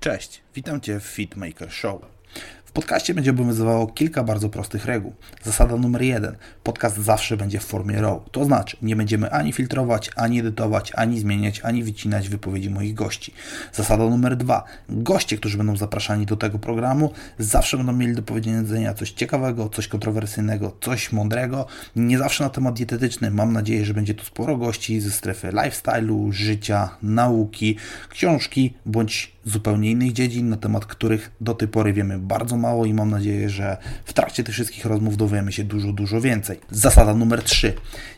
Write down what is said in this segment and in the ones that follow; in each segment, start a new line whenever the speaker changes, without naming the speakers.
Cześć, witam Cię w Fitmaker Show. W podcaście będzie obowiązywało kilka bardzo prostych reguł. Zasada numer jeden: podcast zawsze będzie w formie RAW. To znaczy, nie będziemy ani filtrować, ani edytować, ani zmieniać, ani wycinać wypowiedzi moich gości. Zasada numer dwa: goście, którzy będą zapraszani do tego programu, zawsze będą mieli do powiedzenia coś ciekawego, coś kontrowersyjnego, coś mądrego. Nie zawsze na temat dietetyczny. Mam nadzieję, że będzie tu sporo gości ze strefy lifestyle'u, życia, nauki, książki bądź zupełnie innych dziedzin, na temat których do tej pory wiemy bardzo mało i mam nadzieję, że w trakcie tych wszystkich rozmów dowiemy się dużo, dużo więcej. Zasada numer 3.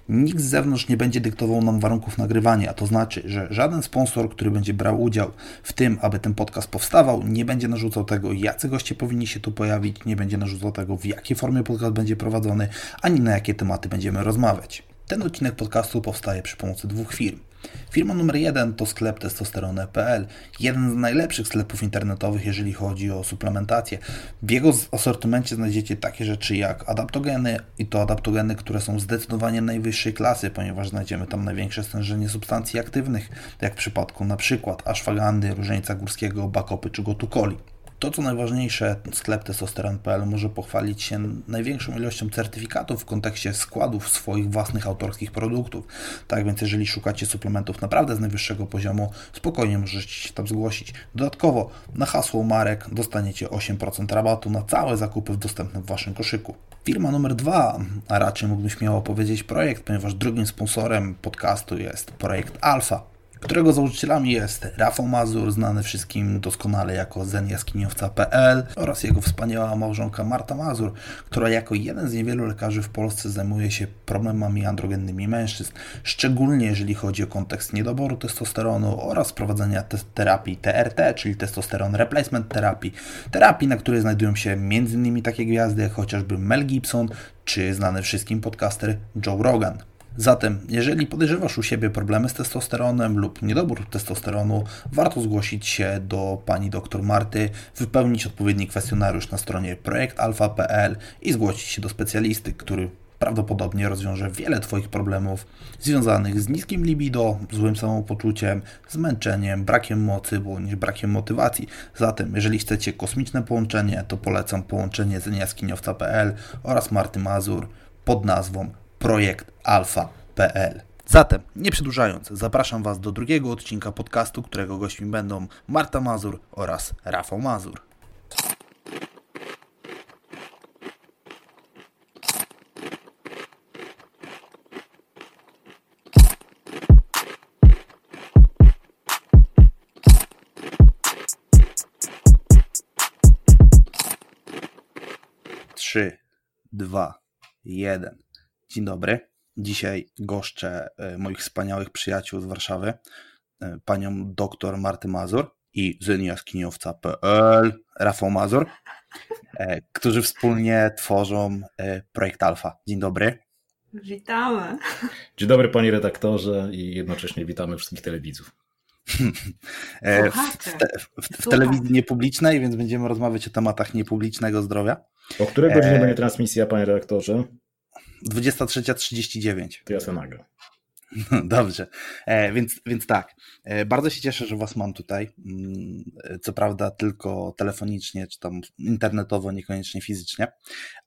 Nikt z zewnątrz nie będzie dyktował nam warunków nagrywania, a to znaczy, że żaden sponsor, który będzie brał udział w tym, aby ten podcast powstawał, nie będzie narzucał tego, jacy goście powinni się tu pojawić, nie będzie narzucał tego, w jakiej formie podcast będzie prowadzony, ani na jakie tematy będziemy rozmawiać. Ten odcinek podcastu powstaje przy pomocy dwóch firm. Firma numer jeden to sklep testosterone.pl, jeden z najlepszych sklepów internetowych, jeżeli chodzi o suplementację. W jego asortymencie znajdziecie takie rzeczy jak adaptogeny i to adaptogeny, które są zdecydowanie najwyższej klasy, ponieważ znajdziemy tam największe stężenie substancji aktywnych, jak w przypadku na przykład ashwagandy, różańca górskiego, bakopy czy gotukoli. To, co najważniejsze, sklep testosteron.pl może pochwalić się największą ilością certyfikatów w kontekście składów swoich własnych autorskich produktów. Tak więc, jeżeli szukacie suplementów naprawdę z najwyższego poziomu, spokojnie możecie się tam zgłosić. Dodatkowo na hasło marek dostaniecie 8% rabatu na całe zakupy dostępne w Waszym koszyku. Firma numer dwa, a raczej mógłbym śmiało powiedzieć projekt, ponieważ drugim sponsorem podcastu jest projekt Alpha którego założycielami jest Rafał Mazur, znany wszystkim doskonale jako zenjaskiniowca.pl oraz jego wspaniała małżonka Marta Mazur, która jako jeden z niewielu lekarzy w Polsce zajmuje się problemami androgennymi mężczyzn, szczególnie jeżeli chodzi o kontekst niedoboru testosteronu oraz prowadzenia te terapii TRT, czyli testosteron replacement terapii, terapii, na której znajdują się m.in. takie gwiazdy jak chociażby Mel Gibson czy znany wszystkim podcaster Joe Rogan. Zatem, jeżeli podejrzewasz u siebie problemy z testosteronem lub niedobór testosteronu, warto zgłosić się do pani dr Marty, wypełnić odpowiedni kwestionariusz na stronie projektalfa.pl i zgłosić się do specjalisty, który prawdopodobnie rozwiąże wiele Twoich problemów związanych z niskim libido, złym samopoczuciem, zmęczeniem, brakiem mocy bądź brakiem motywacji. Zatem, jeżeli chcecie kosmiczne połączenie, to polecam połączenie z jaskiniowca.pl oraz Marty Mazur pod nazwą projekt alfa.pl. Zatem, nie przedłużając, zapraszam Was do drugiego odcinka podcastu, którego gośćmi będą Marta Mazur oraz Rafał Mazur. Trzy, dwa, jeden. Dzień dobry. Dzisiaj goszczę e, moich wspaniałych przyjaciół z Warszawy, e, panią dr Marty Mazur i zyniaskiniowca.pl Rafał Mazur, e, którzy wspólnie tworzą projekt Alfa. Dzień dobry.
Witamy.
Dzień dobry panie redaktorze i jednocześnie witamy wszystkich telewidzów.
w, te, w, w telewizji niepublicznej, więc będziemy rozmawiać o tematach niepublicznego zdrowia.
O której godzinie będzie transmisja, panie redaktorze?
23.39.
To ja sobie nagle.
Dobrze, e, więc, więc tak, e, bardzo się cieszę, że Was mam tutaj. Mm, co prawda tylko telefonicznie, czy tam internetowo, niekoniecznie fizycznie,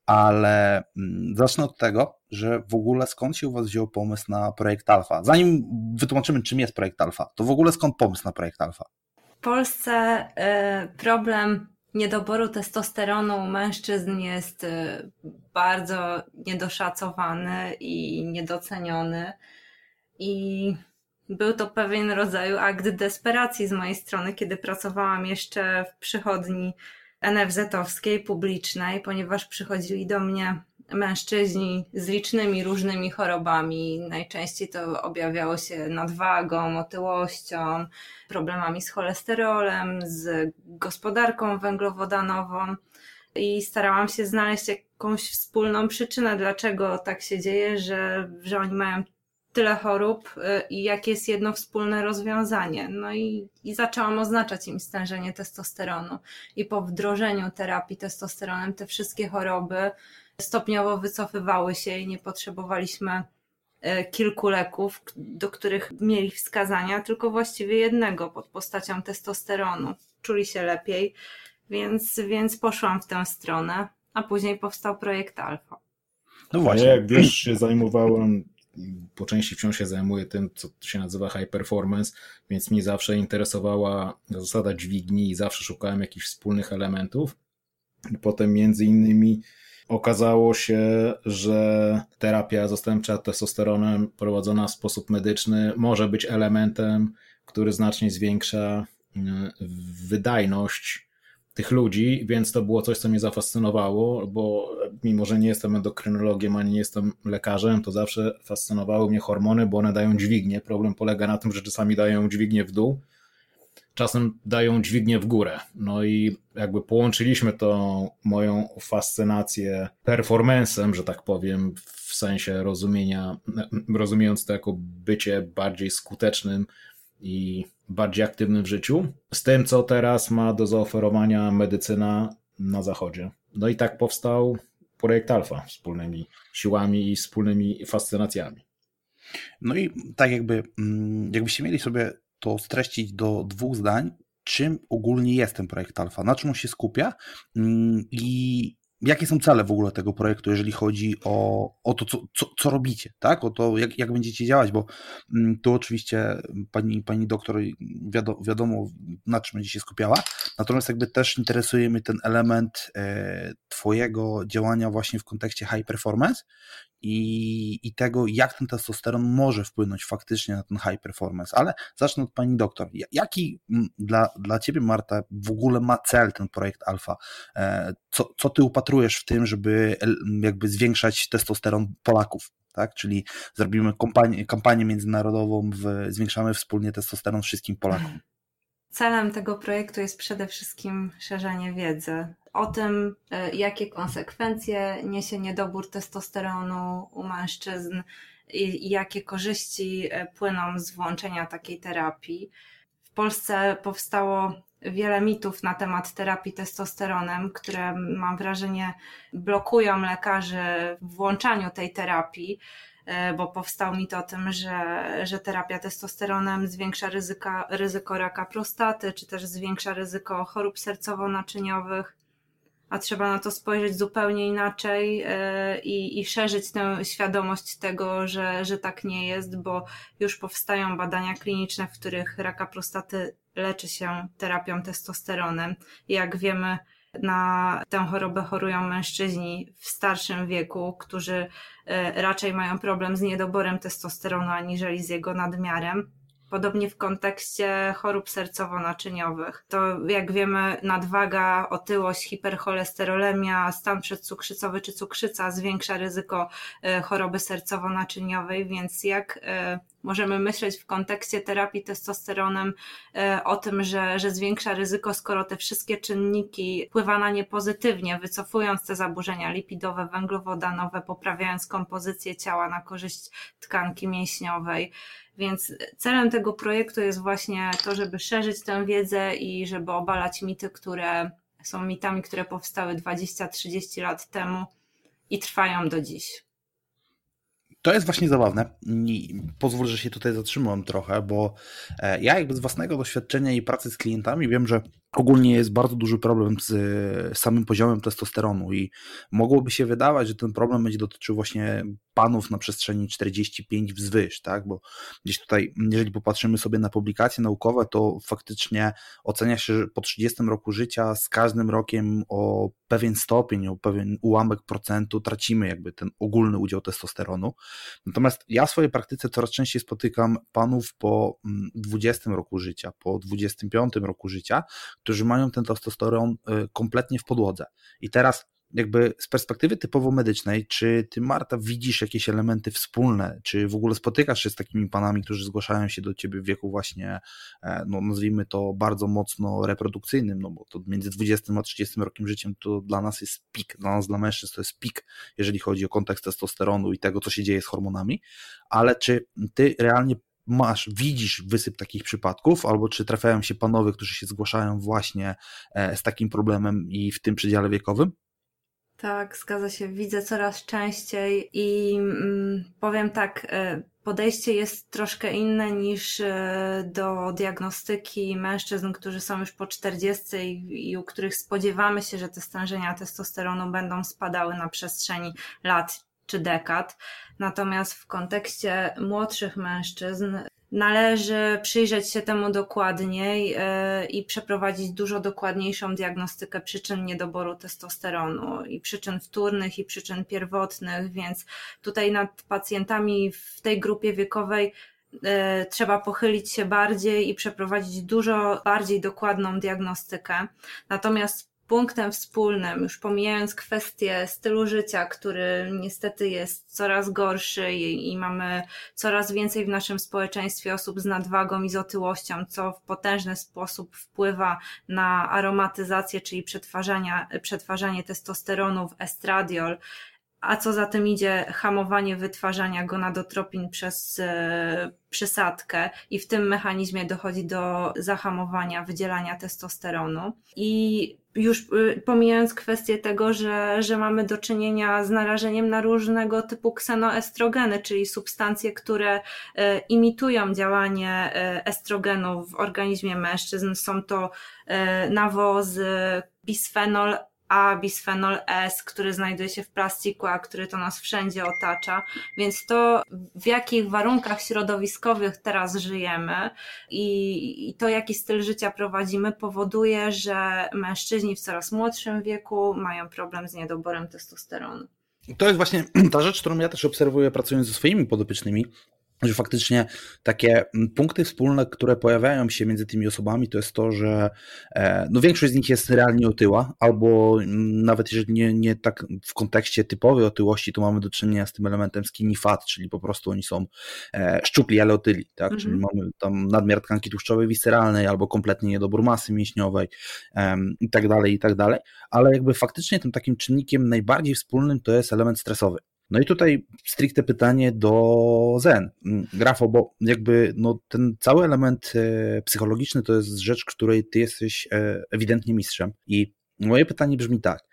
ale mm, zacznę od tego, że w ogóle skąd się u Was wziął pomysł na projekt Alfa? Zanim wytłumaczymy, czym jest projekt Alfa, to w ogóle skąd pomysł na projekt Alfa?
W Polsce y, problem niedoboru testosteronu u mężczyzn jest y, bardzo niedoszacowany i niedoceniony. I był to pewien rodzaj akt desperacji z mojej strony, kiedy pracowałam jeszcze w przychodni NFZ-owskiej, publicznej, ponieważ przychodzili do mnie mężczyźni z licznymi różnymi chorobami. Najczęściej to objawiało się nadwagą, otyłością, problemami z cholesterolem, z gospodarką węglowodanową i starałam się znaleźć jakąś wspólną przyczynę, dlaczego tak się dzieje, że, że oni mają tyle chorób y, i jakie jest jedno wspólne rozwiązanie. No i, i zaczęłam oznaczać im stężenie testosteronu. I po wdrożeniu terapii testosteronem te wszystkie choroby stopniowo wycofywały się i nie potrzebowaliśmy e, kilku leków, do których mieli wskazania, tylko właściwie jednego pod postacią testosteronu. czuli się lepiej, więc, więc poszłam w tę stronę, a później powstał projekt Alfa.
No właśnie. Ja, jak wiesz, się zajmowałem, po części wciąż się zajmuję tym, co się nazywa high performance, więc mnie zawsze interesowała zasada dźwigni i zawsze szukałem jakichś wspólnych elementów. I potem między innymi okazało się, że terapia zastępcza testosteronem prowadzona w sposób medyczny może być elementem, który znacznie zwiększa y, wydajność tych ludzi, więc to było coś, co mnie zafascynowało, bo mimo, że nie jestem endokrynologiem ani nie jestem lekarzem, to zawsze fascynowały mnie hormony, bo one dają dźwignię. Problem polega na tym, że czasami dają dźwignię w dół, czasem dają dźwignię w górę. No i jakby połączyliśmy tą moją fascynację performancem, że tak powiem, w sensie rozumienia, rozumiejąc to jako bycie bardziej skutecznym i bardziej aktywnym w życiu, z tym, co teraz ma do zaoferowania medycyna na zachodzie. No i tak powstał projekt Alfa wspólnymi siłami i wspólnymi fascynacjami.
No i tak jakby, mm, jakbyście mieli sobie to streścić do dwóch zdań, czym ogólnie jest ten projekt Alfa, na czym on się skupia? Mm, i jakie są cele w ogóle tego projektu, jeżeli chodzi o, o to, co, co, co robicie, tak? O to, jak, jak będziecie działać, bo mm, tu oczywiście pani, pani doktor wiadomo, wiadomo, na czym będzie się skupiała, natomiast jakby też interesuje mnie ten element e, twojego działania właśnie w kontekście high performance i, i tego, jak ten testosteron może wpłynąć faktycznie na ten high performance. Ale zacznę od pani doktor. Jaki dla, dla ciebie, Marta, w ogóle ma cel ten projekt Alfa? E, co, co ty upatrujesz w tym, żeby jakby zwiększać testosteron Polaków? Tak? Czyli zrobimy kampanię, kampanię międzynarodową, w, zwiększamy wspólnie testosteron wszystkim Polakom.
Celem tego projektu jest przede wszystkim szerzenie wiedzy o tym, e, jakie konsekwencje niesie niedobór testosteronu u mężczyzn i jakie korzyści e, płyną z włączenia takiej terapii. W Polsce powstało wiele mitów na temat terapii testosteronem, które mam wrażenie blokują lekarzy w włączaniu tej terapii. E, bo powstał mit o tym, że, że terapia testosteronem zwiększa ryzyka, ryzyko raka prostaty, czy też zwiększa ryzyko chorób sercowo-naczyniowych, a trzeba na to spojrzeć zupełnie inaczej e, i, i szerzyć tę świadomość tego, że, że tak nie jest, bo już powstają badania kliniczne, w których raka prostaty leczy się terapią testosteronem. Jak wiemy, na tę chorobę chorują mężczyźni w starszym wieku, którzy e, raczej mają problem z niedoborem testosteronu aniżeli z jego nadmiarem. Podobnie w kontekście chorób sercowo-naczyniowych. To jak wiemy, nadwaga, otyłość, hipercholesterolemia, stan przedcukrzycowy czy cukrzyca zwiększa ryzyko e, choroby sercowo-naczyniowej, więc jak e, możemy myśleć w kontekście terapii testosteronem e, o tym, że, że zwiększa ryzyko, skoro te wszystkie czynniki wpływa na nie pozytywnie, wycofując te zaburzenia lipidowe, węglowodanowe, poprawiając kompozycję ciała na korzyść tkanki mięśniowej. Więc celem tego projektu jest właśnie to, żeby szerzyć tę wiedzę i żeby obalać mity, które są mitami, które powstały 20-30 lat temu i trwają do dziś.
To jest właśnie zabawne. Pozwól, że się tutaj zatrzymam trochę, bo e, ja jakby z własnego doświadczenia i pracy z klientami wiem, że ogólnie jest bardzo duży problem z samym poziomem testosteronu i mogłoby się wydawać, że ten problem będzie dotyczył właśnie panów na przestrzeni 45 wzwyż, tak? Bo gdzieś tutaj, jeżeli popatrzymy sobie na publikacje naukowe, to faktycznie ocenia się, że po 30 roku życia z każdym rokiem o pewien stopień, o pewien ułamek procentu tracimy jakby ten ogólny udział testosteronu. Natomiast ja w swojej praktyce coraz częściej spotykam panów po 20 mm, roku życia, po 25 roku życia, którzy mają ten testosteron y, kompletnie w podłodze. I teraz jakby z perspektywy typowo medycznej, czy ty Marta widzisz jakieś elementy wspólne, czy w ogóle spotykasz się z takimi panami, którzy zgłaszają się do ciebie w wieku właśnie, e, no nazwijmy to bardzo mocno reprodukcyjnym, no bo to między 20 a 30 rokiem życiem to dla nas jest pik, dla nas, dla mężczyzn to jest pik, jeżeli chodzi o kontekst testosteronu i tego, co się dzieje z hormonami, ale czy ty realnie masz, widzisz wysyp takich przypadków, albo czy trafiają się panowie, którzy się zgłaszają właśnie e, z takim problemem i w tym przedziale wiekowym?
Tak, zgadza się. Widzę coraz częściej i mm, powiem tak, e, podejście jest troszkę inne niż e, do diagnostyki mężczyzn, którzy są już po 40 i, i u których spodziewamy się, że te stężenia testosteronu będą spadały na przestrzeni lat czy dekad. Natomiast w kontekście młodszych mężczyzn należy przyjrzeć się temu dokładniej e, i przeprowadzić dużo dokładniejszą diagnostykę przyczyn niedoboru testosteronu i przyczyn wtórnych i przyczyn pierwotnych, więc tutaj nad pacjentami w tej grupie wiekowej e, trzeba pochylić się bardziej i przeprowadzić dużo bardziej dokładną diagnostykę. Natomiast punktem wspólnym, już pomijając kwestię stylu życia, który niestety jest coraz gorszy i, i, mamy coraz więcej w naszym społeczeństwie osób z nadwagą i z otyłością, co w potężny sposób wpływa na aromatyzację, czyli przetwarzanie, przetwarzanie testosteronu w estradiol, a co za tym idzie hamowanie wytwarzania gonadotropin przez e, przysadkę i w tym mechanizmie dochodzi do zahamowania wydzielania testosteronu. I już y, pomijając kwestię tego, że, że mamy do czynienia z narażeniem na różnego typu ksenoestrogeny, czyli substancje, które y, imitują działanie estrogenu w organizmie mężczyzn. Są to nawozy, bisfenol a bisfenol S, który znajduje się w plastiku, a który to nas wszędzie otacza. Więc to, w jakich warunkach środowiskowych teraz żyjemy i, i to, jaki styl życia prowadzimy, powoduje, że mężczyźni w coraz młodszym wieku mają problem z niedoborem testosteronu.
To jest właśnie ta rzecz, którą ja też obserwuję pracując ze swoimi podopiecznymi, że faktycznie takie punkty wspólne, które pojawiają się między tymi osobami, to jest to, że e, no większość z nich jest realnie otyła, albo nawet jeżeli nie, nie tak w kontekście typowej otyłości, to mamy do czynienia z tym elementem skinny fat, czyli po prostu oni są e, szczupli, ale otyli, tak? Mhm. Czyli mamy tam nadmiar tkanki tłuszczowej visceralnej, albo kompletnie niedobór masy mięśniowej i tak dalej, i tak dalej, ale jakby faktycznie tym takim czynnikiem najbardziej wspólnym to jest element stresowy. No i tutaj stricte pytanie do Zen. Mm, Grafo, bo jakby no, ten cały element e, psychologiczny to jest rzecz, której ty jesteś e, ewidentnie mistrzem. I moje pytanie brzmi tak.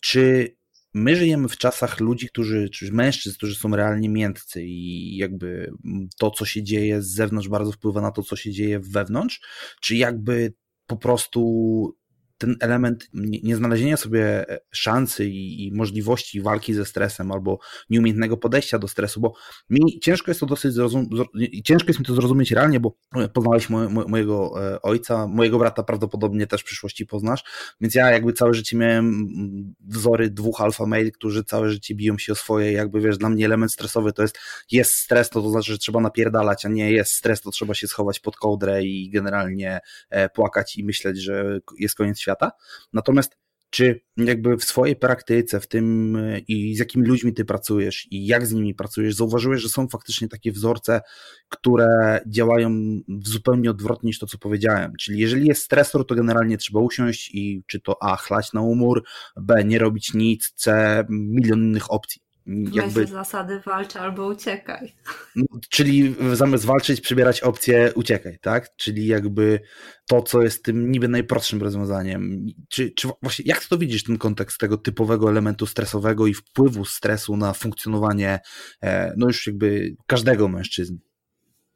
Czy my żyjemy w czasach ludzi, którzy, czy mężczyzn, którzy są realnie miętcy i jakby to, co się dzieje z zewnątrz, bardzo wpływa na to, co się dzieje wewnątrz, czy jakby po prostu ten element nieznalezienia sobie e, szansy i, i, możliwości walki ze stresem albo nieumiejętnego podejścia do stresu, bo mi ciężko jest to dosyć zrozum- ciężko jest mi to zrozumieć realnie, bo poznałeś mo mojego e, ojca, mojego brata prawdopodobnie też w przyszłości poznasz, więc ja jakby całe życie miałem mm, wzory dwóch alfa mail, którzy całe życie biją się o swoje, jakby wiesz, dla mnie element stresowy to jest jest stres, to, to znaczy, że trzeba napierdalać, a nie jest stres, to trzeba się schować pod kołdrę i generalnie e, płakać i myśleć, że jest koniec świata świata. Natomiast czy jakby w swojej praktyce, w tym i z jakimi ludźmi ty pracujesz i jak z nimi pracujesz, zauważyłeś, że są faktycznie takie wzorce, które działają zupełnie odwrotnie niż to, co powiedziałem. Czyli jeżeli jest stresor, to generalnie trzeba usiąść i czy to A, chlać na umór, B, nie robić nic, C, milion innych opcji.
Jakby... zasady walcz albo uciekaj.
No, czyli zamiast walczyć, przybierać opcję uciekaj, tak? Czyli jakby to, co jest tym niby najprostszym rozwiązaniem. Czy, czy właśnie jak to widzisz ten kontekst tego typowego elementu stresowego i wpływu stresu na funkcjonowanie e, no już jakby każdego mężczyzny?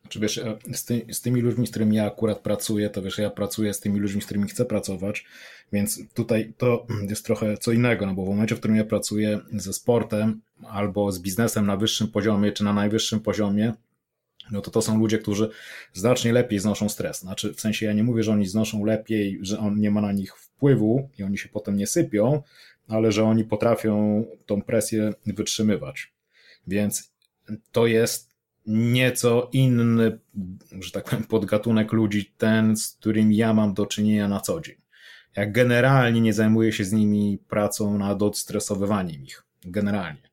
Czy wiesz, e, z, ty, z, tymi ludźmi, z którymi ja akurat pracuję, to wiesz, ja pracuję z tymi ludźmi, z którymi chcę pracować, więc tutaj to jest trochę co innego, no bo w momencie, w którym ja pracuję ze sportem albo z biznesem na wyższym poziomie, czy na najwyższym poziomie, no to to są ludzie, którzy znacznie lepiej znoszą stres. Znaczy, w sensie ja nie mówię, że oni znoszą lepiej, że on nie ma na nich wpływu i oni się potem nie sypią, ale że oni potrafią tą presję wytrzymywać. Więc to jest nieco inny, że tak powiem, podgatunek ludzi, ten, z którym ja mam do czynienia na co dzień. Jak generalnie nie zajmuję się z nimi pracą nad odstresowywaniem ich. Generalnie.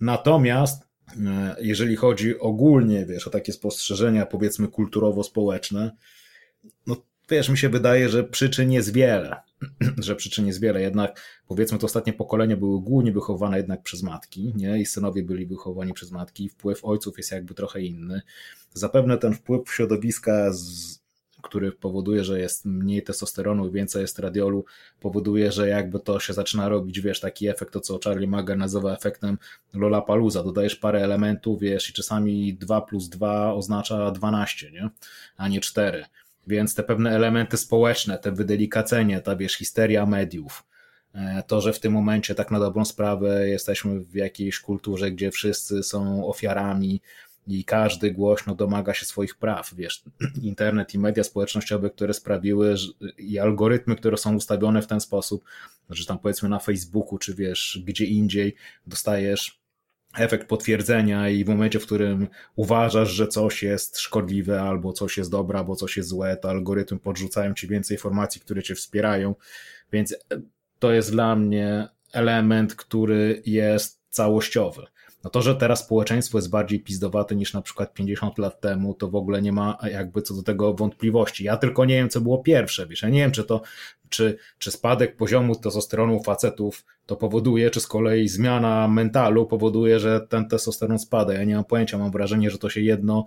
Natomiast e, jeżeli chodzi ogólnie, wiesz, o takie spostrzeżenia, powiedzmy, kulturowo-społeczne, no wiesz, mi się wydaje, że przyczyn jest wiele, że przyczyn jest wiele, jednak powiedzmy to ostatnie pokolenie były głównie wychowane jednak przez matki, nie, i synowie byli wychowani przez matki, wpływ ojców jest jakby trochę inny. Zapewne ten wpływ środowiska z który powoduje, że jest mniej testosteronu, więcej estradiolu, powoduje, że jakby to się zaczyna robić, wiesz, taki efekt, to co Charlie Mager nazywa efektem Lollapalooza. Dodajesz parę elementów, wiesz, i czasami 2 plus 2 oznacza 12, nie? A nie 4. Więc te pewne elementy społeczne, te wydelikacenie, ta wiesz, histeria mediów, e, to, że w tym momencie tak na dobrą sprawę jesteśmy w jakiejś kulturze, gdzie wszyscy są ofiarami i każdy głośno domaga się swoich praw, wiesz, internet i media społecznościowe, które sprawiły że, i algorytmy, które są ustawione w ten sposób, że tam powiedzmy na Facebooku, czy wiesz, gdzie indziej dostajesz efekt potwierdzenia i w momencie, w którym uważasz, że coś jest szkodliwe, albo coś jest dobre, albo coś jest złe, to algorytm podrzucają ci więcej informacji, które cię wspierają, więc to jest dla mnie element, który jest całościowy. No to, że teraz społeczeństwo jest bardziej pizdowate niż na przykład 50 lat temu, to w ogóle nie ma jakby co do tego wątpliwości. Ja tylko nie wiem, co było pierwsze, wiesz, ja nie wiem, czy to, czy, czy spadek poziomu testosteronu facetów to powoduje, czy z kolei zmiana mentalu powoduje, że ten testosteron spada. Ja nie mam pojęcia, mam wrażenie, że to się jedno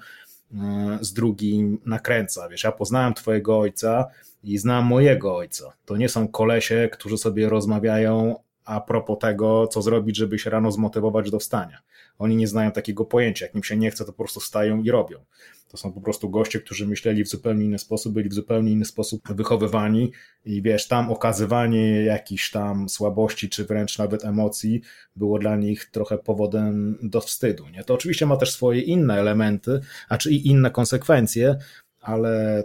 e, z drugim nakręca. Wiesz, ja poznałem twojego ojca i znam mojego ojca. To nie są kolesie, którzy sobie rozmawiają a propos tego, co zrobić, żeby się rano zmotywować do wstania. Oni nie znają takiego pojęcia. Jak im się nie chce, to po prostu stają i robią. To są po prostu goście, którzy myśleli w zupełnie inny sposób, byli w zupełnie inny sposób wychowywani i wiesz, tam okazywanie jakichś tam słabości, czy wręcz nawet emocji było dla nich trochę powodem do wstydu. Nie? To oczywiście ma też swoje inne elementy, a czy i inne konsekwencje, ale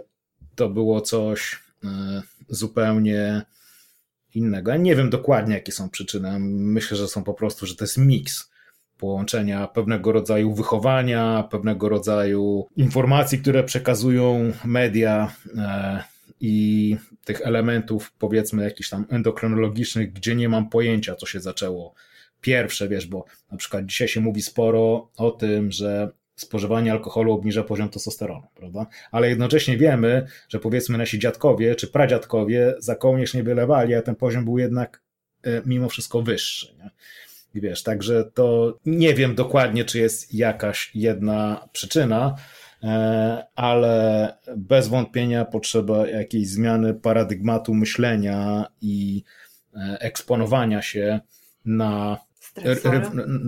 to było coś e, zupełnie innego. Ja nie wiem dokładnie, jakie są przyczyny. Myślę, że są po prostu, że to jest miks połączenia pewnego rodzaju wychowania, pewnego rodzaju informacji, które przekazują media e, i tych elementów, powiedzmy, jakichś tam endokrynologicznych, gdzie nie mam pojęcia, co się zaczęło pierwsze, wiesz, bo na przykład dzisiaj się mówi sporo o tym, że spożywanie alkoholu obniża poziom testosteronu, prawda? Ale jednocześnie wiemy, że powiedzmy nasi dziadkowie czy pradziadkowie za kołnierz nie wylewali, a ten poziom był jednak e, mimo wszystko wyższy. Nie? I wiesz, także to nie wiem dokładnie, czy jest jakaś jedna przyczyna, e, ale bez wątpienia potrzeba jakiejś zmiany paradygmatu myślenia i e, eksponowania się na ry,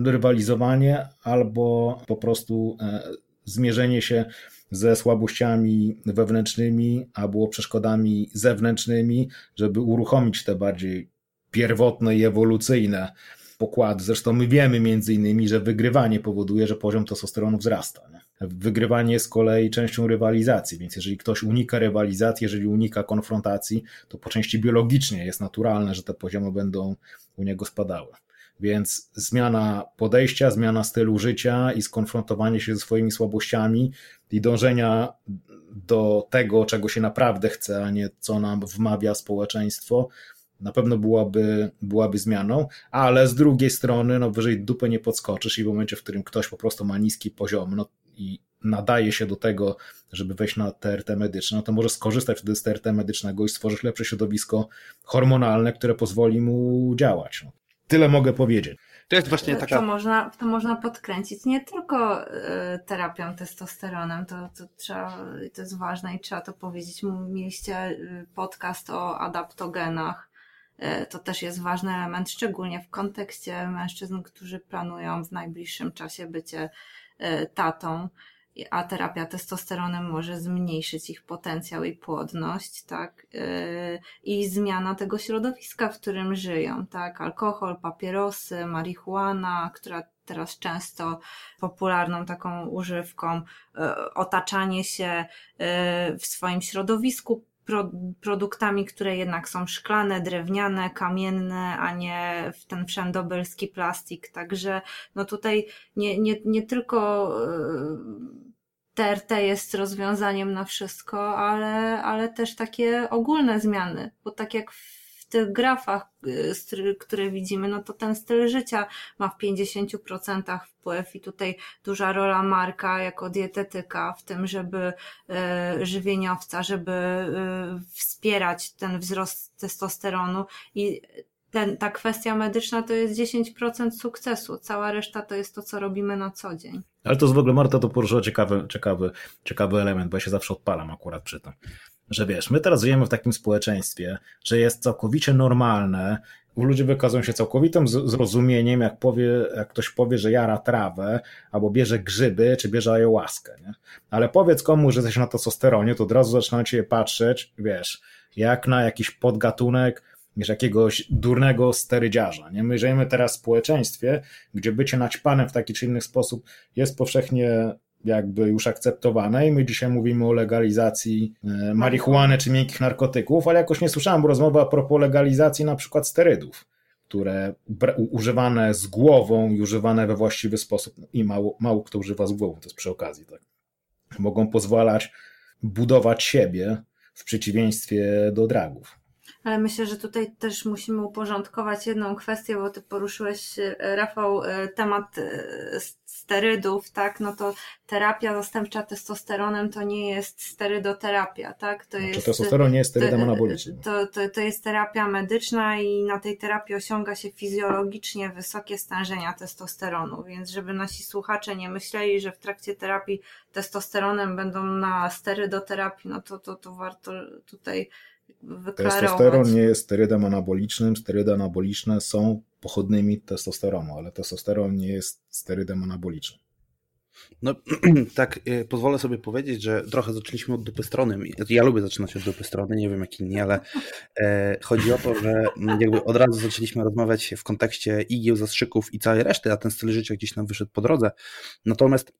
rywalizowanie albo po prostu e, zmierzenie się ze słabościami wewnętrznymi albo przeszkodami zewnętrznymi, żeby uruchomić te bardziej pierwotne i ewolucyjne pokłady. Zresztą my wiemy między innymi, że wygrywanie powoduje, że poziom testosteronu wzrasta. Nie? Wygrywanie jest z kolei częścią rywalizacji, więc jeżeli ktoś unika rywalizacji, jeżeli unika konfrontacji, to po części biologicznie jest naturalne, że te poziomy będą u niego spadały. Więc zmiana podejścia, zmiana stylu życia i skonfrontowanie się ze swoimi słabościami i dążenia do tego, czego się naprawdę chce, a nie co nam wmawia społeczeństwo, na pewno byłaby, byłaby zmianą, ale z drugiej strony, no wyżej dupę nie podskoczysz i w momencie, w którym ktoś po prostu ma niski poziom no i nadaje się do tego, żeby wejść na TRT medyczne, no to może skorzystać wtedy z TRT medycznego i stworzyć lepsze środowisko hormonalne, które pozwoli mu działać. Tyle mogę powiedzieć.
To jest właśnie taka. To można, to można podkręcić nie tylko y, terapią testosteronem, to, to, trzeba, to jest ważne i trzeba to powiedzieć. Mieliście y, podcast o adaptogenach. Y, to też jest ważny element, szczególnie w kontekście mężczyzn, którzy planują w najbliższym czasie bycie tatą a terapia testosteronem może zmniejszyć ich potencjał i płodność, tak? Yy, I zmiana tego środowiska, w którym żyją, tak? Alkohol, papierosy, marihuana, która teraz często popularną taką używką, yy, otaczanie się yy, w swoim środowisku produktami, które jednak są szklane, drewniane, kamienne, a nie w ten wszędobylski plastik. Także no tutaj nie, nie, nie tylko TRT jest rozwiązaniem na wszystko, ale, ale też takie ogólne zmiany, bo tak jak w tych grafach, y, które widzimy, no to ten styl życia ma w 50% wpływ i tutaj duża rola Marka jako dietetyka w tym, żeby y, żywieniowca, żeby y, wspierać ten wzrost testosteronu i ten, ta kwestia medyczna to jest 10% sukcesu. Cała reszta to jest to, co robimy na co dzień.
Ale to w ogóle Marta to poruszyła ciekawy, ciekawy, ciekawy element, bo ja się zawsze odpalam akurat przy tym. Że wiesz, my teraz żyjemy w takim społeczeństwie, że jest całkowicie normalne, ludzie wykazują się całkowitym zrozumieniem, jak, powie, jak ktoś powie, że jara trawę, albo bierze grzyby, czy bierze ayahuaskę, nie? Ale powiedz komuś, że jesteś na testosteronie, to od razu zaczynają cię patrzeć, wiesz, jak na jakiś podgatunek, wiesz, jakiegoś durnego sterydziarza, nie? My żyjemy teraz w społeczeństwie, gdzie bycie naćpanem w taki czy inny sposób jest powszechnie jakby już akceptowane i my dzisiaj mówimy o legalizacji e, marihuany czy miękkich narkotyków, ale jakoś nie słyszałem rozmowy a propos legalizacji na przykład sterydów, które używane z głową i używane we właściwy sposób i mało, mało kto używa z głową, to jest przy okazji, tak. Mogą pozwalać budować siebie w przeciwieństwie do dragów.
Ale myślę, że tutaj też musimy uporządkować jedną kwestię, bo ty poruszyłeś, e, Rafał, e, temat e, sterydów, tak? No to terapia zastępcza testosteronem to nie jest sterydoterapia, tak?
To znaczy, jest, testosteron nie jest sterydem anabolicznym.
To, to, to jest terapia medyczna i na tej terapii osiąga się fizjologicznie wysokie stężenia testosteronu, więc żeby nasi słuchacze nie myśleli, że w trakcie terapii testosteronem będą na sterydoterapii, no to, to, to warto tutaj wyklarować.
Testosteron nie jest sterydem anabolicznym, sterydy anaboliczne są pochodnymi testosteronu, ale testosteron nie jest sterydem anabolicznym.
No tak, e, pozwolę sobie powiedzieć, że trochę zaczęliśmy od dupy strony. Ja lubię zaczynać od dupy strony, nie wiem jak inni, ale e, chodzi o to, że jakby od razu zaczęliśmy rozmawiać w kontekście igieł, zastrzyków i całej reszty, a ten styl życia gdzieś nam wyszedł po drodze. Natomiast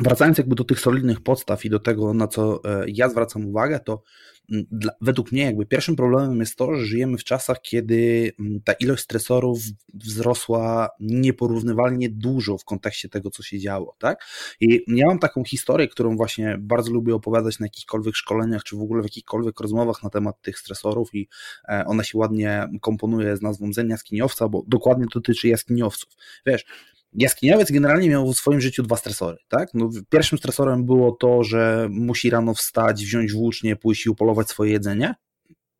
wracając jakby do tych solidnych podstaw i do tego, na co e, ja zwracam uwagę, to dla, według mnie jakby pierwszym problemem jest to, że żyjemy w czasach, kiedy ta ilość stresorów wzrosła nieporównywalnie dużo w kontekście tego, co się działo, tak? I ja mam taką historię, którą właśnie bardzo lubię opowiadać na jakichkolwiek szkoleniach, czy w ogóle w jakichkolwiek rozmowach na temat tych stresorów i e, ona się ładnie komponuje z nazwą Zen Jaskiniowca, bo dokładnie dotyczy jaskiniowców. Wiesz, Jaskiniowiec generalnie miał w swoim życiu dwa stresory. Tak? No, pierwszym stresorem było to, że musi rano wstać, wziąć włócznie, pójść i upolować swoje jedzenie.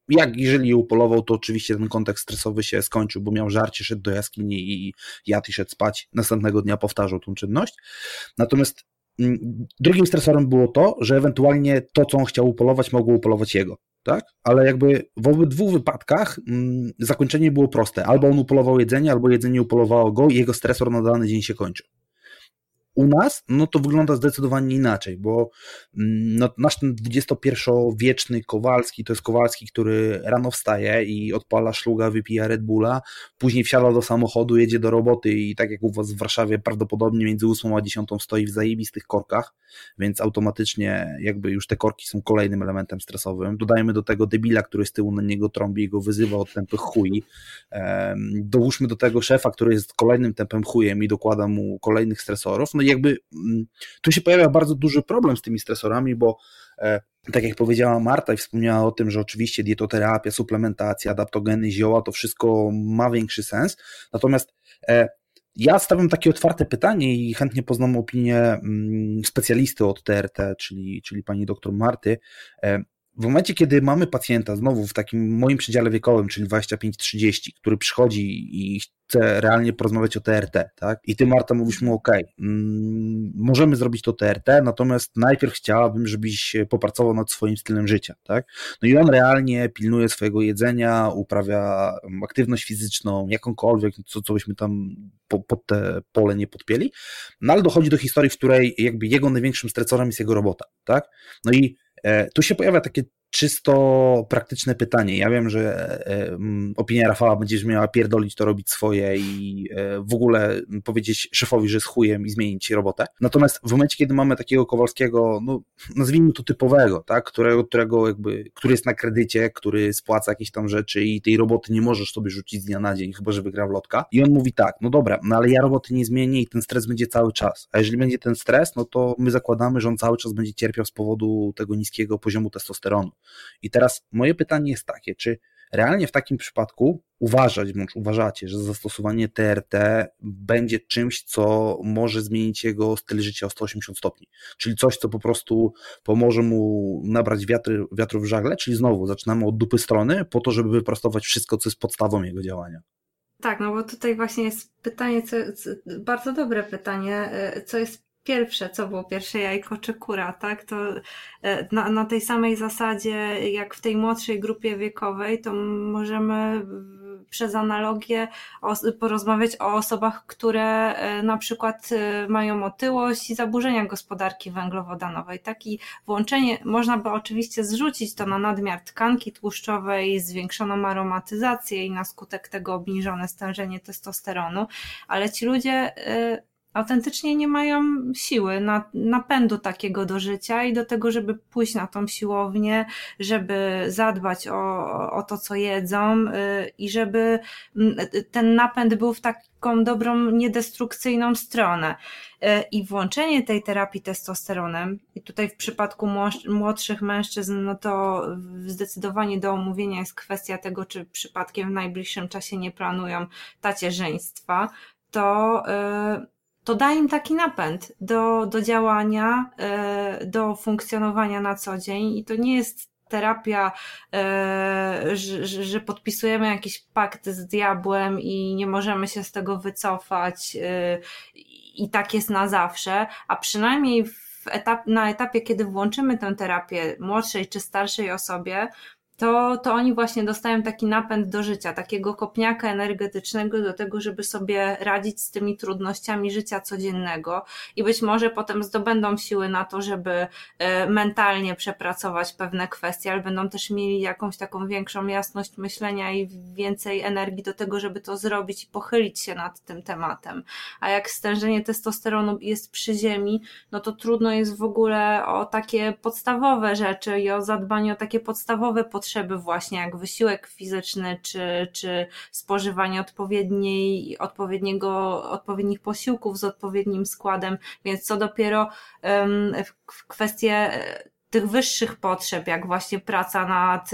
Jak jeżeli je upolował, to oczywiście ten kontekst stresowy się skończył, bo miał żarcie, szedł do jaskini i jadł i szedł spać. Następnego dnia powtarzał tą czynność. Natomiast mm, drugim stresorem było to, że ewentualnie to, co on chciał upolować, mogło upolować jego tak? Ale jakby w obydwu wypadkach mm, zakończenie było proste. Albo on upolował jedzenie, albo jedzenie upolowało go i jego stresor na dany dzień się kończył. U nas, no to wygląda zdecydowanie inaczej, bo mm, no, nasz ten 21-wieczny Kowalski to jest Kowalski, który rano wstaje i odpala szluga, wypija Red Bulla, później wsiada do samochodu, jedzie do roboty i tak jak u was w Warszawie prawdopodobnie między 8 a 10 stoi w zajebistych korkach, więc automatycznie jakby już te korki są kolejnym elementem stresowym. Dodajmy do tego debila, który z tyłu na niego trąbi i go wyzywa od tępych chuj. Dołóżmy do tego szefa, który jest kolejnym tępym chujem i dokłada mu kolejnych stresorów, no jakby mm, tu się pojawia bardzo duży problem z tymi stresorami, bo e, tak jak powiedziała Marta i wspomniała o tym, że oczywiście dietoterapia, suplementacja, adaptogeny, zioła, to wszystko ma większy sens. Natomiast e, ja stawiam takie otwarte pytanie i chętnie poznam opinię mm, specjalisty od TRT, czyli, czyli pani doktor Marty. W momencie, kiedy mamy pacjenta znowu w takim moim przedziale wiekowym, czyli 25-30, który przychodzi i chce realnie porozmawiać o TRT, tak? I ty, Marta, mówisz mu, ok, mm, możemy zrobić to TRT, natomiast najpierw chciałabym, żebyś popracował nad swoim stylem życia, tak? No i on realnie pilnuje swojego jedzenia, uprawia mm, aktywność fizyczną, jakąkolwiek, co, co byśmy tam po, pod te pole nie podpieli, no ale dochodzi do historii, w której jakby jego największym stresorem jest jego robota, tak? No i tu się pojawia takie czysto praktyczne pytanie. Ja wiem, że e, opinia Rafała będziesz miała pierdolić to robić swoje i e, w ogóle powiedzieć szefowi, że jest chujem i zmienić robotę. Natomiast w momencie, kiedy mamy takiego Kowalskiego, no nazwijmy to typowego, tak, którego, którego jakby, który jest na kredycie, który spłaca jakieś tam rzeczy i tej roboty nie możesz sobie rzucić z dnia na dzień, chyba że wygra w lotka. I on mówi tak, no dobra, no ale ja roboty nie zmienię i ten stres będzie cały czas. A jeżeli będzie ten stres, no to my zakładamy, że on cały czas będzie cierpiał z powodu tego niskiego poziomu testosteronu. I teraz moje pytanie jest takie, czy realnie w takim przypadku uważać, bądź uważacie, że zastosowanie TRT będzie czymś, co może zmienić jego styl życia o 180 stopni. Czyli coś, co po prostu pomoże mu nabrać wiatry, wiatru w żagle, czyli znowu zaczynamy od dupy strony po to, żeby wyprostować wszystko, co jest podstawą jego działania.
Tak, no bo tutaj właśnie jest pytanie, co, bardzo dobre pytanie, e, co jest pierwsze, co było pierwsze jajko czy kura, tak? To e, na, na tej samej zasadzie, jak w tej młodszej grupie wiekowej, to możemy przez analogię porozmawiać o osobach, które e, na przykład e, mają otyłość i zaburzenia gospodarki węglowodanowej. Taki włączenie, można by oczywiście zrzucić to na nadmiar tkanki tłuszczowej, zwiększoną aromatyzację i na skutek tego obniżone stężenie testosteronu, ale ci ludzie autentycznie nie mają siły, na, napędu takiego do życia i do tego, żeby pójść na tą siłownię, żeby zadbać o, o to, co jedzą y, i żeby ten napęd był w taką dobrą, niedestrukcyjną stronę. Y, I włączenie tej terapii testosteronem, i tutaj w przypadku młodszych mężczyzn, no to zdecydowanie do omówienia jest kwestia tego, czy przypadkiem w najbliższym czasie nie planują tacierzyństwa, to yy, to da im taki napęd do, do działania, e, do funkcjonowania na co dzień i to nie jest terapia, e, że, że podpisujemy jakiś pakt z diabłem i nie możemy się z tego wycofać e, i tak jest na zawsze, a przynajmniej w etap, na etapie, kiedy włączymy tę terapię młodszej czy starszej osobie, to, to oni właśnie dostają taki napęd do życia, takiego kopniaka energetycznego do tego, żeby sobie radzić z tymi trudnościami życia codziennego i być może potem zdobędą siły na to, żeby e, mentalnie przepracować pewne kwestie, ale będą też mieli jakąś taką większą jasność myślenia i więcej energii do tego, żeby to zrobić i pochylić się nad tym tematem. A jak stężenie testosteronu jest przy ziemi, no to trudno jest w ogóle o takie podstawowe rzeczy i o zadbanie o takie podstawowe potrzeby, potrzeby właśnie jak wysiłek fizyczny, czy, czy spożywanie odpowiedniej, odpowiedniego, odpowiednich posiłków z odpowiednim składem, więc co dopiero um, kwestie tych wyższych potrzeb, jak właśnie praca nad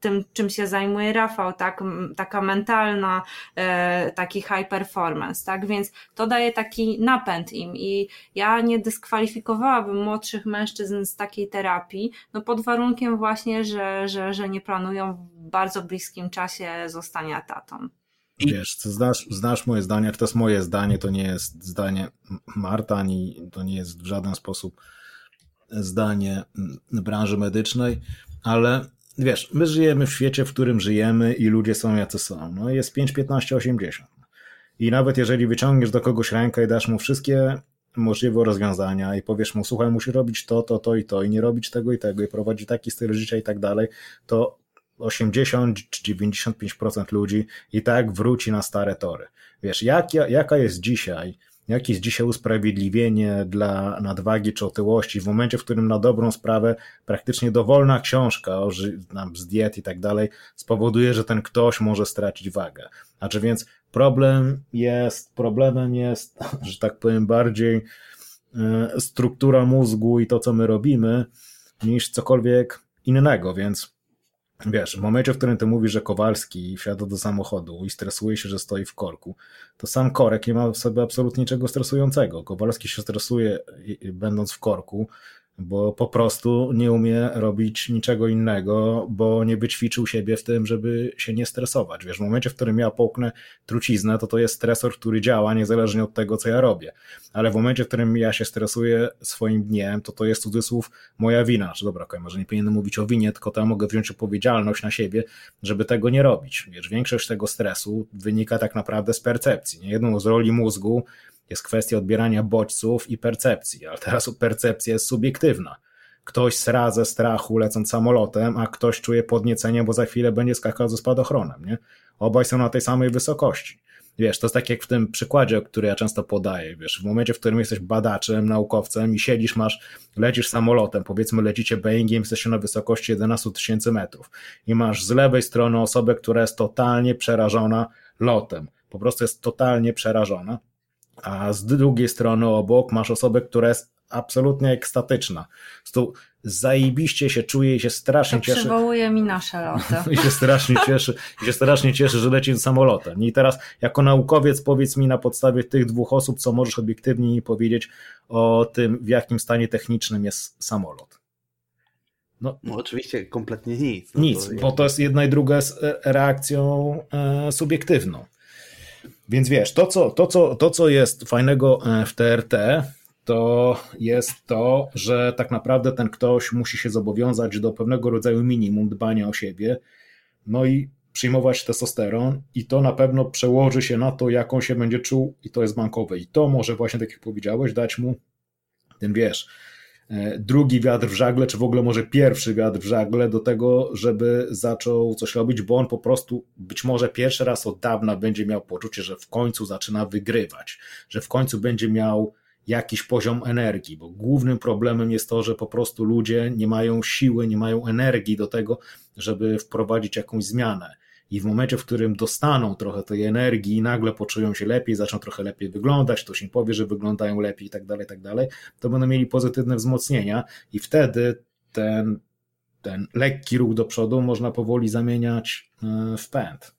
tym, czym się zajmuje Rafał, tak, taka mentalna, e, taki high performance, tak, więc to daje taki napęd im i ja nie dyskwalifikowałabym młodszych mężczyzn z takiej terapii, no pod warunkiem właśnie, że, że, że nie planują w bardzo bliskim czasie zostania tatą.
Wiesz, znasz, znasz moje zdanie, to jest moje zdanie, to nie jest zdanie Marta, ani to nie jest w żaden sposób zdanie branży medycznej, ale wiesz, my żyjemy w świecie, w którym żyjemy i ludzie są jacy są. No jest 5, 15, 80. I nawet jeżeli wyciągniesz do kogoś rękę i dasz mu wszystkie możliwe rozwiązania i powiesz mu, słuchaj, musi robić to, to, to i to i nie robić tego i tego i prowadzić taki styl życia i tak dalej, to 80 czy 95% ludzi i tak wróci na stare tory. Wiesz, jak, jaka jest dzisiaj jakie jest dzisiaj usprawiedliwienie dla nadwagi czy otyłości w momencie, w którym na dobrą sprawę praktycznie dowolna książka o, z diet i tak dalej spowoduje, że ten ktoś może stracić wagę. Znaczy więc problem jest, problemem jest, że tak powiem, bardziej e, struktura mózgu i to, co my robimy, niż cokolwiek innego, więc Wiesz, w momencie, w którym ty mówisz, że Kowalski wsiada do samochodu i stresuje się, że stoi w korku, to sam korek nie ma w sobie absolutnie niczego stresującego. Kowalski się stresuje będąc w korku, bo po prostu nie umie robić niczego innego, bo nie wyćwiczył siebie w tym, żeby się nie stresować. Wiesz, w momencie, w którym ja połknę truciznę, to to jest stresor, który działa niezależnie od tego, co ja robię. Ale w momencie, w którym ja się stresuję swoim dniem, to to jest cudzysłów moja wina. Czy dobra, okay, może nie powinienem mówić o winie, tylko ja mogę wziąć odpowiedzialność na siebie, żeby tego nie robić. Wiesz, większość tego stresu wynika tak naprawdę z percepcji. Nie? Jedną z roli mózgu jest kwestia odbierania bodźców i percepcji, ale teraz percepcja jest subiektywna. Ktoś sra ze strachu lecąc samolotem, a ktoś czuje podniecenie, bo za chwilę będzie skakał ze spadochronem. Nie? Obaj są na tej samej wysokości. Wiesz, to jest tak jak w tym przykładzie, który ja często podaję. Wiesz, w momencie, w którym jesteś badaczem, naukowcem i siedzisz, masz, lecisz samolotem, powiedzmy lecicie Boeingiem, jesteście na wysokości 11 tysięcy metrów i masz z lewej strony osobę, która jest totalnie przerażona lotem. Po prostu jest totalnie przerażona a z drugiej strony obok masz osobę, która jest absolutnie ekstatyczna. Tu zajebiście się czuje i się strasznie to cieszy.
Przywołuje mi nasze loty.
I się strasznie cieszy, i się strasznie cieszy, że leci samolotem. I teraz jako naukowiec powiedz mi na podstawie tych dwóch osób, co możesz obiektywnie powiedzieć o tym, w jakim stanie technicznym jest samolot.
No, no oczywiście kompletnie nic. No
nic, to bo to jest jedna i druga z reakcją e, subiektywną. Więc wiesz, to co, to, co, to, co jest fajnego e, w TRT, to jest to, że tak naprawdę ten ktoś musi się zobowiązać do pewnego rodzaju minimum dbania o siebie, no i przyjmować testosteron i to na pewno przełoży się na to, jak on się będzie czuł i to jest bankowe. I to może właśnie, tak jak powiedziałeś, dać mu ten, wiesz, drugi wiatr w żagle, czy w ogóle może pierwszy wiatr w żagle do tego, żeby zaczął coś robić, bo on po prostu być może pierwszy raz od dawna będzie miał poczucie, że w końcu zaczyna wygrywać, że w końcu będzie miał jakiś poziom energii, bo głównym problemem jest to, że po prostu ludzie nie mają siły, nie mają energii do tego, żeby wprowadzić jakąś zmianę. I w momencie, w którym dostaną trochę tej energii nagle poczują się lepiej, zaczną trochę lepiej wyglądać, ktoś im powie, że wyglądają lepiej i tak dalej, tak dalej, to będą mieli pozytywne wzmocnienia i wtedy ten, ten lekki ruch do przodu można powoli zamieniać e, w pęd.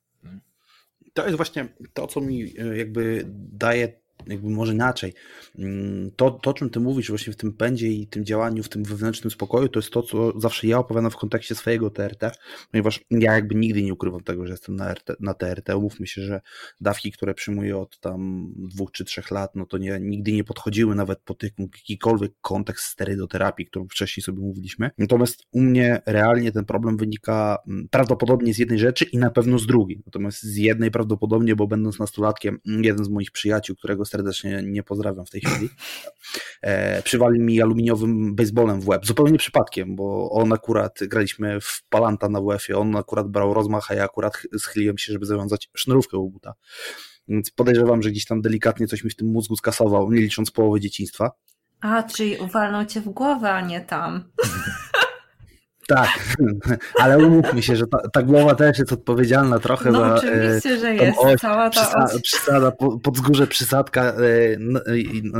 To jest właśnie to, co mi e, jakby daje jakby może inaczej. Mm, to, to, o czym ty mówisz właśnie w tym pędzie i tym działaniu, w tym wewnętrznym spokoju, to jest to, co zawsze ja opowiadam w kontekście swojego TRT, ponieważ ja jakby nigdy nie ukrywam tego, że jestem na, RT, na TRT. Umówmy się, że dawki, które przyjmuję od tam dwóch czy trzech lat, no to nie, nigdy nie podchodziły nawet po tych, jakikolwiek kontekst sterydoterapii, którą wcześniej sobie mówiliśmy. Natomiast u mnie realnie ten problem wynika mm, prawdopodobnie z jednej rzeczy i na pewno z drugiej. Natomiast z jednej prawdopodobnie, bo będąc nastolatkiem, jeden z moich przyjaciół, którego serdecznie nie pozdrawiam w tej chwili, e, przywalił mi aluminiowym baseballem w łeb. Zupełnie przypadkiem, bo on akurat, graliśmy w Palanta na WF-ie, on akurat brał rozmach, a ja akurat schyliłem się, żeby zawiązać sznurówkę u buta. Więc podejrzewam, że gdzieś tam delikatnie coś mi w tym mózgu skasował, nie licząc połowy dzieciństwa.
A, czyli uwalnął cię w głowę, a nie tam.
Tak, ale umówmy się, że ta, ta, głowa też jest odpowiedzialna trochę
no,
za.
Oczywiście, że jest. Oś, cała ta
przysa, Przysada, wzgórze przysadka e,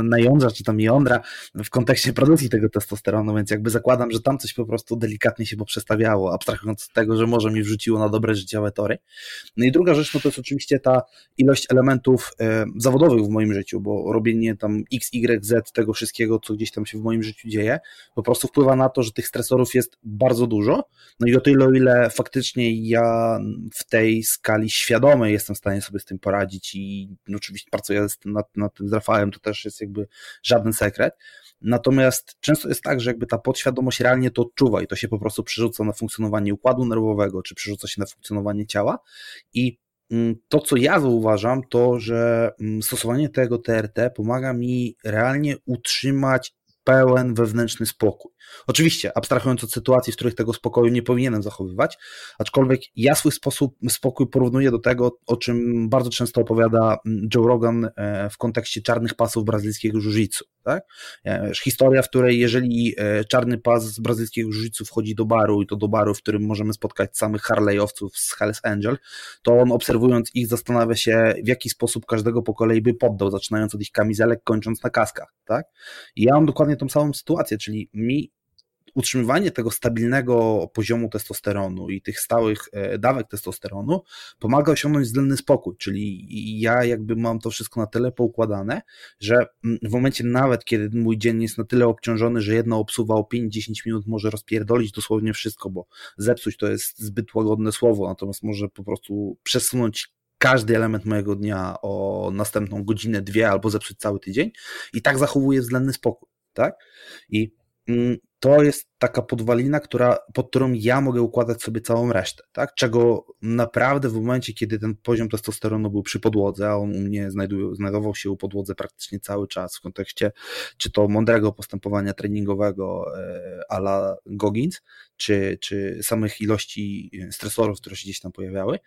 na jądra, czy tam jądra w kontekście produkcji tego testosteronu, więc jakby zakładam, że tam coś po prostu delikatnie się poprzestawiało, abstrahując od tego, że może mi wrzuciło na dobre życiowe tory. No i druga rzecz, no to jest oczywiście ta ilość elementów e, zawodowych w moim życiu, bo robienie tam X, Y, Z tego wszystkiego, co gdzieś tam się w moim życiu dzieje, po prostu wpływa na to, że tych stresorów jest bardzo bardzo dużo. No i o tyle, o ile faktycznie ja w tej skali świadomej jestem w stanie sobie z tym poradzić i no, oczywiście pracuję nad, nad tym z Rafałem, to też jest jakby żaden sekret. Natomiast często jest tak, że jakby ta podświadomość realnie to odczuwa i to się po prostu przerzuca na funkcjonowanie układu nerwowego, czy przerzuca się na funkcjonowanie ciała i mm, to, co ja zauważam, to, że mm, stosowanie tego TRT pomaga mi realnie utrzymać pełen wewnętrzny spokój. Oczywiście, abstrahując od sytuacji, w których tego spokoju nie powinienem zachowywać, aczkolwiek ja swój sposób spokój porównuję do tego, o czym bardzo często opowiada mm, Joe Rogan e, w kontekście czarnych pasów brazylijskiego jiu-jitsu. Tak? E, historia, w której jeżeli e, czarny pas z brazylijskiego jiu-jitsu wchodzi do baru i to do baru, w którym możemy spotkać samych Harley'owców z Hells Angel, to on obserwując ich zastanawia się, w jaki sposób każdego po kolei by poddał, zaczynając od ich kamizelek, kończąc na kaskach. Tak? I ja mam dokładnie tą samą sytuację, czyli mi utrzymywanie tego stabilnego poziomu testosteronu i tych stałych e, dawek testosteronu pomaga osiągnąć względny spokój, czyli ja jakby mam to wszystko na tyle poukładane, że mm, w momencie nawet, kiedy mój dzień jest na tyle obciążony, że jedna obsuwa o 5-10 minut może rozpierdolić dosłownie wszystko, bo zepsuć to jest zbyt łagodne słowo, natomiast może po prostu przesunąć każdy element mojego dnia o następną godzinę, dwie albo zepsuć cały tydzień i tak zachowuję względny spokój, tak? I mm, to jest taka podwalina, która, pod którą ja mogę układać sobie całą resztę, tak? Czego naprawdę w momencie, kiedy ten poziom testosteronu był przy podłodze, a on u mnie znajduje, znajdował się u podłodze praktycznie cały czas w kontekście czy to mądrego postępowania treningowego e, ala Goggins, czy, czy samych ilości stresorów, które się gdzieś tam pojawiały,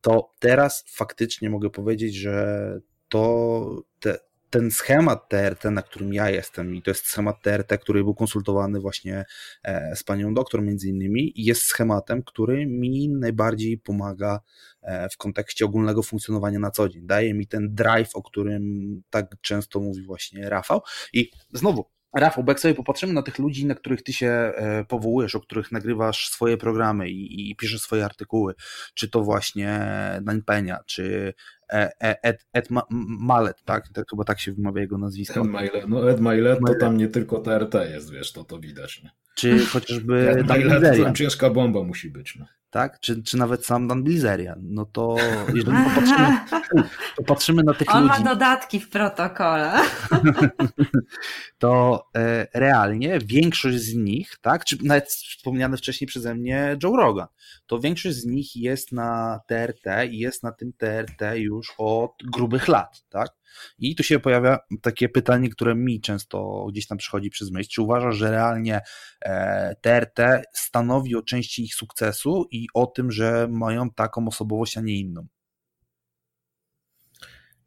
to teraz faktycznie mogę powiedzieć, że to te, ten schemat TRT, na którym ja jestem, i to jest schemat TRT, który był konsultowany właśnie e, z panią doktor między innymi, jest schematem, który mi najbardziej pomaga e, w kontekście ogólnego funkcjonowania na co dzień. Daje mi ten drive, o którym tak często mówi właśnie Rafał. I znowu, Rafał, bo jak sobie popatrzymy na tych ludzi, na których ty się e, powołujesz, o których nagrywasz swoje programy i, i piszesz swoje artykuły, czy to właśnie Dań Penia, czy Ed, Ed Mallet, tak? tak? Chyba tak się wymawia jego nazwisko.
Ed Milet, no Ed Milet to tam nie tylko TRT jest, wiesz, to to widać. Nie?
Czy chociażby
Ed Milet, to ciężka bomba musi być. No
tak? Czy, czy nawet sam Dan Bilzerian, no to jeżeli popatrzymy, to patrzymy na tych
On
ludzi...
On ma dodatki w protokole.
to e, realnie większość z nich, tak, czy nawet wspomniany wcześniej przeze mnie Joe Rogan, to większość z nich jest na TRT i jest na tym TRT już od grubych lat, tak? I tu się pojawia takie pytanie, które mi często gdzieś tam przychodzi przez myśl. Czy uważasz, że realnie TRT e, stanowi o części ich sukcesu i o tym, że mają taką osobowość, a nie inną?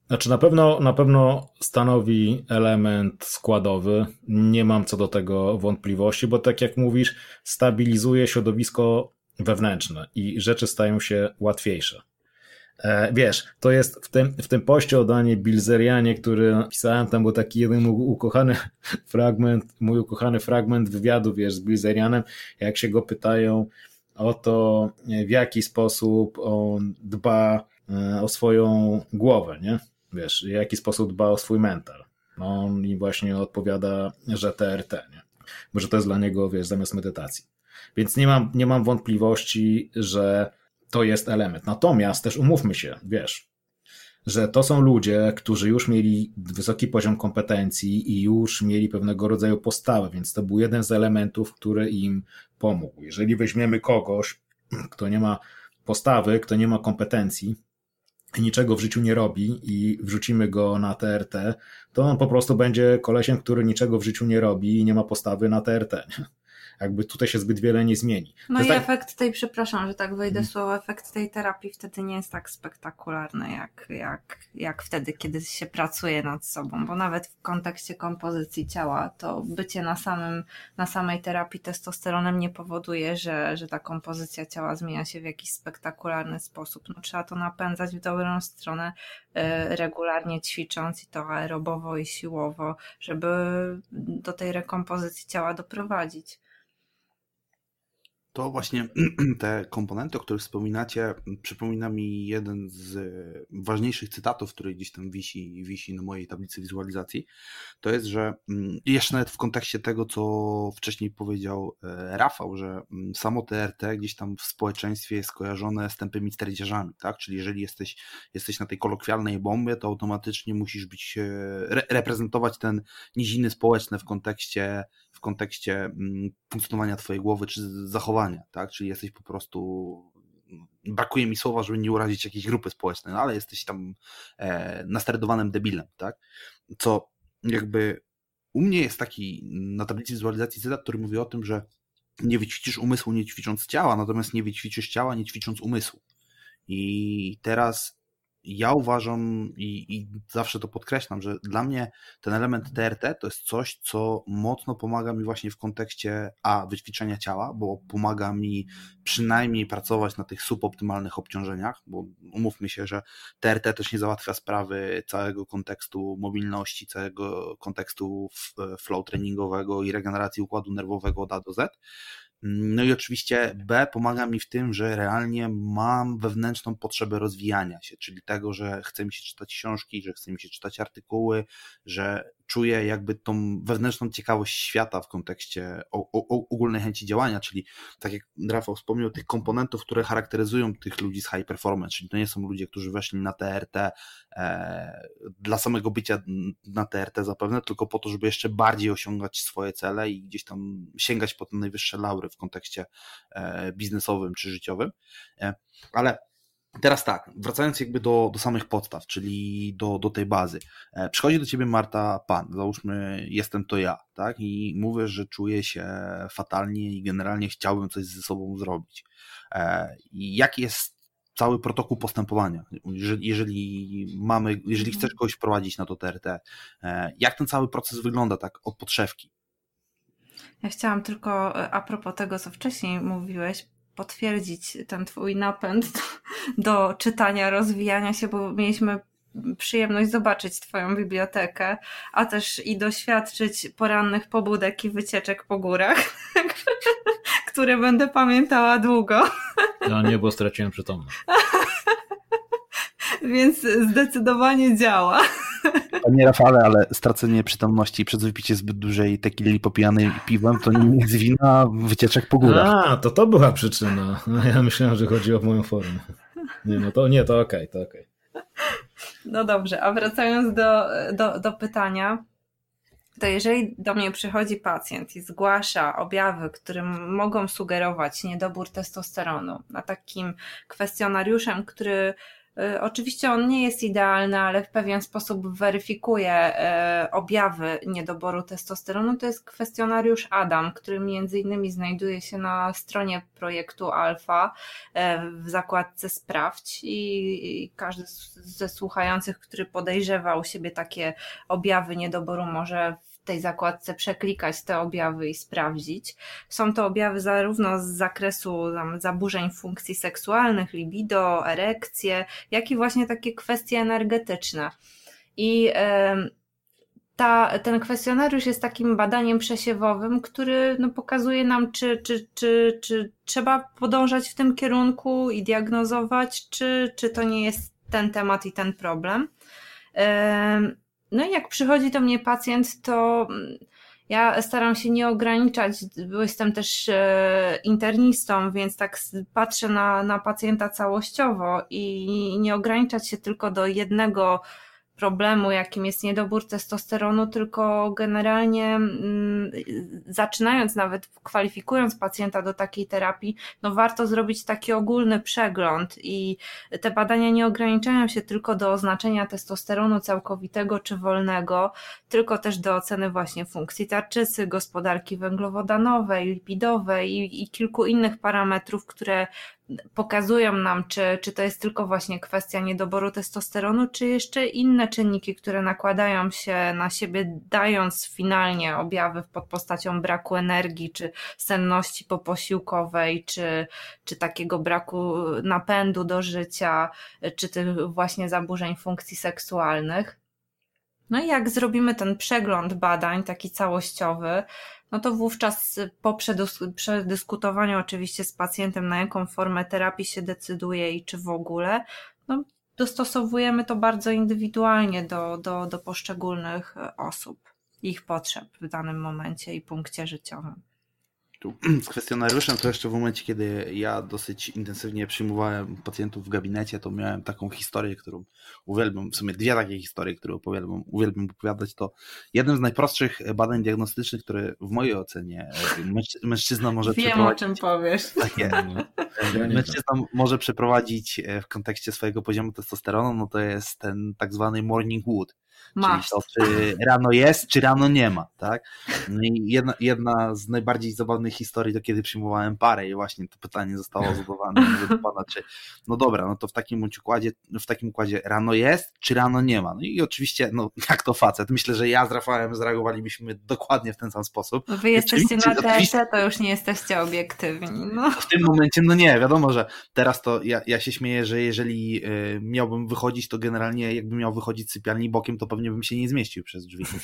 Znaczy na pewno, na pewno stanowi element składowy. Nie mam co do tego wątpliwości, bo tak jak mówisz, stabilizuje środowisko wewnętrzne i rzeczy stają się łatwiejsze. E, wiesz, to jest w tym, w tym poście o Danie Bilzerianie, który napisałem, tam był taki jeden ukochany fragment, mój ukochany fragment wywiadu, wiesz, z Bilzerianem, jak się go pytają o to, w jaki sposób on dba e, o swoją głowę, nie? Wiesz, w jaki sposób dba o swój mental. No, on im właśnie odpowiada, że TRT, nie? Bo że to jest dla niego, wiesz, zamiast medytacji. Więc nie mam, nie mam wątpliwości, że to jest element. Natomiast też umówmy się, wiesz, że to są ludzie, którzy już mieli wysoki poziom kompetencji i już mieli pewnego rodzaju postawę, więc to był jeden z elementów, który im pomógł. Jeżeli weźmiemy kogoś, kto nie ma postawy, kto nie ma kompetencji, niczego w życiu nie robi i wrzucimy go na TRT, to on po prostu będzie kolesiem, który niczego w życiu nie robi i nie ma postawy na TRT jakby tutaj się zbyt wiele nie zmieni.
No i tak... efekt tej, przepraszam, że tak wejdę hmm. słowo, efekt tej terapii wtedy nie jest tak spektakularny jak, jak, jak wtedy, kiedy się pracuje nad sobą, bo nawet w kontekście kompozycji ciała to bycie na, samym, na samej terapii testosteronem nie powoduje, że, że ta kompozycja ciała zmienia się w jakiś spektakularny sposób. No, trzeba to napędzać w dobrą stronę, y, regularnie ćwicząc i to aerobowo i siłowo, żeby do tej rekompozycji ciała doprowadzić
to właśnie te komponenty, o których wspominacie, przypomina mi jeden z ważniejszych cytatów, który gdzieś tam wisi, wisi na mojej tablicy wizualizacji. To jest, że mm, jeszcze nawet w kontekście tego, co wcześniej powiedział e, Rafał, że mm, samo TRT gdzieś tam w społeczeństwie jest kojarzone z tępymi sterdziarzami, tak? Czyli jeżeli jesteś, jesteś na tej kolokwialnej bombie, to automatycznie musisz być, e, re reprezentować ten niziny społeczne w kontekście kontekście mm, funkcjonowania twojej głowy czy zachowania, tak? Czyli jesteś po prostu brakuje mi słowa, żeby nie urazić jakiejś grupy społecznej, no ale jesteś tam e, nasterdowanym debilem, tak? Co jakby u mnie jest taki na tablicy wizualizacji cytat, który mówi o tym, że nie wyćwiczysz umysłu nie ćwicząc ciała, natomiast nie wyćwiczysz ciała nie ćwicząc umysłu. I teraz ja uważam i, i, zawsze to podkreślam, że dla mnie ten element TRT to jest coś, co mocno pomaga mi właśnie w kontekście A, wyćwiczenia ciała, bo pomaga mi przynajmniej pracować na tych suboptymalnych obciążeniach, bo umówmy się, że TRT też nie załatwia sprawy całego kontekstu mobilności, całego kontekstu flow treningowego i regeneracji układu nerwowego od A do Z, no i oczywiście B pomaga mi w tym, że realnie mam wewnętrzną potrzebę rozwijania się, czyli tego, że chce mi się czytać książki, że chce mi się czytać artykuły, że czuję jakby tą wewnętrzną ciekawość świata w kontekście ogólnej chęci działania, czyli tak jak Rafał wspomniał, tych komponentów, które charakteryzują tych ludzi z high performance, czyli to nie są ludzie, którzy weszli na TRT e, dla samego bycia na TRT zapewne, tylko po to, żeby jeszcze bardziej osiągać swoje cele i gdzieś tam sięgać po te najwyższe laury w kontekście e, biznesowym czy życiowym. E, ale Teraz tak, wracając jakby do, do samych podstaw, czyli do, do tej bazy. E, przychodzi do ciebie Marta Pan, załóżmy, jestem to ja, tak? I mówię, że czuję się fatalnie i generalnie chciałbym coś ze sobą zrobić. E, I jaki jest cały protokół postępowania? Jeżeli, jeżeli mamy, jeżeli mhm. chcesz kogoś wprowadzić na to TRT, e, jak ten cały proces wygląda tak od podszewki?
Ja chciałam tylko a propos tego, co wcześniej mówiłeś, potwierdzić ten twój napęd do, czytania, rozwijania się, bo mieliśmy przyjemność zobaczyć Twoją bibliotekę, a też i doświadczyć porannych pobudek i wycieczek po górach, które będę pamiętała długo.
Ja nie, bo straciłem przytomność.
Więc zdecydowanie działa.
Panie Rafale, ale stracenie przytomności przez wypicie zbyt dużej tekili popijanej piwem to nie jest wina wycieczek po górach.
A, to to była przyczyna. Ja myślałem, że chodzi o moją formę. Nie, no to nie, to okej, okay, to okej. Okay.
No dobrze, a wracając do, do, do pytania, to jeżeli do mnie przychodzi pacjent i zgłasza objawy, które mogą sugerować niedobór testosteronu, na takim kwestionariuszem, który Oczywiście on nie jest idealny, ale w pewien sposób weryfikuje y, objawy niedoboru testosteronu. To jest kwestionariusz ADAM, który między innymi znajduje się na stronie projektu Alfa y, w zakładce Sprawdź i każdy ze słuchających, który podejrzewa u siebie takie objawy niedoboru może w tej zakładce przeklikać te objawy i sprawdzić. Są to objawy zarówno z zakresu tam, zaburzeń funkcji seksualnych, libido, erekcje, jak i właśnie takie kwestie energetyczne. I ta, ten kwestionariusz jest takim badaniem przesiewowym, który no, pokazuje nam, czy, czy, czy, czy trzeba podążać w tym kierunku i diagnozować, czy, czy to nie jest ten temat i ten problem. No i jak przychodzi do mnie pacjent, to mm, ja staram się nie ograniczać, bo jestem też e, internistą, więc tak patrzę na, na pacjenta całościowo i nie ograniczać się tylko do jednego problemu, jakim jest niedobór testosteronu, tylko generalnie mm, zaczynając nawet, kwalifikując pacjenta do takiej terapii, no warto zrobić taki ogólny przegląd i te badania nie ograniczają się tylko do oznaczenia testosteronu całkowitego czy wolnego, tylko też do oceny właśnie funkcji tarczycy, gospodarki węglowodanowej, lipidowej i, i kilku innych parametrów, które pokazują nam, czy, czy to jest tylko właśnie kwestia niedoboru testosteronu, czy jeszcze inne czynniki, które nakładają się na siebie, dając finalnie objawy pod postacią braku energii, czy senności poposiłkowej, czy, czy takiego braku napędu do życia, czy tych właśnie zaburzeń funkcji seksualnych. No i jak zrobimy ten przegląd badań, taki całościowy, no to wówczas po przedyskutowaniu oczywiście z pacjentem, na jaką formę terapii się decyduje i czy w ogóle, no dostosowujemy to bardzo indywidualnie do, do, do poszczególnych osób, ich potrzeb w danym momencie i punkcie życiowym
tu z kwestionariuszem to jeszcze w momencie, kiedy ja dosyć intensywnie przyjmowałem pacjentów w gabinecie, to miałem taką historię, którą uwielbiam, w sumie dwie takie historie, które uwielbiam, uwielbiam opowiadać, to jednym z najprostszych badań diagnostycznych, które w mojej ocenie e, mężczyzna może
Wiem,
przeprowadzić.
Wiem o czym powiesz.
Takie. Mężczyzna może przeprowadzić e, w kontekście swojego poziomu testosteronu, no to jest ten tak zwany morning wood Czyli to, czy rano jest, czy rano nie ma, tak? No i jedna, jedna z najbardziej zabawnych historii to kiedy przyjmowałem parę i właśnie to pytanie zostało zadawane do pana, czy no dobra, no to w takim układzie, w takim układzie rano jest, czy rano nie ma? No i oczywiście, no jak to facet, myślę, że ja z Rafałem zareagowalibyśmy dokładnie w ten sam sposób.
Wy jesteście na TRT, to już nie jesteście obiektywni. No.
W tym momencie, no nie, wiadomo, że teraz to ja, ja się śmieję, że jeżeli y, miałbym wychodzić, to generalnie jakbym miał wychodzić z sypialni bokiem, to pewnie bym się nie zmieścił przez drzwi.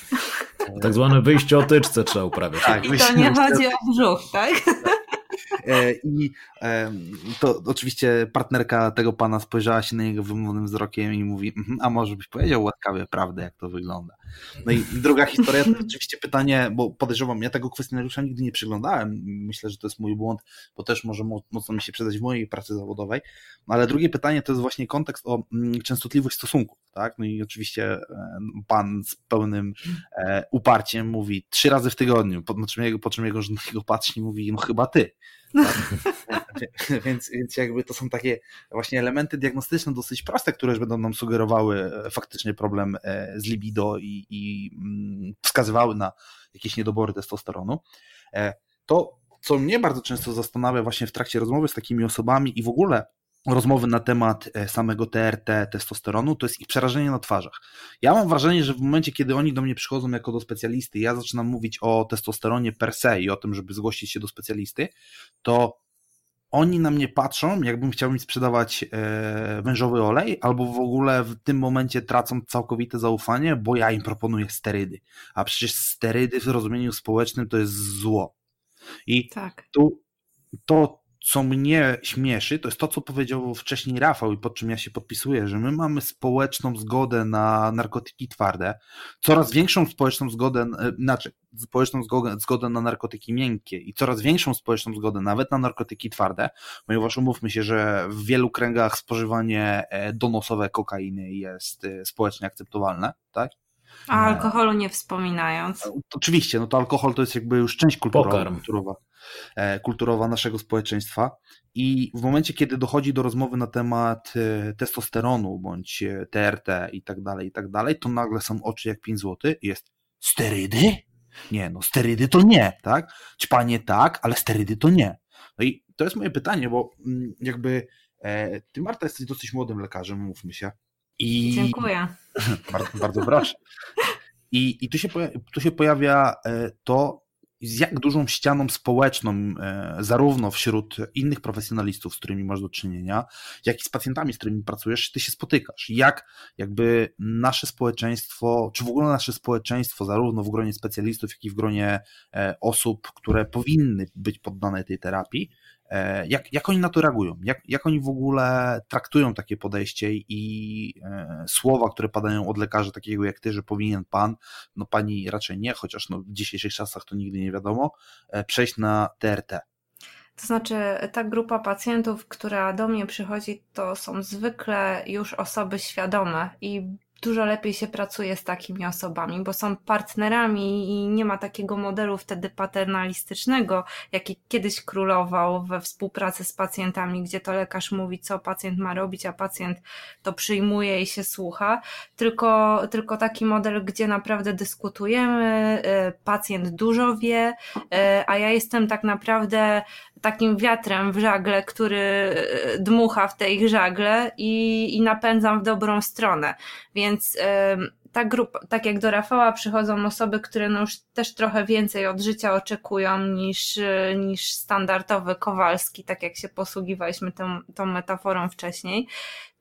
Tak zwane wyjście o tyczce trzeba uprawiać.
Tak, I to nie chodzi o brzuch, tak?
E, I to oczywiście partnerka tego pana spojrzała się na niego wymownym wzrokiem i mówi, mhm, a może byś powiedział łaskawie prawdę, jak to wygląda. No i druga historia to oczywiście pytanie, bo podejrzewam, ja tego kwestionariusza nigdy nie przyglądałem, myślę, że to jest mój błąd, bo też może mocno mi się przydać w mojej pracy zawodowej, no ale drugie pytanie to jest właśnie kontekst o mm, częstotliwość stosunków, tak? No i oczywiście pan z pełnym e, uparciem mówi trzy razy w tygodniu, po, czym jego, po czym jego żona patrzy i mówi, no chyba ty. Tak? więc, więc jakby to są takie właśnie elementy diagnostyczne dosyć proste, które już będą nam sugerowały e, faktycznie problem e, z libido i, i mm, wskazywały na jakieś niedobory testosteronu. E, to, co mnie bardzo często zastanawia właśnie w trakcie rozmowy z takimi osobami i w ogóle rozmowy na temat e, samego TRT, testosteronu, to jest ich przerażenie na twarzach. Ja mam wrażenie, że w momencie, kiedy oni do mnie przychodzą jako do specjalisty, ja zaczynam mówić o testosteronie per se i o tym, żeby zgłosić się do specjalisty, to oni na mnie patrzą, jakbym chciał im sprzedawać e, wężowy olej, albo w ogóle w tym momencie tracą całkowite zaufanie, bo ja im proponuję sterydy. A przecież sterydy w rozumieniu społecznym to jest zło. I tak. tu to co mnie śmieszy, to jest to, co powiedział wcześniej Rafał i pod czym ja się podpisuję, że my mamy społeczną zgodę na narkotyki twarde, coraz większą społeczną zgodę, e, znaczy społeczną zgodę, zgodę na narkotyki miękkie i coraz większą społeczną zgodę nawet na narkotyki twarde, ponieważ umówmy się, że w wielu kręgach spożywanie e, donosowe kokainy jest e, społecznie akceptowalne, tak?
A alkoholu nie wspominając.
Oczywiście, no to alkohol to jest jakby już część kulturowa. kulturowa. E, kulturowa naszego społeczeństwa. I w momencie, kiedy dochodzi do rozmowy na temat e, testosteronu bądź TRT e, i tak dalej, i tak dalej, to nagle są oczy jak 5 zł i jest sterydy? Nie, no sterydy to nie, tak? Ćpanie tak, ale sterydy to nie. No i to jest moje pytanie, bo mm, jakby ty Marta jesteś dosyć młodym lekarzem, mówmy się.
I... Dziękuję.
bardzo, bardzo proszę. I, i tu, się tu się pojawia to, z jak dużą ścianą społeczną, e, zarówno wśród innych profesjonalistów, z którymi masz do czynienia, jak i z pacjentami, z którymi pracujesz, ty się spotykasz. Jak jakby nasze społeczeństwo, czy w ogóle nasze społeczeństwo, zarówno w gronie specjalistów, jak i w gronie e, osób, które powinny być poddane tej terapii, jak, jak oni na to reagują? Jak, jak oni w ogóle traktują takie podejście i e, słowa, które padają od lekarza takiego jak ty, że powinien pan, no pani raczej nie, chociaż no w dzisiejszych czasach to nigdy nie wiadomo, e, przejść na TRT?
To znaczy, ta grupa pacjentów, która do mnie przychodzi, to są zwykle już osoby świadome i dużo lepiej się pracuje z takimi osobami, bo są partnerami i nie ma takiego modelu wtedy paternalistycznego, jaki kiedyś królował we współpracy z pacjentami, gdzie to lekarz mówi, co pacjent ma robić, a pacjent to przyjmuje i się słucha, tylko, tylko taki model, gdzie naprawdę dyskutujemy, y, pacjent dużo wie, y, a ja jestem tak naprawdę takim wiatrem w żagle, który e, dmucha w tej żagle i, i napędzam w dobrą stronę. Więc ta grupa, tak jak do Rafała przychodzą osoby, które no już też trochę więcej od życia oczekują niż, e, niż standardowy Kowalski, tak jak się posługiwaliśmy tą, tą metaforą wcześniej,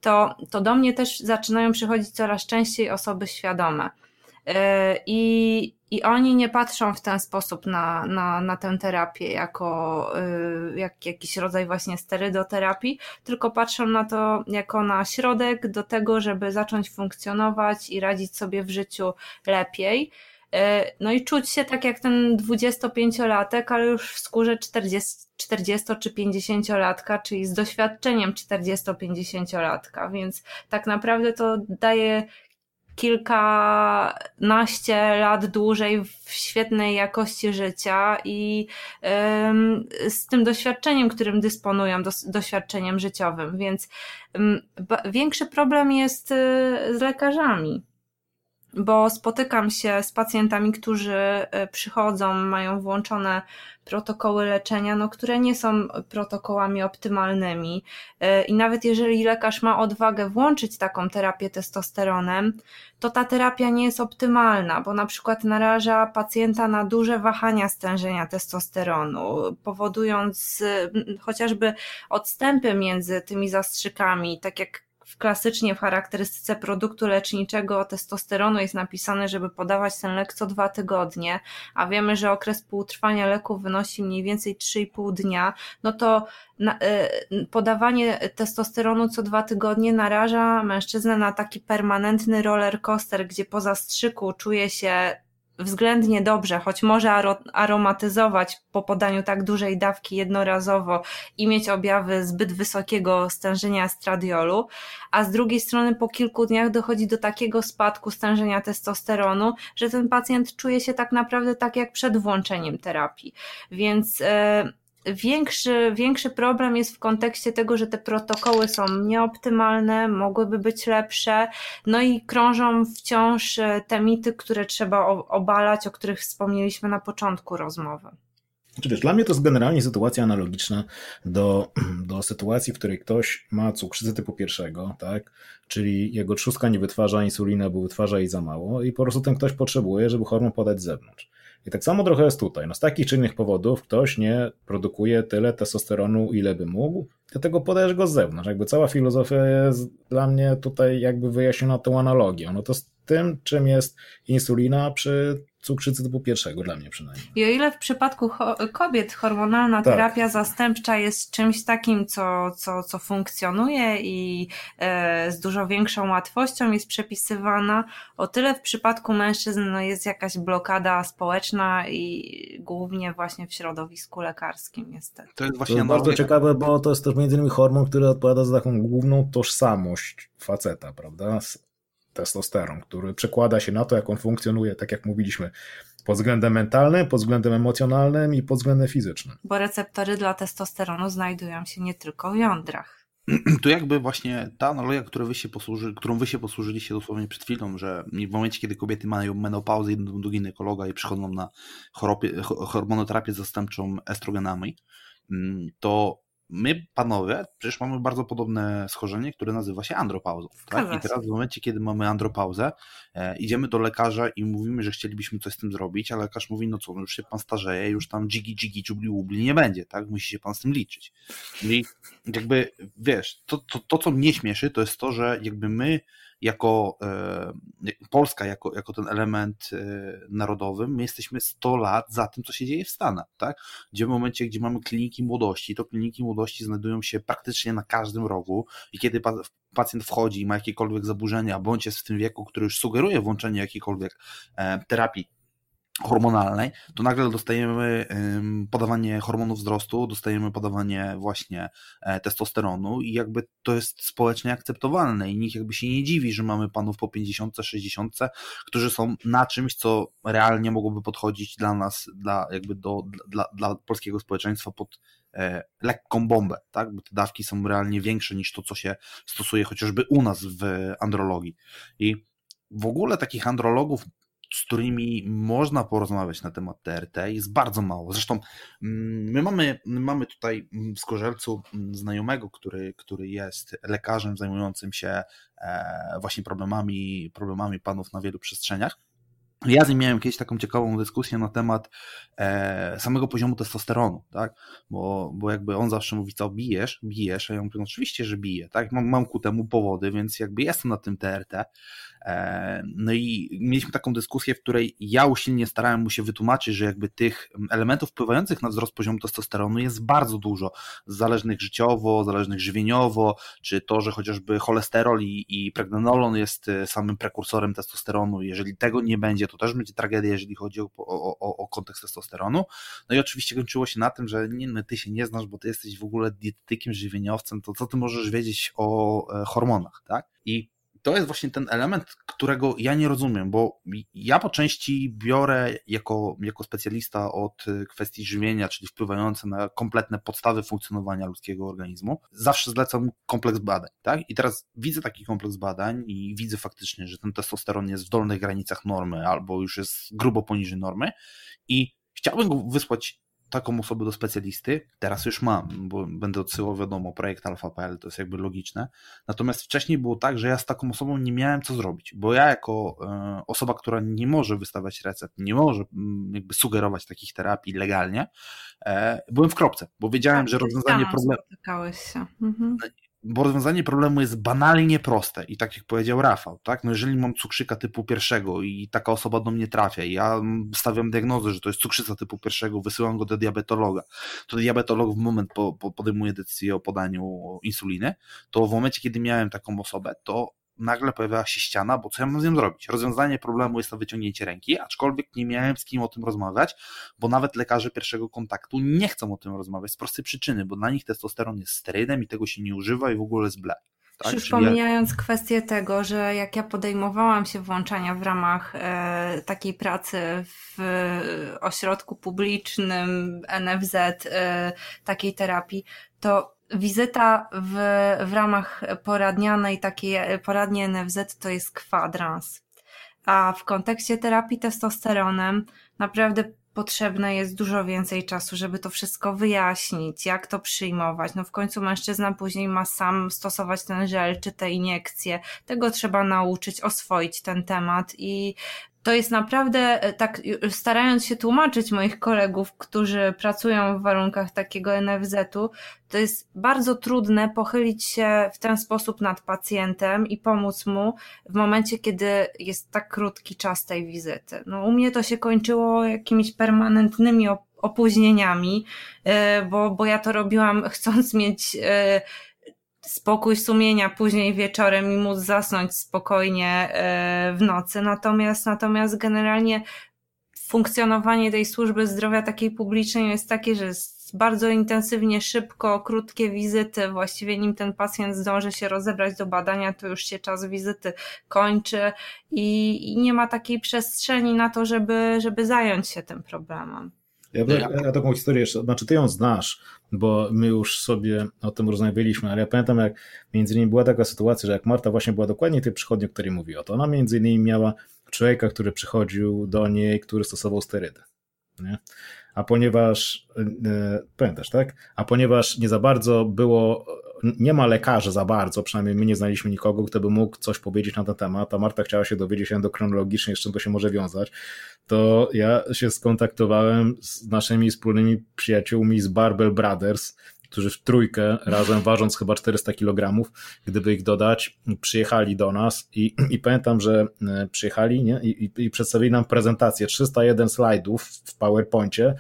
to, to do mnie też zaczynają przychodzić coraz częściej osoby świadome. E, I, i oni nie patrzą w ten sposób na, na, na tę terapię jako y, jak jakiś rodzaj właśnie sterydoterapii, tylko patrzą na to jako na środek do tego, żeby zacząć funkcjonować i radzić sobie w życiu lepiej. Y, no i czuć się tak jak ten 25-latek, ale już w skórze 40, 40 czy 50-latka, czyli z doświadczeniem 40-50-latka, więc tak naprawdę to daje kilkanaście lat dłużej w świetnej jakości życia i z tym doświadczeniem, którym dysponują, doświadczeniem życiowym, więc większy problem jest y, z lekarzami bo spotykam się z pacjentami, którzy e, przychodzą, mają włączone protokoły leczenia, no, które nie są protokołami optymalnymi. E, I nawet jeżeli lekarz ma odwagę włączyć taką terapię testosteronem, to ta terapia nie jest optymalna, bo na przykład naraża pacjenta na duże wahania stężenia testosteronu, powodując chociażby odstępy między tymi zastrzykami, tak jak klasycznie w charakterystyce produktu leczniczego testosteronu jest napisane, żeby podawać ten lek co dwa tygodnie, a wiemy, że okres półtrwania leku wynosi mniej więcej 3,5 dnia, no to na, y, podawanie testosteronu co dwa tygodnie naraża mężczyznę na taki permanentny roller coaster, gdzie po zastrzyku czuje się względnie dobrze, choć może aromatyzować po podaniu tak dużej dawki jednorazowo i mieć objawy zbyt wysokiego stężenia estradiolu, a z drugiej strony po kilku dniach dochodzi do takiego spadku stężenia testosteronu, że ten pacjent czuje się tak naprawdę tak jak przed włączeniem terapii. Więc yy, Większy, większy problem jest w kontekście tego, że te protokoły są nieoptymalne, mogłyby być lepsze, no i krążą wciąż e, te mity, które trzeba obalać, o których wspomnieliśmy na początku rozmowy.
Czy wiesz, dla mnie to jest generalnie sytuacja analogiczna do, do sytuacji, w której ktoś ma cukrzycę typu pierwszego, tak? Czyli jego trzustka nie wytwarza insuliny, bo wytwarza jej za mało i po prostu ten ktoś potrzebuje, żeby hormon podać z zewnątrz. I tak samo trochę jest tutaj. No z takich czy innych powodów ktoś nie produkuje tyle testosteronu, ile by mógł, dlatego podajesz go z zewnątrz. Jakby cała filozofia jest dla mnie tutaj jakby wyjaśniona tą analogią. No to z tym, czym jest insulina przy cukrzycy typu pierwszego, dla mnie przynajmniej.
I o ile w przypadku ho kobiet hormonalna tak. terapia zastępcza jest czymś takim, co, co, co funkcjonuje i e, z dużo większą łatwością jest przepisywana, o tyle w przypadku mężczyzn no, jest jakaś blokada społeczna i głównie właśnie w środowisku lekarskim niestety.
To jest właśnie to jest bardzo ciekawe, bo to jest też między innymi hormon, który odpowiada za taką główną tożsamość faceta, prawda? Testosteron, który przekłada się na to, jak on funkcjonuje, tak jak mówiliśmy, pod względem mentalnym, pod względem emocjonalnym i pod względem fizycznym.
Bo receptory dla testosteronu znajdują się nie tylko w jądrach.
Tu jakby właśnie ta analogia, którą wy się, posłuży, którą wy się posłużyliście dosłownie przed chwilą, że w momencie, kiedy kobiety mają menopauzę, idą do ginekologa i przychodzą na chorobie, hormonoterapię zastępczą estrogenami, mm, to my, panowie, przecież mamy bardzo podobne schorzenie, które nazywa się andropauzą. Tak? I teraz w momencie, kiedy mamy andropauzę, e, idziemy do lekarza i mówimy, że chcielibyśmy coś z tym zrobić, a lekarz mówi, no co, no już się pan starzeje, już tam dzigi, dzigi, czubli, ubli nie będzie, tak? Musi się pan z tym liczyć. I jakby, wiesz, to, to, to, co mnie śmieszy, to jest to, że jakby my jako e, Polska, jako, jako ten element e, narodowy, my jesteśmy 100 lat za tym, co się dzieje w Stanach, tak? Gdzie w momencie, gdzie mamy kliniki młodości, to kliniki młodości znajdują się praktycznie na każdym rogu i kiedy pacjent wchodzi i ma jakiekolwiek zaburzenia, bądź jest w tym wieku, który już sugeruje włączenie jakiejkolwiek e, terapii hormonalnej, to nagle dostajemy podawanie hormonów wzrostu, dostajemy podawanie właśnie e, testosteronu i jakby to jest społecznie akceptowalne i nikt jakby się nie dziwi, że mamy panów po 50, 60, którzy są na czymś, co realnie mogłoby podchodzić dla nas, dla jakby do, dla, dla polskiego społeczeństwa pod e, lekką bombę, tak? Bo te dawki są realnie większe niż to, co się stosuje chociażby u nas w andrologii. I w ogóle takich andrologów z którymi można porozmawiać na temat TRT jest bardzo mało. Zresztą mm, my mamy, mamy tutaj w Skorzelcu mm, znajomego, który, który jest lekarzem zajmującym się e, właśnie problemami, problemami panów na wielu przestrzeniach ja z nim miałem kiedyś taką ciekawą dyskusję na temat e, samego poziomu testosteronu, tak? Bo, bo jakby on zawsze mówi, co bijesz, bijesz, a ja mówię, no oczywiście, że biję, tak? Mam, mam ku temu powody, więc jakby jestem na tym TRT. E, no i mieliśmy taką dyskusję, w której ja usilnie starałem mu się wytłumaczyć, że jakby tych elementów wpływających na wzrost poziomu testosteronu jest bardzo dużo, zależnych życiowo, zależnych żywieniowo, czy to, że chociażby cholesterol i, i pregnenolon jest e, samym prekursorem testosteronu, jeżeli tego nie będzie, to też będzie tragedia, jeżeli chodzi o, o, o, o kontekst testosteronu. No i oczywiście kończyło się na tym, że nie, no, ty się nie znasz, bo ty jesteś w ogóle dietetykiem, żywieniowcem, to co ty możesz wiedzieć o e, hormonach, tak? I to jest właśnie ten element, którego ja nie rozumiem, bo ja po części biorę jako, jako specjalista od kwestii żywienia, czyli wpływające na kompletne podstawy funkcjonowania ludzkiego organizmu. Zawsze zlecam kompleks badań, tak? I teraz widzę taki kompleks badań i widzę faktycznie, że ten testosteron jest w dolnych granicach normy albo już jest grubo poniżej normy i chciałbym go wysłać taką osobę do specjalisty, teraz już mam, bo będę odsyłał, wiadomo, projekt alfa.pl, to jest jakby logiczne. Natomiast wcześniej było tak, że ja z taką osobą nie miałem co zrobić, bo ja jako e, osoba, która nie może wystawiać recept, nie może mm, jakby sugerować takich terapii legalnie, e, byłem w kropce, bo wiedziałem, tak, że rozwiązanie problemu. Mhm bo rozwiązanie problemu jest banalnie proste i tak jak powiedział Rafał, tak? No jeżeli mam cukrzyka typu pierwszego i taka osoba do mnie trafia i ja stawiam diagnozę, że to jest cukrzyca typu pierwszego, wysyłam go do diabetologa, to diabetolog w moment po, po podejmuje decyzję o podaniu insuliny, to w momencie, kiedy miałem taką osobę, to nagle pojawiała się ściana, bo co ja mam z nią zrobić? Rozwiązanie problemu jest to wyciągnięcie ręki, aczkolwiek nie miałem z kim o tym rozmawiać, bo nawet lekarze pierwszego kontaktu nie chcą o tym rozmawiać z prostej przyczyny, bo dla nich testosteron jest sterydem i tego się nie używa i w ogóle jest ble.
Tak? Przypominając ja... kwestię tego, że jak ja podejmowałam się włączania w ramach e, takiej pracy w ośrodku publicznym NFZ, e, takiej terapii, to wizyta w, w ramach poradnianej, takiej poradni NFZ to jest kwadrans. A w kontekście terapii testosteronem naprawdę potrzebne jest dużo więcej czasu, żeby to wszystko wyjaśnić, jak to przyjmować. No w końcu mężczyzna później ma sam stosować ten żel czy te iniekcje. Tego trzeba nauczyć, oswoić ten temat i to jest naprawdę, e, tak starając się tłumaczyć moich kolegów, którzy pracują w warunkach takiego NFZ-u, to jest bardzo trudne pochylić się w ten sposób nad pacjentem i pomóc mu w momencie, kiedy jest tak krótki czas tej wizyty. No, u mnie to się kończyło jakimiś permanentnymi opóźnieniami, e, bo, bo ja to robiłam chcąc mieć e, spokój sumienia później wieczorem i móc zasnąć spokojnie e, w nocy. Natomiast, natomiast generalnie funkcjonowanie tej służby zdrowia takiej publicznej jest takie, że jest bardzo intensywnie, szybko, krótkie wizyty, właściwie nim ten pacjent zdąży się rozebrać do badania, to już się czas wizyty kończy i, i nie ma takiej przestrzeni na to, żeby, żeby zająć się tym problemem.
Ja, ja, ja taką historię jeszcze, znaczy ty ją znasz, bo my już sobie o tym rozmawialiśmy, ale ja pamiętam jak między innymi była taka sytuacja, że jak Marta właśnie była dokładnie tej przychodni, o której mówiła, to ona między innymi miała człowieka, który przychodził do niej, który stosował sterydy. Nie? A ponieważ, e, pamiętasz, tak? A ponieważ nie za bardzo było nie ma lekarza za bardzo, przynajmniej my nie znaliśmy nikogo, kto by mógł coś powiedzieć na ten temat, a Marta chciała się dowiedzieć endokronologicznie, z czym to się może wiązać, to ja się skontaktowałem z naszymi wspólnymi przyjaciółmi z Barbell Brothers, którzy w trójkę, razem ważąc chyba 400 kg, gdyby ich dodać, przyjechali do nas i, i pamiętam, że e, przyjechali nie? I, i, i przedstawili nam prezentację 301 slajdów w PowerPoincie,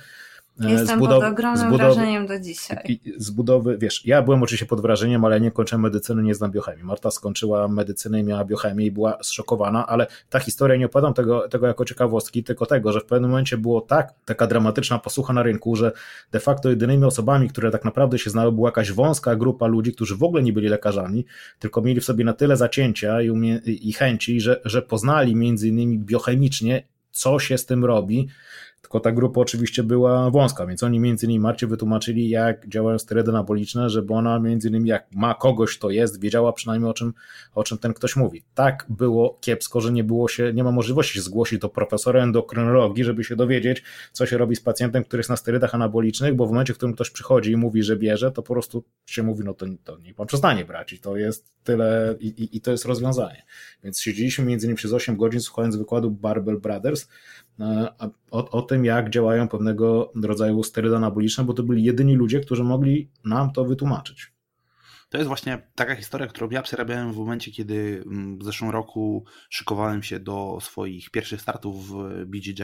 Jestem zbudow- pod ogromnym zbudow- wrażeniem do dzisiaj.
Zbudowy, wiesz, ja byłem oczywiście pod wrażeniem, ale nie kończę medycyny, nie znam biochemii. Marta skończyła medycynę i miała biochemię i była zszokowana, ale ta historia, nie opowiadam tego, tego jako ciekawostki, tylko tego, że w pewnym momencie było tak, taka dramatyczna posłucha na rynku, że de facto jedynymi osobami, które tak naprawdę się znały, była jakaś wąska grupa ludzi, którzy w ogóle nie byli lekarzami, tylko mieli w sobie na tyle zacięcia i, umie- i chęci, że, że poznali między innymi biochemicznie, co się z tym robi, tylko ta grupa oczywiście była wąska, więc oni między innymi Marcie wytłumaczyli, jak działają sterydy anaboliczne, żeby ona między innymi jak ma kogoś, to jest, wiedziała przynajmniej o czym, o czym ten ktoś mówi. Tak było kiepsko, że nie było się, nie ma możliwości się zgłosić do profesora endokrynologii, żeby się dowiedzieć, co się robi z pacjentem, który jest na sterydach anabolicznych, bo w momencie, w którym ktoś przychodzi i mówi, że bierze, to po prostu się mówi, no to, to niech pan przestanie brać i to jest tyle i, i, i to jest rozwiązanie. Więc siedzieliśmy między innymi przez 8 godzin słuchając wykładu Barbell Brothers, o, o tym, jak działają pewnego rodzaju sterydy anaboliczne, bo to byli jedyni ludzie, którzy mogli nam to wytłumaczyć.
To jest właśnie taka historia, którą ja przerabiałem w momencie, kiedy mm, w zeszłym roku szykowałem się do swoich pierwszych startów w BJJ.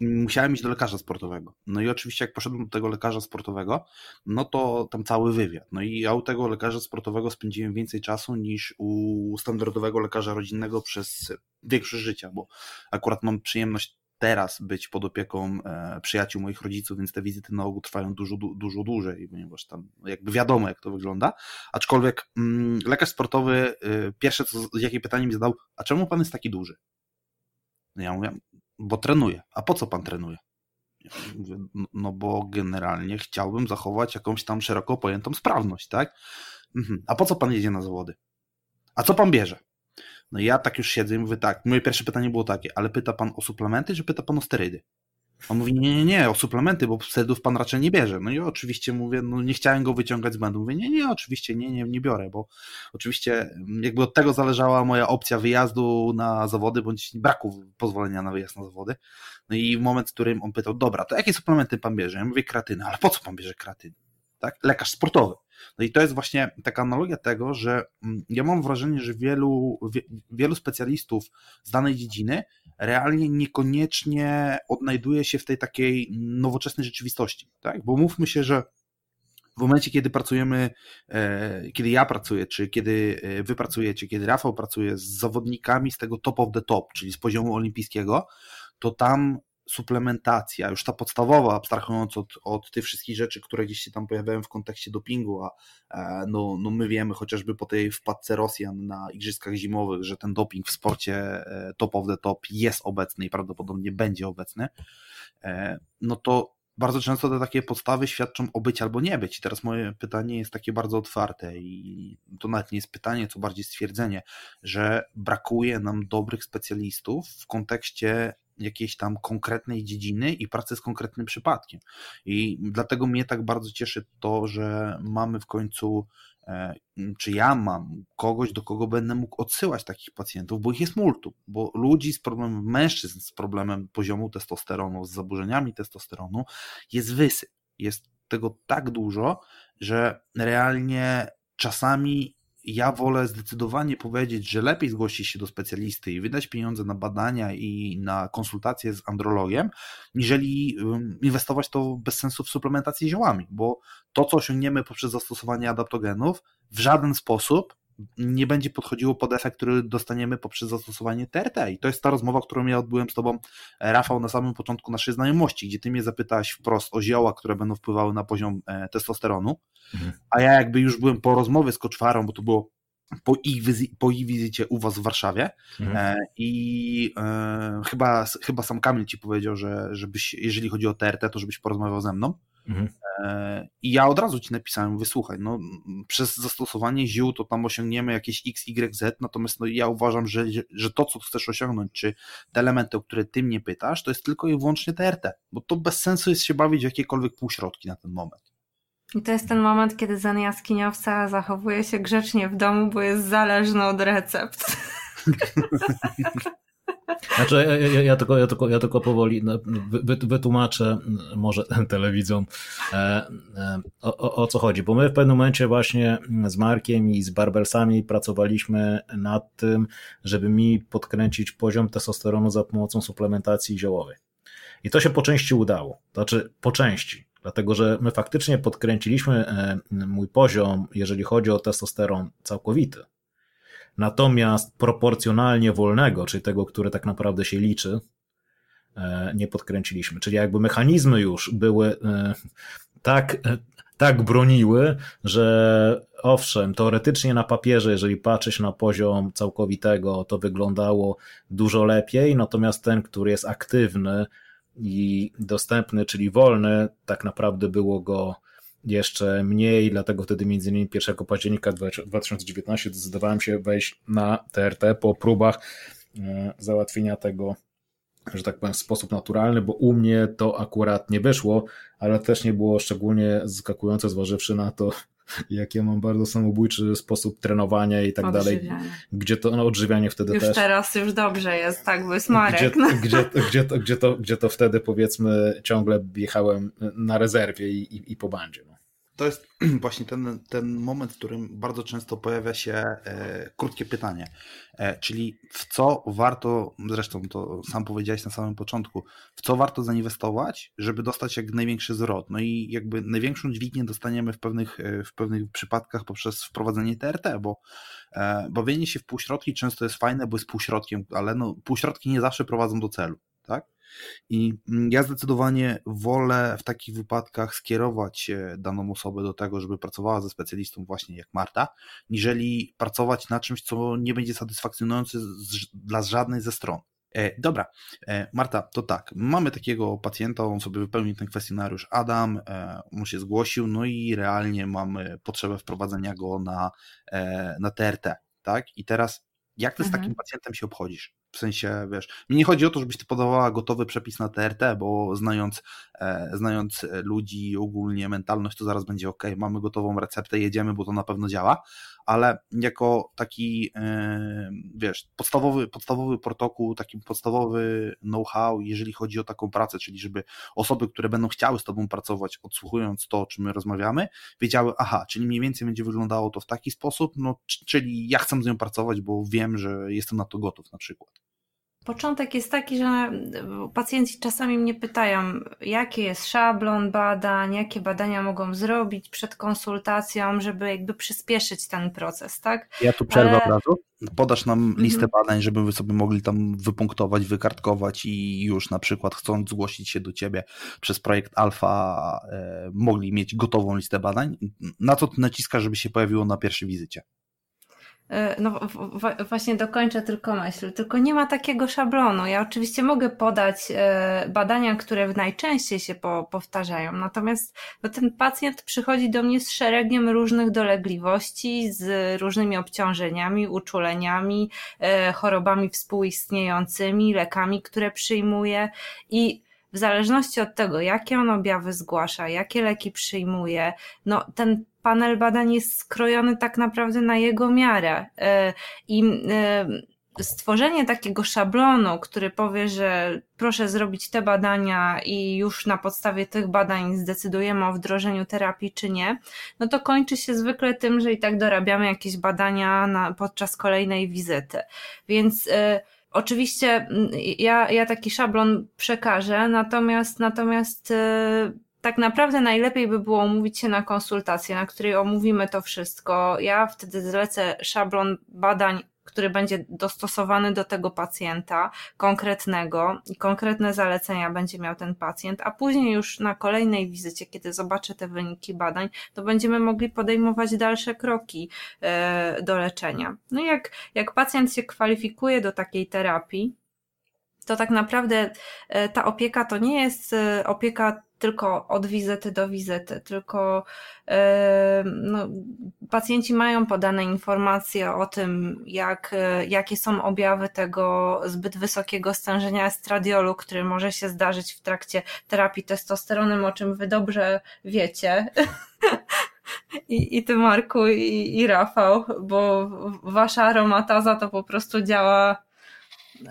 Musiałem iść do lekarza sportowego. No i oczywiście, jak poszedłem do tego lekarza sportowego, no to tam cały wywiad. No i ja u tego lekarza sportowego spędziłem więcej czasu niż u standardowego lekarza rodzinnego przez większość życia, bo akurat mam przyjemność teraz być pod opieką e, przyjaciół moich rodziców, więc te wizyty na ogół trwają dużo, dużo dłużej, ponieważ tam jakby wiadomo, jak to wygląda. Aczkolwiek mm, lekarz sportowy, y, pierwsze co, jakie pytanie mi zadał, a czemu pan jest taki duży? Ja mówię, bo trenuję. A po co pan trenuje? no, no bo generalnie chciałbym zachować jakąś tam szeroko pojętą sprawność, tak? Mhm. A po co pan jedzie na zawody? A co pan bierze? No ja tak już siedzę i mówię tak, moje pierwsze pytanie było takie, ale pyta pan o suplementy, czy pyta pan o sterydy? On mówi, nie, nie, nie, o suplementy, bo sterydów pan raczej nie bierze. No i oczywiście mówię, no nie chciałem go wyciągać z błędu. Mówię, nie, nie, oczywiście nie, nie, nie biorę, bo oczywiście jakby od tego zależała moja opcja wyjazdu na zawody, bądź braku pozwolenia na wyjazd na zawody. No i w moment, w którym on pytał, dobra, to jakie suplementy pan bierze? Ja mówię, kreatynę, ale po co pan bierze kreatynę? Tak? Lekarz sportowy. No i to jest właśnie taka analogia tego, że mm, ja mam wrażenie, że wielu, wielu specjalistów z danej dziedziny realnie niekoniecznie odnajduje się w tej takiej nowoczesnej rzeczywistości, tak? Bo mówmy się, że w momencie, kiedy pracujemy, e, kiedy ja pracuję, czy kiedy e, wy pracujecie, kiedy Rafał pracuje z zawodnikami z tego top of the top, czyli z poziomu olimpijskiego, to tam suplementacja, już ta podstawowa, abstrahując od, od tych wszystkich rzeczy, które gdzieś się tam pojawiają w kontekście dopingu, a e, no, no my wiemy chociażby po tej wpadce Rosjan na Igrzyskach Zimowych, że ten doping w sporcie e, top of the top jest obecny i prawdopodobnie będzie obecny, e, no to bardzo często te takie podstawy świadczą o być albo nie być. I teraz moje pytanie jest takie bardzo otwarte i to nawet nie jest pytanie, co bardziej stwierdzenie, że brakuje nam dobrych specjalistów w kontekście jakiejś tam konkretnej dziedziny i pracy z konkretnym przypadkiem. I dlatego mnie tak bardzo cieszy to, że mamy w końcu E, czy ja mam kogoś, do kogo będę mógł odsyłać takich pacjentów, bo ich jest multum, bo ludzi z problemem, mężczyzn z problemem poziomu testosteronu, z zaburzeniami testosteronu jest wysyp. Jest tego tak dużo, że realnie czasami ja wolę zdecydowanie powiedzieć, że lepiej zgłosić się do specjalisty i wydać pieniądze na badania i na konsultacje z andrologiem, niżeli inwestować to bez sensu w suplementację ziołami, bo to, co osiągniemy poprzez zastosowanie adaptogenów, w żaden sposób nie będzie podchodziło pod efekt, który dostaniemy poprzez zastosowanie TRT. I to jest ta rozmowa, którą ja odbyłem z Tobą, e, Rafał, na samym początku naszej znajomości, gdzie Ty mnie zapytałeś wprost o zioła, które będą wpływały na poziom e, testosteronu, mhm. a ja jakby już byłem po rozmowie z Koczwarą, bo to było po ich, wizy- po ich wizycie u Was w Warszawie mhm. e, i e, chyba, chyba sam Kamil Ci powiedział, że żebyś, jeżeli chodzi o TRT, to żebyś porozmawiał ze mną. Mhm. E, I ja od razu ci napisałem, wysłuchaj, no, przez zastosowanie ziół to tam osiągniemy jakieś x, y, z, natomiast no, ja uważam, że, że to, co chcesz osiągnąć, czy te elementy, o które ty mnie pytasz, to jest tylko i wyłącznie TRT, bo to bez sensu jest się bawić w jakiekolwiek półśrodki na ten moment.
I to jest ten moment, kiedy Zen Jaskiniowca zachowuje się grzecznie w domu, bo jest zależny od recept.
Znaczy, ja, ja, ja, tylko, ja, tylko, ja tylko powoli no, wy, wytłumaczę może telewidzom e, e, o, o, co chodzi, bo my w pewnym momencie właśnie z Markiem i z Barbelsami pracowaliśmy nad tym, żeby mi podkręcić poziom testosteronu za pomocą suplementacji ziołowej. I to się po części udało, znaczy po części, dlatego że my faktycznie podkręciliśmy e, mój poziom, jeżeli chodzi o testosteron całkowity. Natomiast proporcjonalnie wolnego, czyli tego, które tak naprawdę się liczy, e, nie podkręciliśmy. Czyli jakby mechanizmy już były e, tak, e, tak broniły, że owszem, teoretycznie na papierze, jeżeli patrzeć na poziom całkowitego, to wyglądało dużo lepiej, natomiast ten, który jest aktywny i dostępny, czyli wolny, tak naprawdę było go jeszcze mniej, dlatego wtedy między innymi 1 października 2019 zdecydowałem się wejść na TRT po próbach e, załatwienia tego, że tak powiem, w sposób naturalny, bo u mnie to akurat nie wyszło, ale też nie było szczególnie zaskakujące, zważywszy na to, jak ja mam bardzo samobójczy sposób trenowania i tak dalej. Gdzie to, no odżywianie wtedy
już
też.
Już teraz już dobrze jest, tak, bo jest Marek.
Gdzie, no. gdzie, gdzie, to, gdzie, to, gdzie to wtedy powiedzmy ciągle jechałem na rezerwie i, i, i po bandzie. No
to jest właśnie ten, ten moment, w którym bardzo często pojawia się e, krótkie pytanie, e, czyli w co warto, zresztą to sam powiedziałeś na samym początku, w co warto zainwestować, żeby dostać jak największy zwrot. No i jakby największą dźwignię dostaniemy w pewnych, e, w pewnych przypadkach poprzez wprowadzenie TRT, bo e, bawienie się w półśrodki często jest fajne, bo jest półśrodkiem, ale no, półśrodki nie zawsze prowadzą do celu. Tak? I mm, ja zdecydowanie wolę w takich wypadkach skierować daną osobę do tego, żeby pracowała ze specjalistą właśnie jak Marta, niżeli pracować na czymś, co nie będzie satysfakcjonujące dla żadnej ze stron. E, dobra, e, Marta, to tak, mamy takiego pacjenta, on sobie wypełnił ten kwestionariusz Adam, e, on się zgłosił, no i realnie mamy potrzebę wprowadzenia go na, e, na TRT, tak? I teraz jak ty mhm. z takim pacjentem się obchodzisz? W sensie, wiesz, mi nie chodzi o to, żebyś ty podawała gotowy przepis na TRT, bo znając, e, znając ludzi, ogólnie mentalność, to zaraz będzie ok, mamy gotową receptę, jedziemy, bo to na pewno działa, ale jako taki, e, wiesz, podstawowy, podstawowy protokół, taki podstawowy know-how, jeżeli chodzi o taką pracę, czyli żeby osoby, które będą chciały z tobą pracować, odsłuchując to, o czym my rozmawiamy, wiedziały, aha, czyli mniej więcej będzie wyglądało to w taki sposób, no, czyli ja chcę z nią pracować, bo wiem, że jestem na to gotów na przykład.
Początek jest taki, że pacjenci czasami mnie pytają, jaki jest szablon badań, jakie badania mogą zrobić przed konsultacją, żeby jakby przyspieszyć ten proces, tak?
Ja tu przerwę Ale... od razu. Podasz nam mhm. listę badań, żeby wy sobie mogli tam wypunktować, wykartkować i już na przykład chcąc zgłosić się do ciebie przez projekt Alfa e, mogli mieć gotową listę badań. Na co ty naciskasz, żeby się pojawiło na pierwszej wizycie?
E, no właśnie dokończę tylko myśl, tylko nie ma takiego szablonu. Ja oczywiście mogę podać e, badania, które najczęściej się powtarzają, natomiast no, ten pacjent przychodzi do mnie z szeregiem różnych dolegliwości, z różnymi obciążeniami, uczuleniami, e, chorobami współistniejącymi, lekami, które przyjmuje i w zależności od tego, jakie on objawy zgłasza, jakie leki przyjmuje, no ten panel badań jest skrojony tak naprawdę na jego miarę. I stworzenie takiego szablonu, który powie, że proszę zrobić te badania i już na podstawie tych badań zdecydujemy o wdrożeniu terapii czy nie, no to kończy się zwykle tym, że i tak dorabiamy jakieś badania na, podczas kolejnej wizyty. Więc y, oczywiście ja, ja taki szablon przekażę, natomiast natomiast tak naprawdę najlepiej by było umówić się na konsultację, na której omówimy to wszystko. Ja wtedy zlecę szablon badań który będzie dostosowany do tego pacjenta konkretnego i konkretne zalecenia będzie miał ten pacjent, a później już na kolejnej wizycie, kiedy zobaczę te wyniki badań, to będziemy mogli podejmować dalsze kroki e, do leczenia. No jak, jak pacjent się kwalifikuje do takiej terapii, to tak naprawdę e, ta opieka to nie jest e, opieka tylko od wizyty do wizyty, tylko no, pacjenci mają podane informacje o tym, jak, jakie są objawy tego zbyt wysokiego stężenia estradiolu, który może się zdarzyć w trakcie terapii testosteronem, o czym wy dobrze wiecie. I, i ty Marku i, i Rafał, bo wasza aromataza to po prostu działa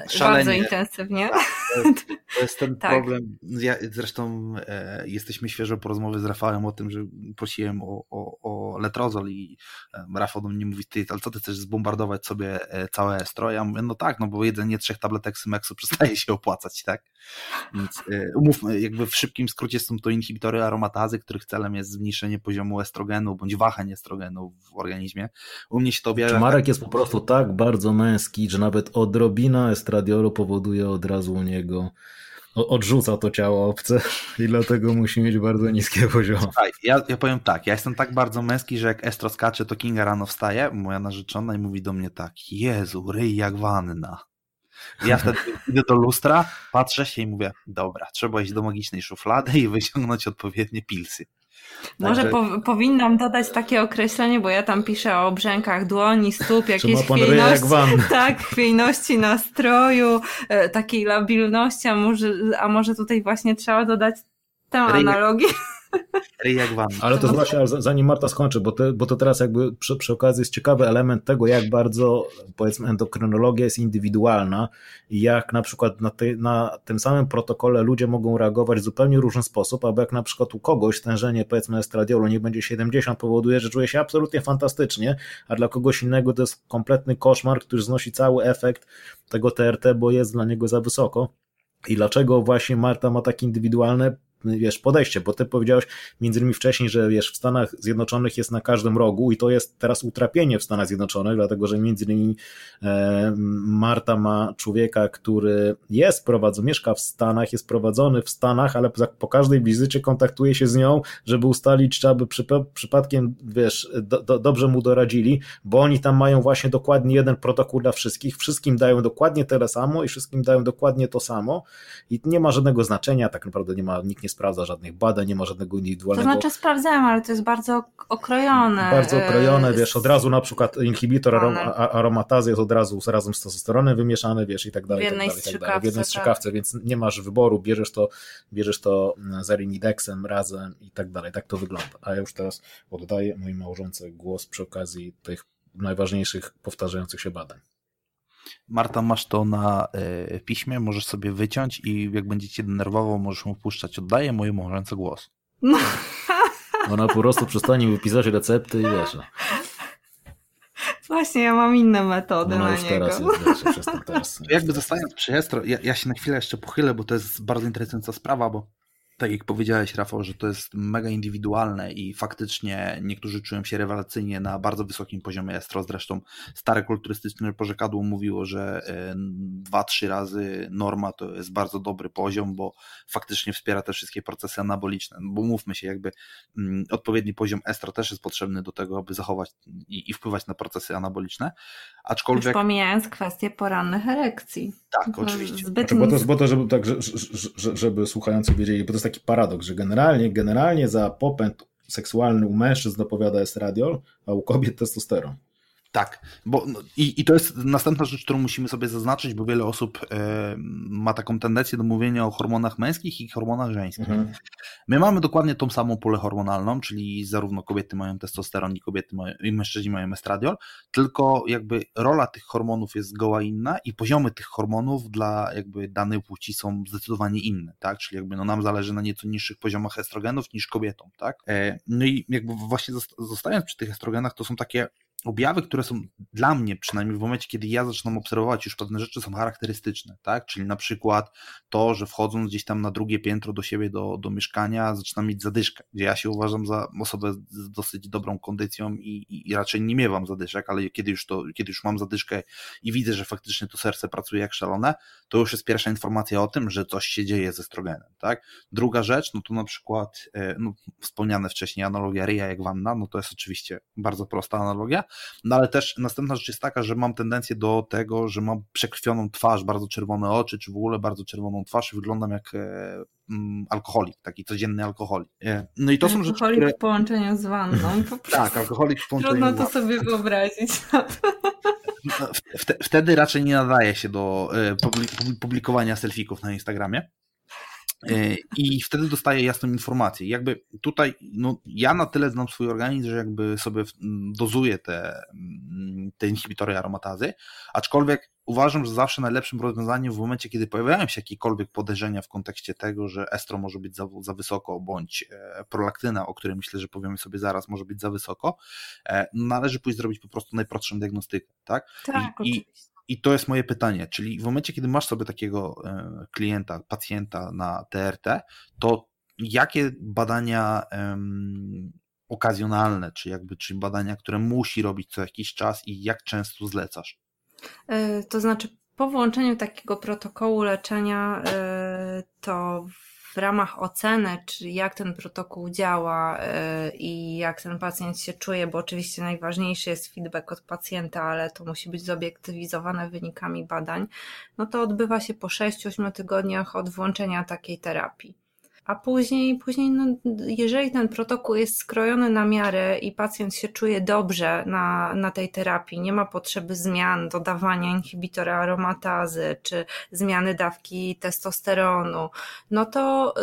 Szalenie. bardzo intensywnie. Tak,
to, jest, to jest ten tak. problem. Ja, zresztą e, jesteśmy świeżo po rozmowie z Rafałem o tym, że prosiłem o, o, o letrozol i e, Rafał do mnie mówi, ty, ale co ty chcesz zbombardować sobie e, całe stroje? Ja mówię, no tak, no bo jedzenie trzech tabletek Symexu przestaje się opłacać, tak? Więc e, umówmy, jakby w szybkim skrócie są to inhibitory aromatazy, których celem jest zmniejszenie poziomu estrogenu bądź wahań estrogenu w organizmie. U mnie się to objawia...
Marek jest po prostu tak bardzo męski, że nawet odrobina estradiolu powoduje od razu u niego odrzuca to ciało obce i dlatego musi mieć bardzo niskie poziomy.
Słuchaj, ja, ja powiem tak, ja jestem tak bardzo męski, że jak estro skacze, to Kinga rano wstaje, moja narzeczona i mówi do mnie tak, Jezu, ryj jak wanna. Ja wtedy idę do lustra, patrzę się i mówię, dobra, trzeba iść do magicznej szuflady i wyciągnąć odpowiednie pilsy.
Może po, powinnam dodać takie określenie, bo ja tam piszę o brzękach dłoni, stóp, jakiejś chwiejności, tak, chwiejności nastroju, e, takiej labilności, a może, a może tutaj właśnie trzeba dodać tę analogię.
Jak wam.
Ale to właśnie, zanim Marta skończy, bo, te, bo to teraz jakby przy, przy okazji jest ciekawy element tego, jak bardzo powiedzmy endokrynologia jest indywidualna i jak na przykład na, te, na tym samym protokole ludzie mogą reagować w zupełnie różny sposób, albo jak na przykład u kogoś stężenie powiedzmy estradiolu nie będzie 70 powoduje, że czuje się absolutnie fantastycznie, a dla kogoś innego to jest kompletny koszmar, który znosi cały efekt tego TRT, bo jest dla niego za wysoko. I dlaczego właśnie Marta ma takie indywidualne wiesz, podejście, bo ty powiedziałeś między innymi wcześniej, że wiesz, w Stanach Zjednoczonych jest na każdym rogu i to jest teraz utrapienie w Stanach Zjednoczonych, dlatego, że między innymi e, Marta ma człowieka, który jest prowadzony, mieszka w Stanach, jest prowadzony w Stanach, ale po, każdej wizycie kontaktuje się z nią, żeby ustalić, czy aby przy, przypadkiem, wiesz, do, do, dobrze mu doradzili, bo oni tam mają właśnie dokładnie jeden protokół dla wszystkich, wszystkim dają dokładnie tyle samo i wszystkim dają dokładnie to samo. I nie ma żadnego znaczenia, tak naprawdę nie ma, nikt nie sprawdza żadnych badań, nie ma żadnego indywidualnego...
To znaczy sprawdzałem, ale to jest bardzo okrojone.
Bardzo okrojone, wiesz, od razu na przykład inhibitor arom, aromatazy jest od razu razem z testosteronem wymieszany, wiesz, i tak dalej.
W jednej
tak dalej,
tak dalej.
W jednej strzykawce, tak. więc nie masz wyboru, bierzesz to, bierzesz to z Arimidexem razem i tak dalej. Tak to wygląda. A ja już teraz oddaję mojej małżonce głos przy okazji tych najważniejszych powtarzających się badań.
Marta, masz to na y, piśmie, możesz sobie wyciąć i jak będziecie denerwował, możesz mu puszczać. Oddaję mojej małżonce głos. No.
Ona po prostu przestanie wypisać recepty i wiesz. No.
Właśnie, ja mam inne metody
Ona
na
już niego. teraz jest, wiesz, teraz.
Jakby zostając przy Estro, ja, ja się na chwilę jeszcze pochylę, bo to jest bardzo interesująca sprawa, bo tak jak powiedziałeś, Rafał, że to jest mega indywidualne i faktycznie niektórzy czują się rewelacyjnie na bardzo wysokim poziomie estro. Zresztą stare kulturystyczne porzekadło mówiło, że 2-3 razy norma to jest bardzo dobry poziom, bo faktycznie wspiera te wszystkie procesy anaboliczne. Bo mówmy się, jakby mm, odpowiedni poziom estro też jest potrzebny do tego, aby zachować i, i wpływać na procesy anaboliczne. Aczkolwiek. Już
pomijając kwestię porannych erekcji.
Tak, oczywiście.
Zbyt... Znaczy, bo to, bo to żeby, tak, żeby, żeby słuchający wiedzieli, bo to jest taki paradoks, że generalnie, generalnie za popęd seksualny u mężczyzn dopowiada estradiol, a u kobiet testosteron.
Tak, bo no, i, i to jest następna rzecz, którą musimy sobie zaznaczyć, bo wiele osób e, ma taką tendencję do mówienia o hormonach męskich i hormonach żeńskich. Mhm. My mamy dokładnie tą samą pulę hormonalną, czyli zarówno kobiety mają testosteron i kobiety mają, i mężczyźni mają estradiol, tylko jakby rola tych hormonów jest zgoła inna i poziomy tych hormonów dla jakby danej płci są zdecydowanie inne, tak? Czyli jakby no nam zależy na nieco niższych poziomach estrogenów niż kobietom, tak? E, no i jakby właśnie zostając przy tych estrogenach, to są takie objawy, które są dla mnie, przynajmniej w momencie, kiedy ja zaczynam obserwować już pewne rzeczy, są charakterystyczne, tak? Czyli na przykład to, że wchodząc gdzieś tam na drugie piętro do siebie, do, do mieszkania, zaczynam mieć zadyszkę, gdzie ja się uważam za osobę z dosyć dobrą kondycją i, i, i raczej nie miewam zadyszek, ale kiedy już to, kiedy już mam zadyszkę i widzę, że faktycznie to serce pracuje jak szalone, to już jest pierwsza informacja o tym, że coś się dzieje ze estrogenem, tak? Druga rzecz, no to na przykład, e, no, wspomniane wcześniej analogia ryja jak wanna, no to jest oczywiście bardzo prosta analogia, no ale też następna rzecz jest taka, że mam tendencję do tego, że mam przekrwioną twarz, bardzo czerwone oczy, czy w ogóle bardzo czerwoną twarz i wyglądam jak e, mm, alkoholik, taki codzienny alkoholik. No i to są
rzeczy, Alkoholik które... w połączeniu z wanną.
tak, alkoholik w połączeniu
Trudno to sobie wyobrazić.
No, wtedy raczej nie nadaje się do e, publikowania selfików na Instagramie. E, I wtedy dostaję jasną informację. Jakby tutaj, no, ja na tyle znam swój organizm, że jakby sobie dozuję te, te inhibitory aromatazy, aczkolwiek uważam, że zawsze najlepszym rozwiązaniem w momencie, kiedy pojawiają się jakiekolwiek podejrzenia w kontekście tego, że estro może być za, za wysoko, bądź e, prolaktyna, o której myślę, że powiemy sobie zaraz, może być za wysoko, e, należy pójść zrobić po prostu najprostszą diagnostykę, tak?
Tak, I, oczywiście.
I to jest moje pytanie, czyli w momencie, kiedy masz sobie takiego e, klienta, pacjenta na TRT, to jakie badania um, okazjonalne, czy jakby, czy badania, które musi robić co jakiś czas i jak często zlecasz?
E, to znaczy, po włączeniu takiego protokołu leczenia, e, to w ramach oceny, czy jak ten protokół działa e, i jak ten pacjent się czuje, bo oczywiście najważniejszy jest feedback od pacjenta, ale to musi być zobiektywizowane wynikami badań, no to odbywa się po 6-8 tygodniach od włączenia takiej terapii a później, później no, jeżeli ten protokół jest skrojony na miarę i pacjent się czuje dobrze na, na tej terapii, nie ma potrzeby zmian, dodawania inhibitora aromatazy czy zmiany dawki testosteronu, no to,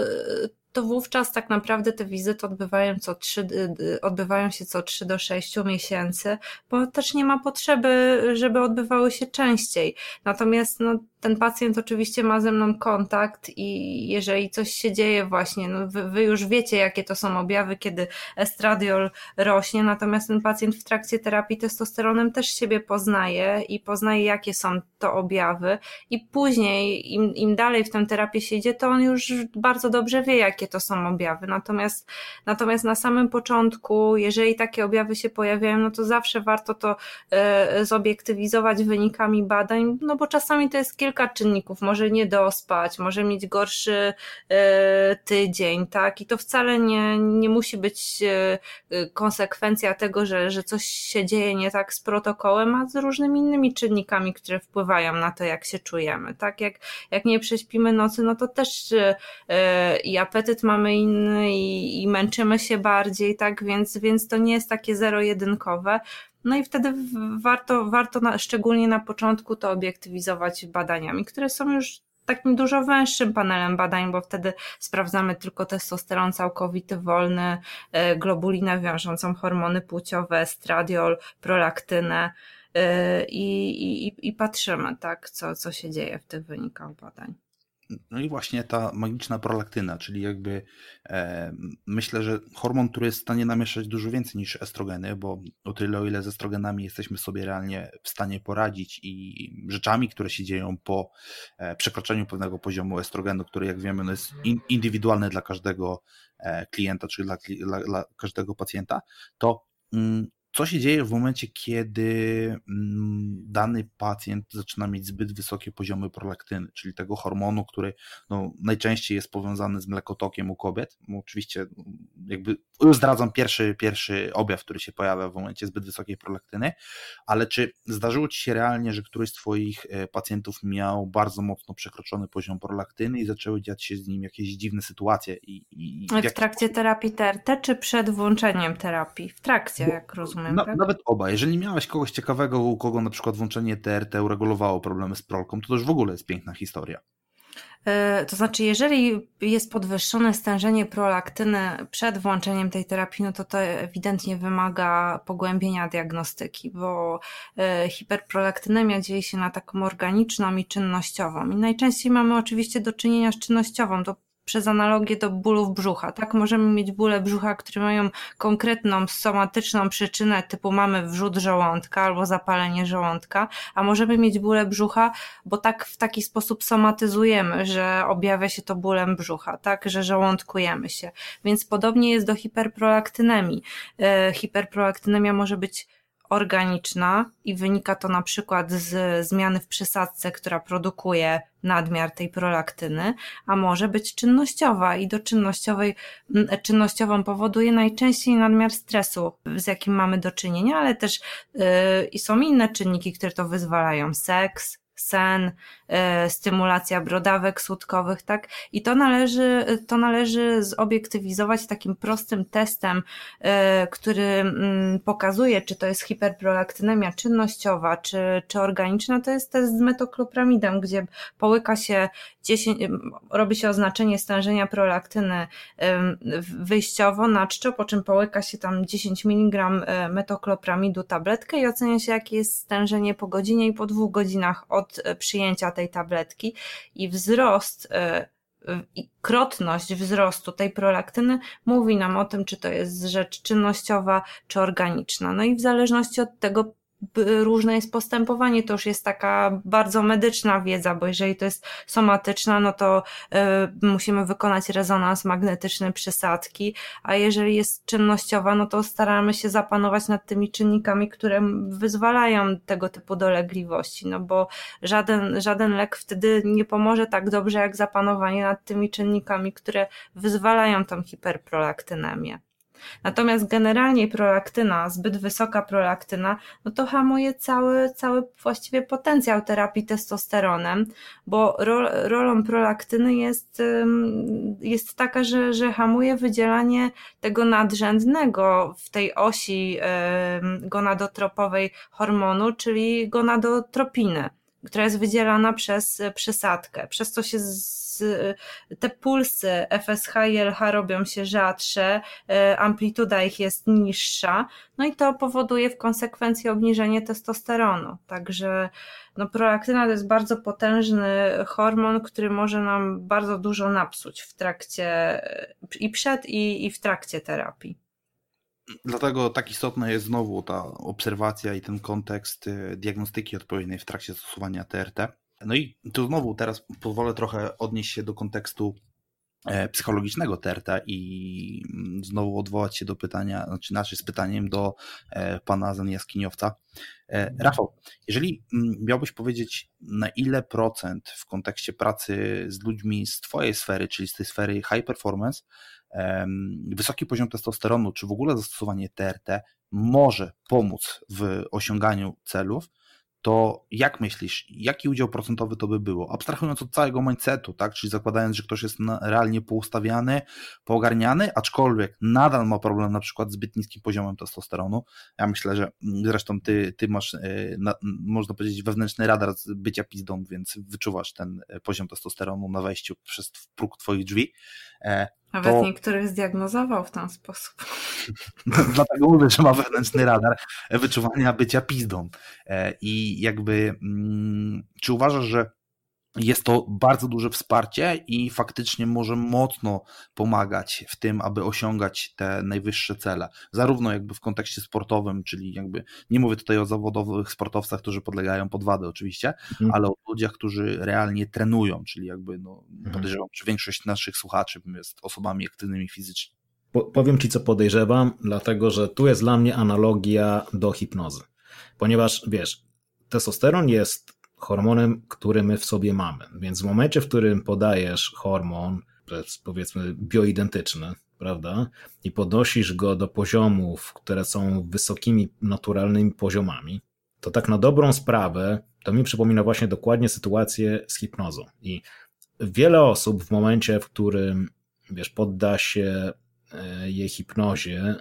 y, to wówczas tak naprawdę te wizyty odbywają, co 3, y, y, odbywają się co 3 do 6 miesięcy, bo też nie ma potrzeby, żeby odbywały się częściej. Natomiast no, ten pacjent oczywiście ma ze mną kontakt i jeżeli coś się dzieje właśnie, no wy, wy, już wiecie, jakie to są objawy, kiedy estradiol rośnie, natomiast ten pacjent w trakcie terapii testosteronem też siebie poznaje i poznaje, jakie są to objawy i później, im, im dalej w tę terapię się idzie, to on już bardzo dobrze wie, jakie to są objawy. Natomiast, natomiast na samym początku, jeżeli takie objawy się pojawiają, no to zawsze warto to e, zobiektywizować wynikami badań, no bo czasami to jest kilka kilka czynników, może nie dospać, może mieć gorszy e, tydzień, tak? I to wcale nie, nie musi być e, konsekwencja tego, że, że coś się dzieje nie tak z protokołem, a z różnymi innymi czynnikami, które wpływają na to, jak się czujemy, tak? Jak, jak nie prześpimy nocy, no to też e, i apetyt mamy inny i, i męczymy się bardziej, tak? Więc, więc to nie jest takie zero-jedynkowe. No i wtedy warto, warto na, szczególnie na początku to obiektywizować badaniami, które są już takim dużo węższym panelem badań, bo wtedy sprawdzamy tylko testosteron całkowity, wolny, e, globulinę wiążącą hormony płciowe, estradiol, prolaktynę e, i, i, i patrzymy, tak, co, co się dzieje w tych wynikach badań.
No i właśnie ta magiczna prolaktyna, czyli jakby e, myślę, że hormon, który jest w stanie namieszać dużo więcej niż estrogeny, bo o tyle o ile z estrogenami jesteśmy sobie realnie w stanie poradzić i rzeczami, które się dzieją po e, przekroczeniu pewnego poziomu estrogenu, który jak wiemy no jest in, indywidualny dla każdego e, klienta, czyli dla, dla, dla każdego pacjenta, to mm, co się dzieje w momencie, kiedy mm, dany pacjent zaczyna mieć zbyt wysokie poziomy prolaktyny, czyli tego hormonu, który no, najczęściej jest powiązany z mlekotokiem u kobiet. Oczywiście jakby już zdradzam pierwszy, pierwszy objaw, który się pojawia w momencie zbyt wysokiej prolaktyny, ale czy zdarzyło Ci się realnie, że któryś z Twoich e, pacjentów miał bardzo mocno przekroczony poziom prolaktyny i zaczęły dziać się z nim jakieś dziwne sytuacje? I,
i w, w trakcie terapii TRT czy przed włączeniem terapii? W trakcie, jak rozumiem rozumiem,
no,
tak?
Nawet oba. Jeżeli miałeś kogoś ciekawego, u kogo na przykład włączenie TRT uregulowało problemy z prolką, to to już w ogóle jest piękna historia.
E, to znaczy, jeżeli jest podwyższone stężenie prolaktyny przed włączeniem tej terapii, no to to ewidentnie wymaga pogłębienia diagnostyki, bo e, hiperprolaktynemia dzieje się na taką organiczną i czynnościową. I najczęściej mamy oczywiście do czynienia z czynnościową. To przez analogię do bólów brzucha. Tak, możemy mieć bóle brzucha, które mają konkretną somatyczną przyczynę, typu mamy wrzód żołądka albo zapalenie żołądka, a możemy mieć bóle brzucha, bo tak w taki sposób somatyzujemy, że objawia się to bólem brzucha, tak, że żołądkujemy się. Więc podobnie jest do hiperprolaktynemii. E, hiperprolaktynemia może być organiczna i wynika to na przykład z zmiany w przysadce, która produkuje nadmiar tej prolaktyny, a może być czynnościowa i do czynnościowej, czynnościową powoduje najczęściej nadmiar stresu, z jakim mamy do czynienia, ale też yy, są inne czynniki, które to wyzwalają. Seks, sen, e, stymulacja brodawek słodkowych, tak? I to należy, to należy zobiektywizować takim prostym testem, e, który mm, pokazuje, czy to jest hiperprolaktynemia czynnościowa, czy, czy organiczna. To jest test z metoklopramidem, gdzie połyka się 10, robi się oznaczenie stężenia prolaktyny wyjściowo na czczo, po czym połyka się tam 10 mg e, metoklopramidu tabletkę i ocenia się, jakie jest stężenie po godzinie i po dwóch godzinach od od e, przyjęcia tej tabletki i wzrost e, i krotność wzrostu tej prolaktyny mówi nam o tym, czy to jest rzecz czynnościowa, czy organiczna. No i w zależności od tego różne jest postępowanie, to już jest taka bardzo medyczna wiedza, bo jeżeli to jest somatyczna, no to y, musimy wykonać rezonans magnetyczny przysadki, a jeżeli jest czynnościowa, no to staramy się zapanować nad tymi czynnikami, które wyzwalają tego typu dolegliwości, no bo żaden, żaden lek wtedy nie pomoże tak dobrze jak zapanowanie nad tymi czynnikami, które wyzwalają tą hiperprolaktynemię. Natomiast generalnie prolaktyna, zbyt wysoka prolaktyna, no to hamuje cały, cały właściwie potencjał terapii testosteronem, bo rolą prolaktyny jest, jest taka, że, że hamuje wydzielanie tego nadrzędnego w tej osi gonadotropowej hormonu, czyli gonadotropiny, która jest wydzielana przez przysadkę. Przez to się z te pulsy FSH i LH robią się rzadsze, e, amplituda ich jest niższa, no i to powoduje w konsekwencji obniżenie testosteronu. Także no, prolaktyna to jest bardzo potężny hormon, który może nam bardzo dużo napsuć w trakcie i przed i, i w trakcie terapii.
Dlatego tak istotna jest znowu ta obserwacja i ten kontekst e, diagnostyki odpowiedniej w trakcie stosowania TRT. No i tu znowu teraz pozwolę trochę odnieść się do kontekstu e, psychologicznego Terta i mm, znowu odwołać się do pytania, znaczy naszym z pytaniem do e, pana Zaniaskiniowca. E, Rafał, jeżeli mm, miałbyś powiedzieć, na ile procent w kontekście pracy z ludźmi z twojej sfery, czyli z tej sfery high performance, wysoki poziom testosteronu, czy w ogóle zastosowanie TRT może pomóc w osiąganiu celów, to jak myślisz, jaki udział procentowy to by było? Abstrahując od całego mindsetu, tak? czyli zakładając, że ktoś jest realnie poustawiany, poogarniany, aczkolwiek nadal ma problem na przykład z zbyt niskim poziomem testosteronu. Ja myślę, że mm, zresztą ty, ty masz, e, można powiedzieć, wewnętrzny radar z bycia pizdą, więc wyczuwasz ten e, poziom testosteronu na wejściu przez próg twoich drzwi.
Nawet to... niektórych zdiagnozował w ten sposób.
Dlatego mówię, że ma wewnętrzny radar wyczuwania bycia pizdą. E, I jakby, mm, czy uważasz, że jest to bardzo duże wsparcie i faktycznie może mocno pomagać w tym, aby osiągać te najwyższe cele. Zarówno jakby w kontekście sportowym, czyli jakby nie mówię tutaj o zawodowych sportowcach, którzy podlegają podwady oczywiście, mhm. ale o ludziach, którzy realnie trenują, czyli jakby no, mhm. podejrzewam, że większość naszych słuchaczy jest osobami aktywnymi fizycznie.
Po, powiem Ci, co podejrzewam, dlatego że tu jest dla mnie analogia do hipnozy. Ponieważ wiesz, testosteron jest hormonem, który my w sobie mamy. Więc w momencie, w którym podajesz hormon, powiedzmy bioidentyczny, prawda, i podnosisz go do poziomów, które są wysokimi, naturalnymi poziomami, to tak na dobrą sprawę to mi przypomina właśnie dokładnie sytuację z hipnozą. I wiele osób w momencie, w którym wiesz, podda się e, jej hipnozie,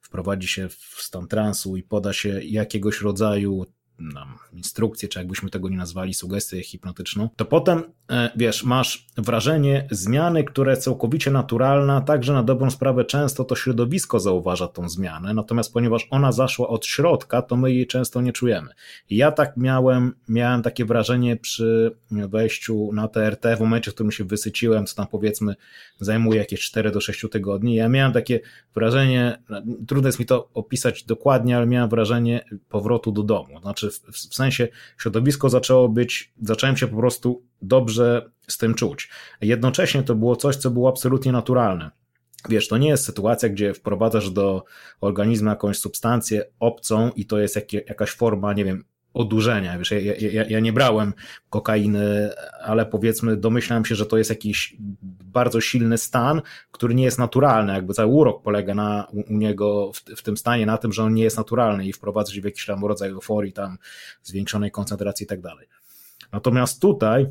wprowadzi się w stan transu i poda się jakiegoś rodzaju nam instrukcję, czy jakbyśmy tego nie nazwali, sugestię hipnotyczną, to potem, e, wiesz, masz wrażenie zmiany, która jest całkowicie naturalna, także na dobrą sprawę często to środowisko zauważa tą zmianę, natomiast ponieważ ona zaszła od środka, to my jej często nie czujemy. Ja tak miałem, miałem takie wrażenie przy wejściu na TRT, w momencie, w którym się wysyciłem, co tam powiedzmy zajmuje jakieś 4 do 6 tygodni, ja miałem takie wrażenie, trudno jest mi to opisać dokładnie, ale miałem wrażenie powrotu do domu, znaczy w, w sensie środowisko zaczęło być, zacząłem się po prostu dobrze z tym czuć. Jednocześnie to było coś, co było absolutnie naturalne. Wiesz, to nie jest sytuacja, gdzie wprowadzasz do organizmu jakąś substancję obcą i to jest jak, jakaś forma, nie wiem, odurzenia. Wiesz, ja, ja, ja, nie brałem kokainy, ale powiedzmy, domyślałem się, że to jest jakiś bardzo silny stan, który nie jest naturalny. Jakby cały urok polega na, u, u niego w, w, tym stanie na tym, że on nie jest naturalny i wprowadza się w jakiś tam rodzaj euforii, tam zwiększonej koncentracji i tak dalej. Natomiast tutaj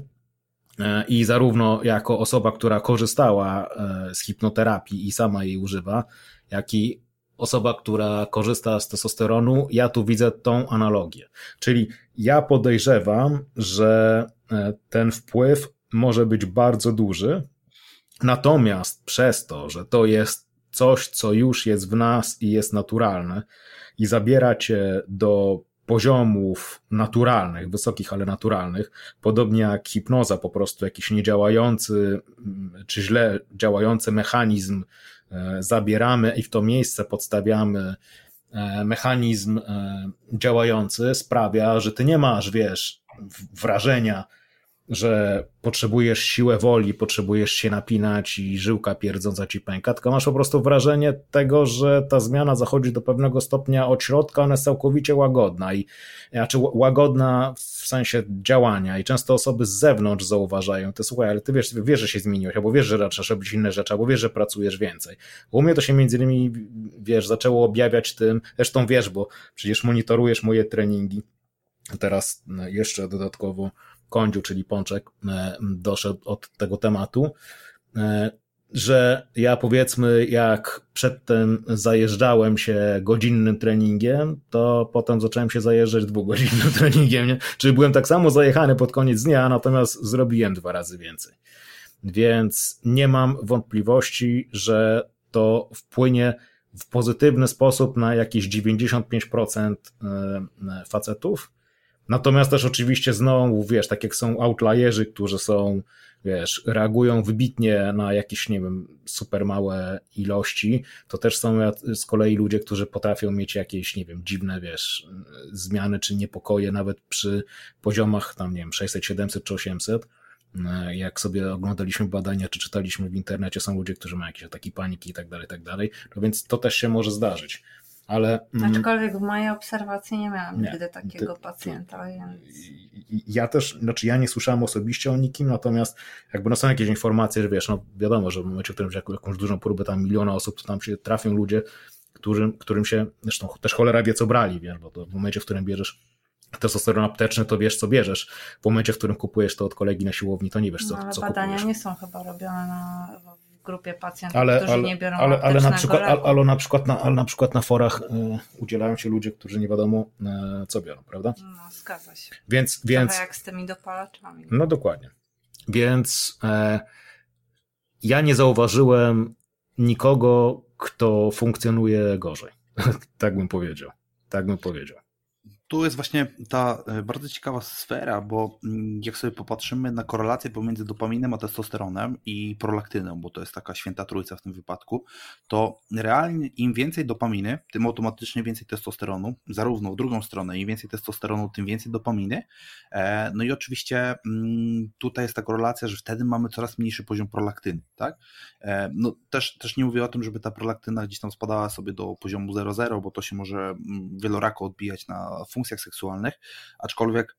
e, i zarówno jako osoba, która korzystała e, z hipnoterapii i sama jej używa, jak i osoba, która korzysta z testosteronu, ja tu widzę tą analogię. Czyli ja podejrzewam, że e, ten wpływ może być bardzo duży, natomiast przez to, że to jest coś, co już jest w nas i jest naturalne i zabiera cię do poziomów naturalnych, wysokich, ale naturalnych, podobnie jak hipnoza, po prostu jakiś niedziałający czy źle działający mechanizm zabieramy i w to miejsce podstawiamy e, mechanizm e, działający, sprawia, że ty nie masz, wiesz, wrażenia, że potrzebujesz siłę woli, potrzebujesz się napinać i żyłka pierdząca ci pęka, tylko masz po prostu wrażenie tego, że ta zmiana zachodzi do pewnego stopnia od środka, ona jest całkowicie łagodna i znaczy łagodna w sensie działania i często osoby z zewnątrz zauważają, to słuchaj, ale ty wiesz, wiesz, że się zmieniłeś, albo wiesz, że zaczynasz robić inne rzeczy, albo wiesz, że pracujesz więcej. U mnie to się między innymi, wiesz, zaczęło objawiać tym, zresztą wiesz, bo przecież monitorujesz moje treningi, teraz jeszcze dodatkowo Kądziu, czyli Pączek, e, doszedł od tego tematu, e, że ja powiedzmy, jak przedtem zajeżdżałem się godzinnym treningiem, to potem zacząłem się zajeżdżać dwugodzinnym treningiem. Nie? Czyli byłem tak samo zajechany pod koniec dnia, natomiast zrobiłem dwa razy więcej. Więc nie mam wątpliwości, że to wpłynie w pozytywny sposób na jakieś 95% e, facetów, Natomiast też oczywiście znowu, wiesz, tak jak są outlierzy, którzy są, wiesz, reagują wybitnie na jakieś, nie wiem, super małe ilości, to też są z kolei ludzie, którzy potrafią mieć jakieś, nie wiem, dziwne, wiesz, zmiany czy niepokoje nawet przy poziomach tam, nie wiem, 600, 700 czy 800. Jak sobie oglądaliśmy badania, czy czytaliśmy w internecie, są ludzie, którzy mają jakieś ataki paniki i tak dalej, tak dalej. No więc to też się może zdarzyć ale...
Mm, Aczkolwiek w mojej obserwacji nie miałam nie, nigdy takiego ty, pacjenta, więc...
Ja też, znaczy ja nie słyszałem osobiście o nikim, natomiast jakby no są jakieś informacje, że wiesz, no wiadomo, że w momencie, w którym jakąś, jakąś dużą próbę tam miliona osób, to tam się trafią ludzie, którym, którym się, zresztą też cholera wie co brali, wiesz, bo to w momencie, w którym bierzesz testosteron apteczny, to wiesz co bierzesz. W momencie, w którym kupujesz to od kolegi na siłowni, to nie wiesz co, no,
ale
co
badania
kupujesz.
nie są chyba robione na grupie pacjentów, ale, którzy ale, nie biorą
ale, ale na przykład, ale, ale, na przykład na, ale na przykład na forach y, udzielają się ludzie, którzy nie wiadomo y, co biorą, prawda?
No, zgadza się.
Więc, więc,
jak z tymi dopalaczami.
No dokładnie. Więc e, ja nie zauważyłem nikogo, kto funkcjonuje gorzej. tak bym powiedział. Tak bym powiedział
tu jest właśnie ta e, bardzo ciekawa sfera, bo mm, jak sobie popatrzymy na korelację pomiędzy dopaminem a testosteronem i prolaktyną, bo to jest taka święta trójca w tym wypadku, to realnie im więcej dopaminy, tym automatycznie więcej testosteronu, zarówno w drugą stronę, im więcej testosteronu, tym więcej dopaminy. E, no i oczywiście mm, tutaj jest ta korelacja, że wtedy mamy coraz mniejszy poziom prolaktyny, tak? E, no też, też nie mówię o tym, żeby ta prolaktyna gdzieś tam spadała sobie do poziomu 0,0, bo to się może mm, wielorako odbijać na funkcjach seksualnych, aczkolwiek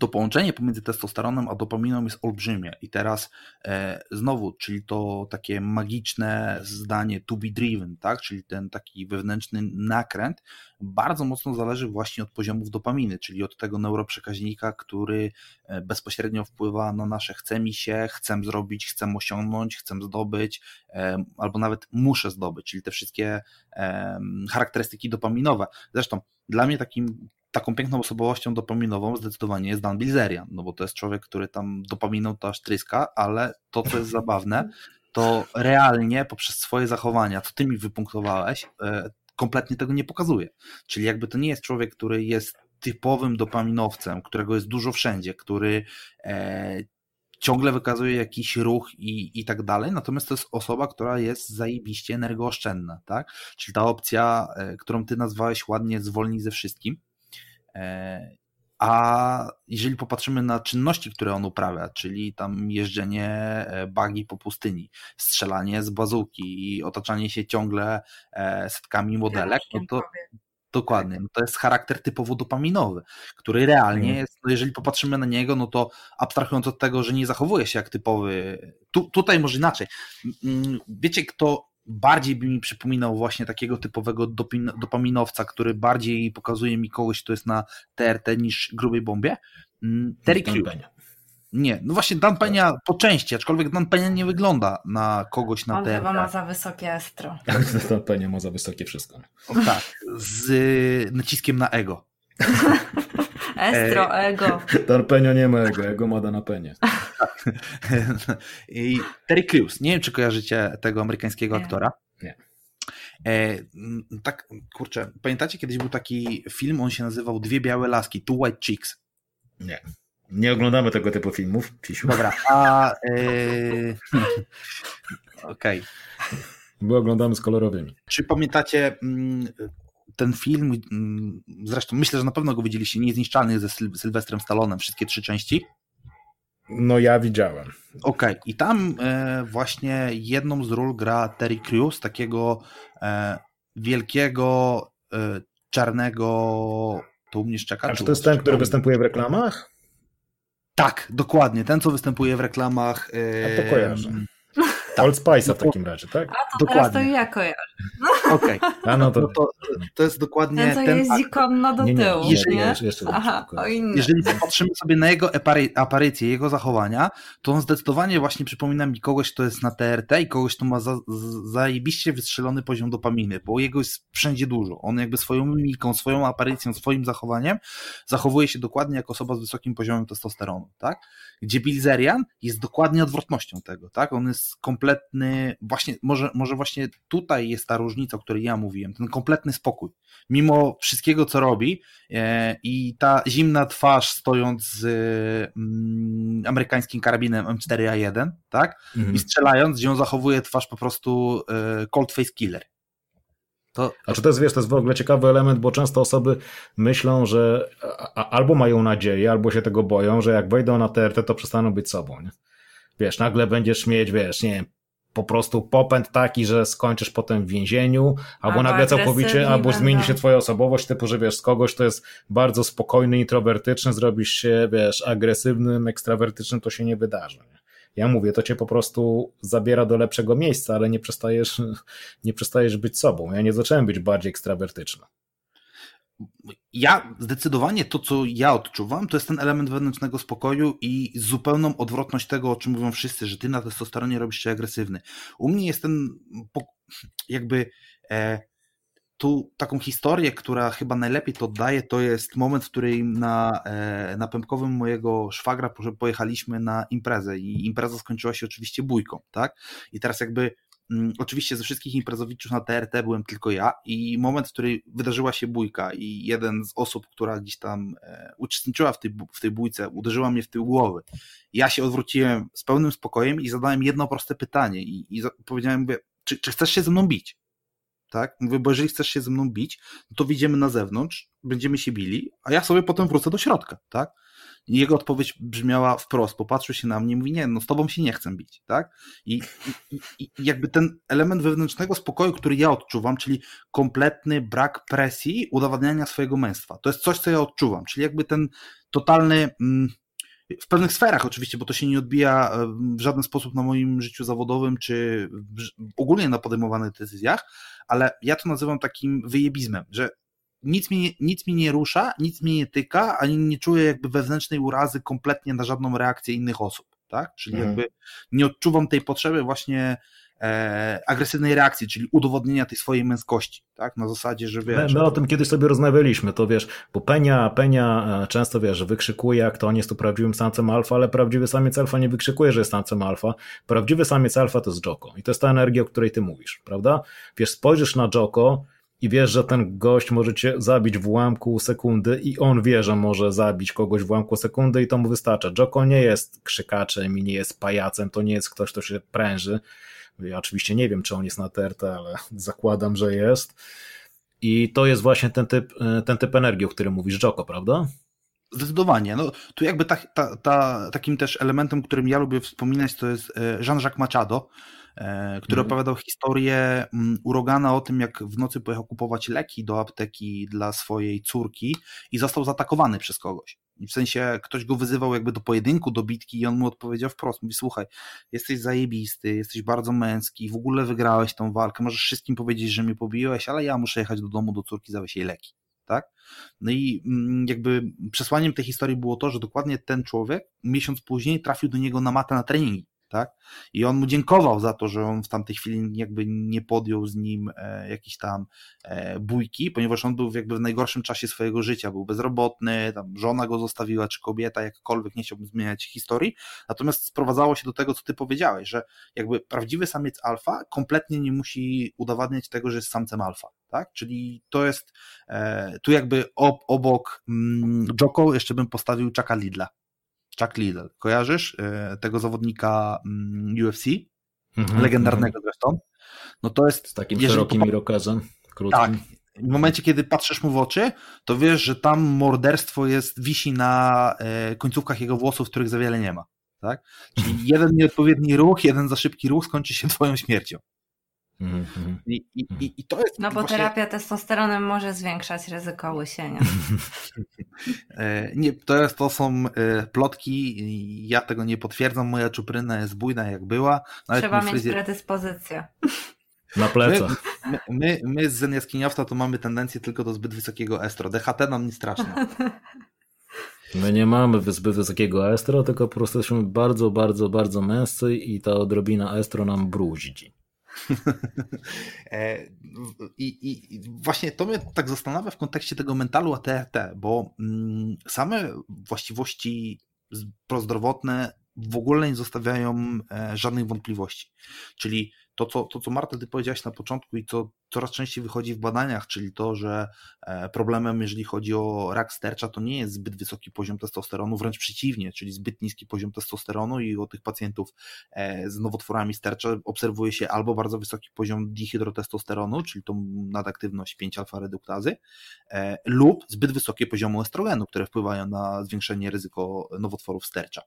to połączenie pomiędzy testosteronem a dopaminą jest olbrzymie. I teraz e, znowu, czyli to takie magiczne zdanie to be driven, tak? czyli ten taki wewnętrzny nakręt, bardzo mocno zależy właśnie od poziomów dopaminy, czyli od tego neuroprzekaźnika, który e, bezpośrednio wpływa na nasze chce mi się, chcę zrobić, chcę osiągnąć, chcę zdobyć, e, albo nawet muszę zdobyć, czyli te wszystkie e, charakterystyki dopaminowe. Zresztą dla mnie takim taką piękną osobowością dopaminową zdecydowanie jest Dan Bilzerian, no bo to jest człowiek, który tam dopaminą to aż tryska, ale to, co jest zabawne, to realnie poprzez swoje zachowania, co ty mi wypunktowałeś, e, kompletnie tego nie pokazuje. Czyli jakby to nie jest człowiek, który jest typowym dopaminowcem, którego jest dużo wszędzie, który e, ciągle wykazuje jakiś ruch i, i tak dalej, natomiast to jest osoba, która jest zajebiście energooszczędna, tak? Czyli ta opcja, e, którą ty nazwałeś ładnie zwolnij ze wszystkim, a jeżeli popatrzymy na czynności, które on uprawia, czyli tam jeżdżenie e, bagi po pustyni, strzelanie z bazuki i otaczanie się ciągle e, setkami modelek, no to dokładnie, no to jest charakter typowo dopaminowy, który realnie mhm. jest, no jeżeli popatrzymy na niego, no to abstrahując od tego, że nie zachowuje się jak typowy, tu, tutaj może inaczej. Wiecie, kto bardziej by mi przypominał właśnie takiego typowego dopaminowca, który bardziej pokazuje mi kogoś, kto jest na TRT niż grubej bombie. Mm, Terry Crews. Nie, no właśnie Dan Penia po części, aczkolwiek Dan Penia nie wygląda na kogoś na
On
TRT.
chyba ma za wysokie estro.
Dan Penia ma za wysokie wszystko.
O, tak, z y, naciskiem na ego.
Estro, ego.
Tarpenio nie ma ego, ego ma na penie.
I Terry Crews, nie wiem czy kojarzycie tego amerykańskiego nie. aktora.
Nie.
E, tak, kurczę, pamiętacie kiedyś był taki film, on się nazywał Dwie białe laski, Two White Chicks.
Nie. Nie oglądamy tego typu filmów, Fisiu.
Dobra, a... E... Okej. Okay.
Bo oglądamy z kolorowymi.
Czy pamiętacie mm, ten film, mm, zresztą myślę, że na pewno go widzieliście, Niezniszczalny ze Syl Sylwestrem Stallonem, wszystkie trzy części.
No ja widziałem.
Okej, okay. i tam e, właśnie jedną z ról gra Terry Crews, takiego e, wielkiego, e, czarnego, szczeka.
A czy to jest ten, który występuje w reklamach?
Tak, dokładnie, ten co występuje w reklamach.
A to kojarzę. Tak. Old Spice w takim razie, tak?
A to Dokładnie. teraz to ja kojarzę.
Okej, okay. no to... No to, to jest dokładnie
ten, co ten jeździ konno do tyłu,
nie? Jeżeli, nie? Jeszcze Aha,
Jeżeli popatrzymy sobie na jego aparycję, jego zachowania, to on zdecydowanie właśnie przypomina mi kogoś, kto jest na TRT i kogoś, kto ma za, zajebiście wystrzelony poziom dopaminy, bo jego jest wszędzie dużo. On jakby swoją mimiką, swoją aparycją, swoim zachowaniem zachowuje się dokładnie jak osoba z wysokim poziomem testosteronu, tak? Gdzie Bilzerian jest dokładnie odwrotnością tego, tak? On jest kompletny, właśnie, może, może właśnie tutaj jest ta różnica, o której ja mówiłem, ten kompletny spokój. Mimo wszystkiego, co robi e, i ta zimna twarz stojąc z mm, amerykańskim karabinem M4A1, tak? Mhm. I strzelając, gdzie on zachowuje twarz po prostu e, cold face killer.
To... A czy to jest, wiesz, to jest w ogóle ciekawy element, bo często osoby myślą, że albo mają nadzieję, albo się tego boją, że jak wejdą na TRT, to przestaną być sobą, nie? Wiesz, nagle będziesz mieć, wiesz, nie wiem, po prostu popęd taki, że skończysz potem w więzieniu, albo, albo nagle całkowicie, albo będą. zmieni się twoja osobowość, typu, że wiesz, z kogoś to jest bardzo spokojny, introwertyczny, zrobisz się, wiesz, agresywnym, ekstrawertycznym, to się nie wydarzy. Nie? Ja mówię, to cię po prostu zabiera do lepszego miejsca, ale nie przestajesz, nie przestajesz być sobą. Ja nie zacząłem być bardziej ekstrawertyczny
ja zdecydowanie to, co ja odczuwam, to jest ten element wewnętrznego spokoju i zupełną odwrotność tego, o czym mówią wszyscy, że ty na testosteronie robisz się agresywny. U mnie jest ten jakby e, tu taką historię, która chyba najlepiej to oddaje, to jest moment, w którym na, e, na pępkowym mojego szwagra pojechaliśmy na imprezę i impreza skończyła się oczywiście bójką, tak? I teraz jakby oczywiście ze wszystkich imprezowiczów na TRT byłem tylko ja i moment, w którym wydarzyła się bójka i jeden z osób, która gdzieś tam e, uczestniczyła w tej, w tej bójce, uderzyła mnie w tył głowy. Ja się odwróciłem z pełnym spokojem i zadałem jedno proste pytanie i, i powiedziałem, mówię, czy, czy chcesz się ze mną bić? Tak? Mówię, bo jeżeli chcesz się ze mną bić, to wyjdziemy na zewnątrz, będziemy się bili, a ja sobie potem wrócę do środka, tak? Jego odpowiedź brzmiała wprost, popatrzył się na mnie i mówi, nie, no z tobą się nie chcę bić, tak? I, i, i jakby ten element wewnętrznego spokoju, który ja odczuwam, czyli kompletny brak presji udowadniania swojego męstwa, to jest coś, co ja odczuwam, czyli jakby ten, totalny. Mm, w pewnych sferach oczywiście, bo to się nie odbija w żaden sposób na moim życiu zawodowym, czy ogólnie na podejmowanych decyzjach, ale ja to nazywam takim wyjebizmem, że nic mi, nic mi nie rusza, nic mnie nie tyka, ani nie czuję jakby wewnętrznej urazy kompletnie na żadną reakcję innych osób, tak? Czyli mhm. jakby nie odczuwam tej potrzeby właśnie e, agresywnej reakcji, czyli udowodnienia tej swojej męskości, tak? Na zasadzie, że wiesz...
My, my o tym kiedyś sobie rozmawialiśmy, to wiesz, bo Penia, Penia e, często, wiesz, że wykrzykuje, jak to on jest tu prawdziwym samcem alfa, ale prawdziwy samiec alfa nie wykrzykuje, że jest samcem alfa. Prawdziwy samiec alfa to jest Joko i to jest ta energia, o której ty mówisz, prawda? Wiesz, spojrzysz na Joko i wiesz, że ten gość może cię zabić w ułamku sekundy i on wie, że może zabić kogoś w ułamku sekundy i to mu wystarcza. Joko nie jest krzykaczem i nie jest pajacem, to nie jest ktoś, kto się pręży. Ja oczywiście nie wiem, czy on jest na TRT, ale zakładam, że jest. I to jest właśnie ten typ, ten typ energii, o którym mówisz, Joko, prawda?
Zdecydowanie. No, tu jakby ta, ta, ta, takim też elementem, którym ja lubię wspominać, to jest e, Jean-Jacques Machado, E, który mhm. opowiadał historię mm, urogana o tym, jak w nocy pojechał kupować leki do apteki dla swojej córki i został zaatakowany przez kogoś. W sensie ktoś go wyzywał jakby do pojedynku, do bitki i on mu odpowiedział wprost, mówi słuchaj, jesteś zajebisty, jesteś bardzo męski, w ogóle wygrałeś tą walkę, możesz wszystkim powiedzieć, że mnie pobiłeś, ale ja muszę jechać do domu do córki, zawieźć jej leki. Tak? No i mm, jakby przesłaniem tej historii było to, że dokładnie ten człowiek miesiąc później trafił do niego na matę na treningi tak? I on mu dziękował za to, że on w tamtej chwili jakby nie podjął z nim e, jakiejś tam e, bójki, ponieważ on był jakby w najgorszym czasie swojego życia, był bezrobotny, tam żona go zostawiła, czy kobieta, jakkolwiek, nie chciałbym zmieniać historii, natomiast sprowadzało się do tego, co ty powiedziałeś, że jakby prawdziwy samiec alfa kompletnie nie musi udowadniać tego, że jest samcem alfa, tak? Czyli to jest, e, tu jakby ob, obok mm, Joko jeszcze bym postawił Chucka Lidla, Chuck Liddell. Kojarzysz e, tego zawodnika mm, UFC? Mhm, legendarnego mm. zresztą.
No to jest. Z takim szerokim to... irokezem.
Tak. W momencie, kiedy patrzysz mu w oczy, to wiesz, że tam morderstwo jest, wisi na e, końcówkach jego włosów, których za wiele nie ma. Tak? Czyli jeden nieodpowiedni ruch, jeden za szybki ruch skończy się twoją śmiercią.
Mm-hmm. I, i, I, to jest. No bo właśnie... terapia testosteronem może zwiększać ryzyko łysienia.
E, nie, to, jest, to są e, plotki. Ja tego nie potwierdzam. Moja czupryna jest bujna jak była.
Nawet Trzeba mieć fryzjer... predyspozycję.
Na plecach.
My, my, my z Zen Jaskiniowca to mamy tendencję tylko do zbyt wysokiego estro. DHT nam nie straszne.
My nie mamy zbyt wysokiego estro, tylko po prostu jesteśmy bardzo, bardzo, bardzo męscy i ta odrobina estro nam bruździ.
E, I, I, właśnie to mnie tak zastanawia w kontekście tego mentalu ATRT, bo mm, same właściwości prozdrowotne w ogóle nie zostawiają e, żadnych wątpliwości. Czyli to, co, to, co Marta, ty powiedziałaś na początku i co coraz częściej wychodzi w badaniach, czyli to, że e, problemem, jeżeli chodzi o rak stercza, to nie jest zbyt wysoki poziom testosteronu, wręcz przeciwnie, czyli zbyt niski poziom testosteronu i u tych pacjentów e, z nowotworami stercza obserwuje się albo bardzo wysoki poziom dihydrotestosteronu, czyli tą nadaktywność 5-alfa-reduktazy, e, lub zbyt wysokie poziomy estrogenu, które wpływają na zwiększenie ryzyko nowotworów stercza.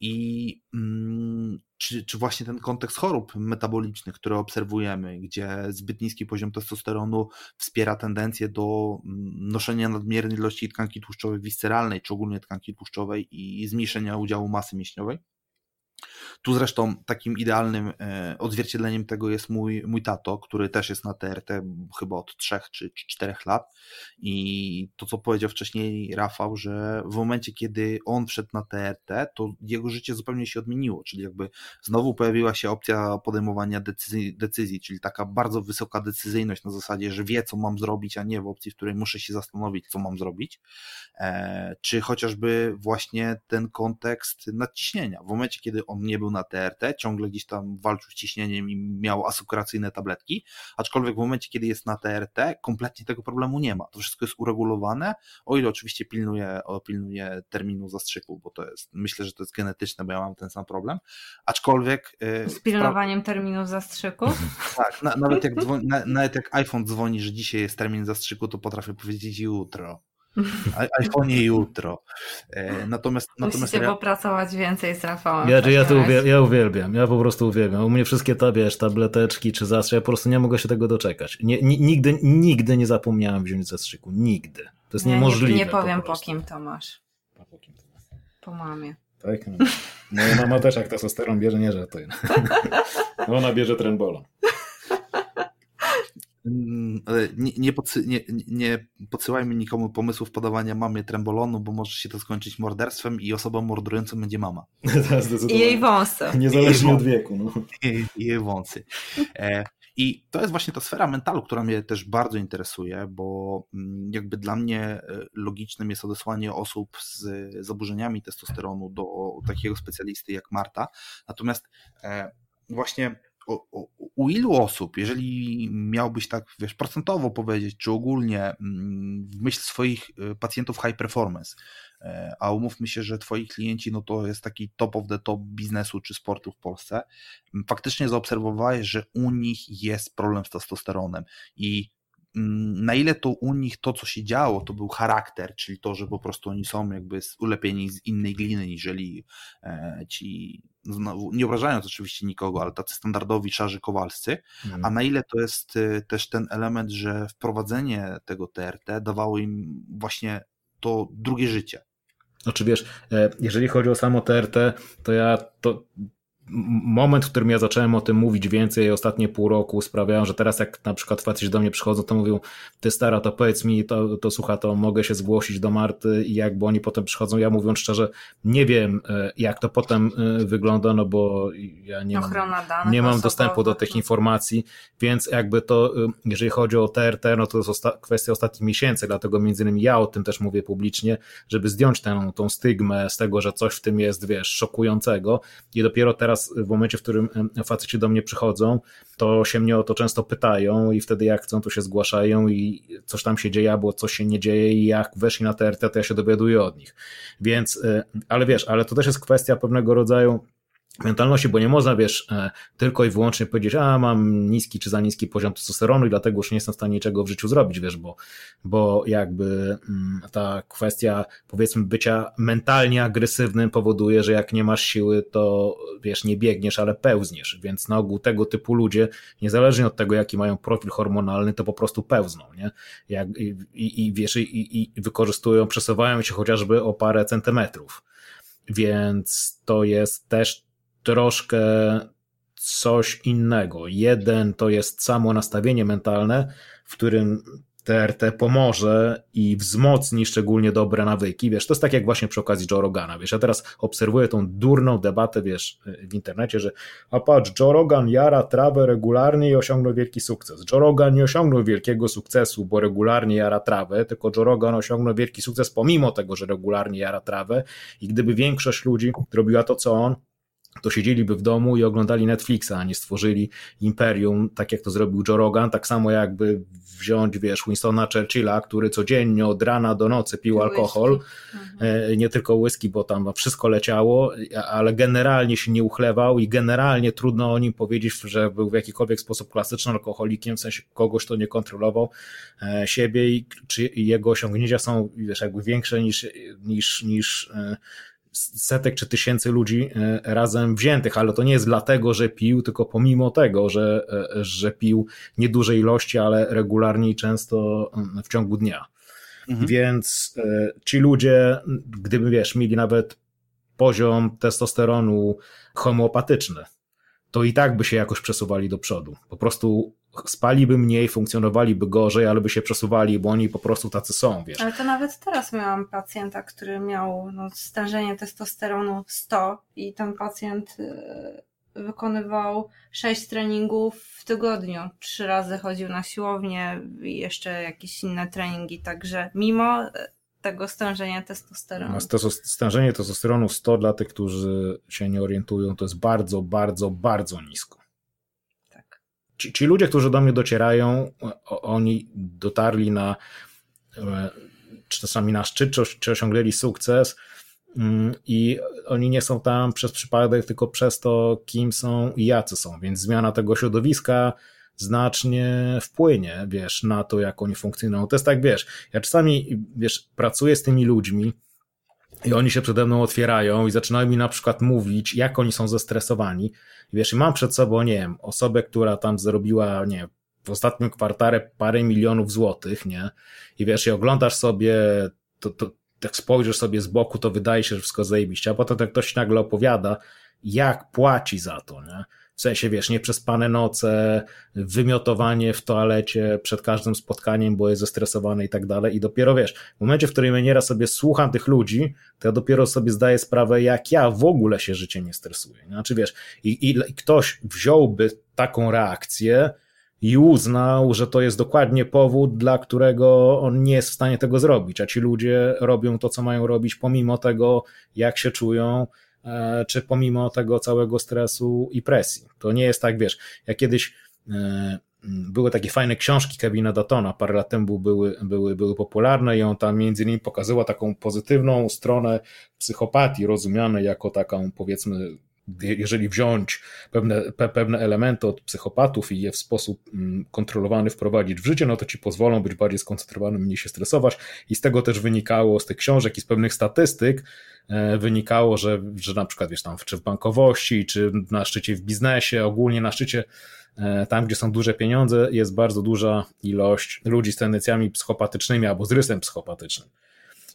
I mm, czy, czy właśnie ten kontekst chorób metabolicznych, które obserwujemy, gdzie zbyt niski poziom testosteronu wspiera tendencję do mm, noszenia nadmiernej ilości tkanki tłuszczowej visceralnej, czy ogólnie tkanki tłuszczowej i zmniejszenia udziału masy mięśniowej? Tu zresztą takim idealnym e, odzwierciedleniem tego jest mój, mój tato, który też jest na TRT chyba od 3 czy 4 lat. I to, co powiedział wcześniej Rafał, że w momencie, kiedy on wszedł na TRT, to jego życie zupełnie się odmieniło, czyli jakby znowu pojawiła się opcja podejmowania decyzji, decyzji czyli taka bardzo wysoka decyzyjność na zasadzie, że wie, co mam zrobić, a nie w opcji, w której muszę się zastanowić, co mam zrobić, e, czy chociażby właśnie ten kontekst nadciśnienia. W momencie, kiedy on nie był na TRT, ciągle gdzieś tam walczył z ciśnieniem i miał asukuracyjne tabletki, aczkolwiek w momencie, kiedy jest na TRT, kompletnie tego problemu nie ma. To wszystko jest uregulowane, o ile oczywiście pilnuje, pilnuje terminu zastrzyku, bo to jest, myślę, że to jest genetyczne, bo ja mam ten sam problem, aczkolwiek...
E, z pilnowaniem terminu zastrzyku?
Tak, na, nawet, jak dzwoni, na, nawet jak iPhone dzwoni, że dzisiaj jest termin zastrzyku, to potrafię powiedzieć jutro iPhone jutro. E, natomiast,
natomiast Musicie ja... popracować więcej z Rafałem.
Ja, ja, to uwielbiam, ja uwielbiam, ja po prostu uwielbiam. U mnie wszystkie te, wiesz, tableteczki czy zastrze, ja po prostu nie mogę się tego doczekać. Nie, nigdy, nigdy nie zapomniałem wziąć zastrzyku. Nigdy. To jest
nie,
niemożliwe.
Nie, nie powiem po, po kim to masz. Po, kim to masz? po mamie.
Tak? No. Moja mama też jak testosteron bierze, nie żartuję. Ona bierze trembolon.
Mm, nie, nie, podsy, nie, nie podsyłajmy nikomu pomysłów podawania mamie trembolonu, bo może się to skończyć morderstwem i osobą mordującą będzie mama.
I jej wąsy.
Niezależnie od wieku. No.
I, I jej wąsy. E, I to jest właśnie ta sfera mentalu, która mnie też bardzo interesuje, bo mm, jakby dla mnie e, logicznym jest odesłanie osób z zaburzeniami testosteronu do takiego specjalisty jak Marta. Natomiast właśnie u ilu osób, jeżeli miałbyś tak, wiesz, procentowo powiedzieć, czy ogólnie mm, w myśl swoich y, pacjentów high performance, e, a umówmy się, że twoi klienci, no to jest taki top of the top biznesu czy sportu w Polsce, faktycznie zaobserwowałeś, że u nich jest problem z testosteronem i na ile to u nich to, co się działo, to był charakter, czyli to, że po prostu oni są jakby ulepieni z innej gliny, niżeli e, ci, znowu, nie obrażając oczywiście nikogo, ale tacy standardowi szarzy kowalscy, mm. a na ile to jest e, też ten element, że wprowadzenie tego TRT dawało im właśnie to drugie życie.
Znaczy wiesz, e, jeżeli chodzi o samo TRT, to ja to moment, w którym ja zacząłem o tym mówić więcej ostatnie pół roku sprawiają, że teraz jak na przykład faceci do mnie przychodzą, to mówią, ty stara, to powiedz mi, to, to słucha, to mogę się zgłosić do Marty i jakby oni potem przychodzą, ja mówiąc szczerze, nie wiem e, jak to potem e, wygląda, no bo ja nie mam, nie mam dostępu do tych informacji, więc jakby to, e, jeżeli chodzi o TRT, no to jest osta kwestia ostatnich miesięcy, dlatego między innymi ja o tym też mówię publicznie, żeby zdjąć tę, tą stygmę z tego, że coś w tym jest, wiesz, szokującego i dopiero teraz teraz w momencie, w którym faceci do mnie przychodzą, to się mnie o to często pytają i wtedy jak chcą, to się zgłaszają i coś tam się dzieje, albo coś się nie dzieje i jak weszli na TRT, to ja się dowiaduję od nich. Więc, e, ale wiesz, ale to też jest kwestia pewnego rodzaju mentalności, bo nie można, wiesz, e, tylko i wyłącznie powiedzieć, a mam niski czy za niski poziom testosteronu i dlatego już nie jestem w stanie niczego w życiu zrobić, wiesz, bo, bo jakby mm, ta kwestia, powiedzmy, bycia mentalnie agresywnym powoduje, że jak nie masz siły, to wiesz, nie biegniesz, ale pełzniesz, więc na ogół tego typu ludzie, niezależnie od tego, jaki mają profil hormonalny, to po prostu pełzną, nie? Jak, i, i, i wiesz, i, i wykorzystują, przesuwają się chociażby o parę centymetrów. Więc to jest też troszkę coś innego. Jeden to jest samo nastawienie mentalne, w którym TRT pomoże i wzmocni szczególnie dobre nawyki, wiesz, to jest tak jak właśnie przy okazji Joe Rogana, wiesz, ja teraz obserwuję tą durną debatę, wiesz, w internecie, że a patrz, Joe Rogan jara trawę regularnie i osiągnął wielki sukces. Joe Rogan nie osiągnął wielkiego sukcesu, bo regularnie jara trawę, tylko Joe Rogan osiągnął wielki sukces pomimo tego, że regularnie jara trawę i gdyby większość ludzi robiła to, co on, to siedzieliby w domu i oglądali Netflixa, a nie stworzyli imperium, tak jak to zrobił Joe Rogan, tak samo jakby wziąć, wiesz, Winstona Churchilla, który codziennie od rana do nocy pił alkohol, mhm. nie tylko whisky, bo tam wszystko leciało, ale generalnie się nie uchlewał i generalnie trudno o nim powiedzieć, że był w jakikolwiek sposób klasycznym alkoholikiem, w sensie kogoś, kto nie kontrolował e, siebie i czy jego osiągnięcia są, wiesz, jakby większe niż, niż, niż e, setek czy tysięcy ludzi e, razem wziętych, ale to nie jest dlatego, że pił, tylko pomimo tego, że, e, że pił nieduże ilości, ale regularnie i często w ciągu dnia. Mhm. Więc e, ci ludzie, gdyby wiesz, mieli nawet poziom testosteronu homeopatyczny, to i tak by się jakoś przesuwali do przodu. Po prostu spaliby mniej, funkcjonowaliby gorzej, ale by się przesuwali, bo oni po prostu tacy są, wiesz.
Ale to nawet teraz miałam pacjenta, który miał no, stężenie testosteronu 100 i ten pacjent y, wykonywał 6 treningów w tygodniu. Trzy razy chodził na siłownię i jeszcze jakieś inne treningi, także mimo y, tego stężenia testosteronu.
No, stężenie testosteronu 100 dla tych, którzy się nie orientują, to jest bardzo, bardzo, bardzo nisko ci, ci ludzie, którzy do mnie docierają, oni dotarli na e, czasami na szczyt, czy, czy osiągnęli sukces mm, i oni nie są tam przez przypadek, tylko przez to, kim są i jacy są, więc zmiana tego środowiska, znacznie wpłynie, wiesz, na to, jak oni funkcjonują. To jest tak, wiesz, ja czasami, wiesz, pracuję z tymi ludźmi, i oni się przede mną otwierają i zaczynają mi na przykład mówić, jak oni są zestresowani. I wiesz, i mam przed sobą, nie wiem, osobę, która tam zarobiła, nie wiem, w ostatnim kwartale parę milionów złotych, nie? I wiesz, i oglądasz sobie, to, to, jak spojrzysz sobie z boku, to wydaje się, że wszystko zajebiście, a potem jak ktoś nagle opowiada, jak płaci za to, nie? W sensie, wiesz, nieprzespane noce, wymiotowanie w toalecie przed każdym spotkaniem, bo jest zestresowany i tak dalej. I dopiero wiesz, w momencie, w którym ja nieraz sobie słucham tych ludzi, to ja dopiero sobie zdaję sprawę, jak ja w ogóle się życie nie stresuję. Znaczy, wiesz, i, i ktoś wziąłby taką reakcję, i uznał, że to jest dokładnie powód, dla którego on nie jest w stanie tego zrobić, a ci ludzie robią to, co mają robić, pomimo tego, jak się czują, czy pomimo tego całego stresu i presji. To nie jest tak, wiesz, jak kiedyś e, były takie fajne książki Kevina Datona, parę lat temu były, były, były popularne i on tam między innymi pokazywał taką pozytywną stronę psychopatii, rozumianej jako taką powiedzmy jeżeli wziąć pewne, pe, pewne elementy od psychopatów i je w sposób mm, kontrolowany wprowadzić w życie, no to ci pozwolą być bardziej skoncentrowanym, mniej się stresować. I z tego też wynikało, z tych książek i z pewnych statystyk, e, wynikało, że, że na przykład wiesz tam, czy w bankowości, czy na szczycie w biznesie, ogólnie na szczycie e, tam, gdzie są duże pieniądze, jest bardzo duża ilość ludzi z tendencjami psychopatycznymi albo z rysem psychopatycznym.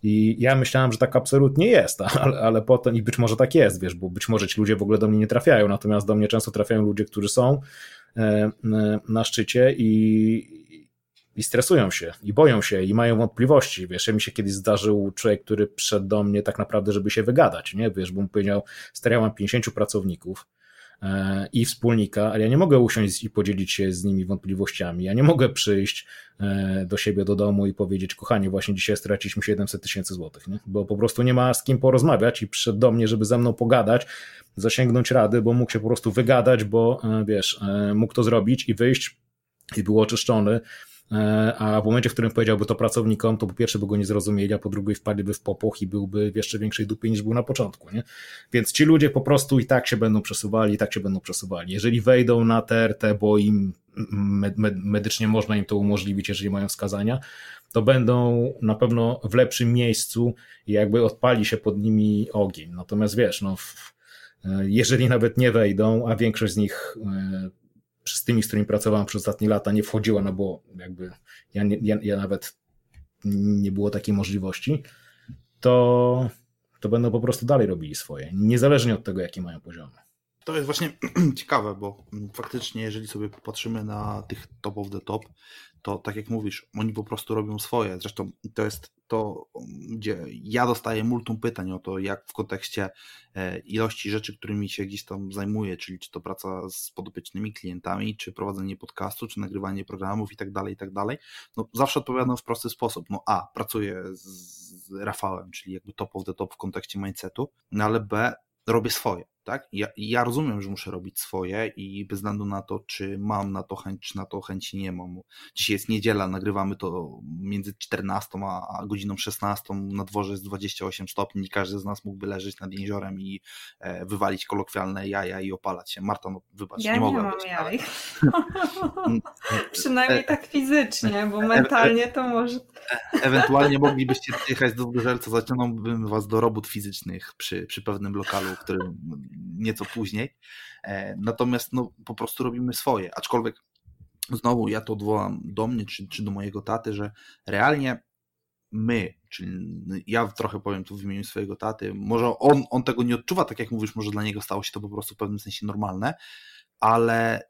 I ja myślałem, że tak absolutnie jest, ale, ale potem i być może tak jest, wiesz, bo być może ci ludzie w ogóle do mnie nie trafiają, natomiast do mnie często trafiają ludzie, którzy są e, na szczycie i, i stresują się, i boją się, i mają wątpliwości. Wiesz, mi się kiedyś zdarzył człowiek, który przyszedł do mnie tak naprawdę, żeby się wygadać, nie? Wiesz, bo mu powiedział, stary, ja mam 50 pracowników, i wspólnika, ale ja nie mogę usiąść i podzielić się z nimi wątpliwościami. Ja nie mogę przyjść e, do siebie do domu i powiedzieć, kochanie, właśnie dzisiaj straciliśmy 700 tysięcy złotych, nie? bo po prostu nie ma z kim porozmawiać i przyszedł do mnie, żeby ze mną pogadać, zasięgnąć rady, bo mógł się po prostu wygadać, bo e, wiesz, e, mógł to zrobić i wyjść i był oczyszczony E, a w momencie, w którym powiedziałby to pracownikom, to po pierwsze by go nie zrozumieli, a po drugie wpadliby w popłoch i byłby w jeszcze większej dupie niż był na początku. Nie? Więc ci ludzie po prostu i tak się będą przesuwali, i tak się będą przesuwali. Jeżeli wejdą na TRT, bo im medycznie można im to umożliwić, jeżeli mają wskazania, to będą na pewno w lepszym miejscu i jakby odpali się pod nimi ogień. Natomiast wiesz, no, e, jeżeli nawet nie wejdą, a większość z nich e, z tymi, z którymi pracowałem przez ostatnie lata, nie wchodziła, no bo jakby ja, nie, ja, ja nawet nie było takiej możliwości, to, to będą po prostu dalej robili swoje, niezależnie od tego, jakie mają poziomy.
To jest właśnie ciekawe, bo faktycznie, jeżeli sobie popatrzymy na tych top of the top, to tak jak mówisz, oni po prostu robią swoje. Zresztą to jest to, gdzie ja dostaję multum pytań o to, jak w kontekście e, ilości rzeczy, którymi się gdzieś tam zajmuję, czyli czy to praca z podopiecznymi klientami, czy prowadzenie podcastu, czy nagrywanie programów i tak dalej, i tak dalej. No zawsze odpowiadam w prosty sposób. No A, pracuję z Rafałem, czyli jakby top of the top w kontekście mindsetu, no ale B, robię swoje tak? Ja, ja rozumiem, że muszę robić swoje i bez względu na to, czy mam na to chęć, czy na to chęci nie mam. Dzisiaj jest niedziela, nagrywamy to między 14 a, godziną 16, na dworze jest 28 stopni i każdy z nas mógłby leżeć nad jeziorem i e, wywalić kolokwialne jaja i opalać się. Marta, no wybacz,
ja
nie,
nie
mogę.
mam być, jaj. Przynajmniej e, tak fizycznie, bo e, mentalnie to może...
Ewentualnie moglibyście jechać do Zgorzelca, zaciągnąłbym was do robót fizycznych przy, przy pewnym lokalu, w którym nieco później. E, natomiast no, po prostu robimy swoje. Aczkolwiek znowu ja to odwołam do mnie czy, czy do mojego taty, że realnie my, czyli ja trochę powiem tu w imieniu swojego taty, może on, on tego nie odczuwa, tak jak mówisz, może dla niego stało się to po prostu w pewnym sensie normalne, ale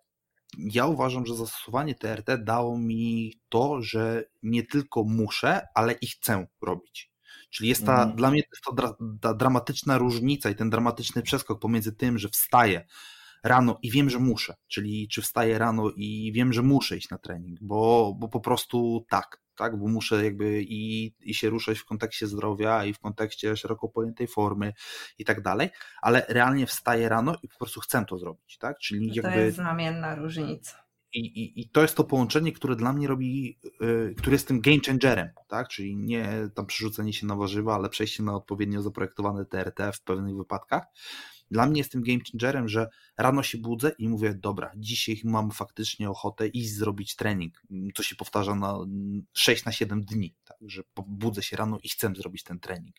ja uważam, że zastosowanie TRT dało mi to, że nie tylko muszę, ale i chcę robić. Czyli jest ta, mhm. dla mnie to jest ta, ta dramatyczna różnica i ten dramatyczny przeskok pomiędzy tym, że wstaję rano i wiem, że muszę, czyli czy wstaję rano i wiem, że muszę iść na trening, bo, bo po prostu tak, tak, bo muszę jakby i, i się ruszać w kontekście zdrowia i w kontekście szeroko pojętej formy i tak dalej, ale realnie wstaję rano i po prostu chcę to zrobić, tak,
czyli to jakby... To jest znamienna różnica.
I, i, to jest to połączenie, które dla mnie robi, yy, które jest tym game changerem, tak? Czyli nie tam przerzucenie się na warzywa, ale przejście na odpowiednio zaprojektowane TRT w pewnych wypadkach. Dla mnie jest tym game changerem, że rano się budzę i mówię, dobra, dzisiaj mam faktycznie ochotę iść zrobić trening, co się powtarza na 6 na 7 dni, tak, że budzę się rano i chcę zrobić ten trening.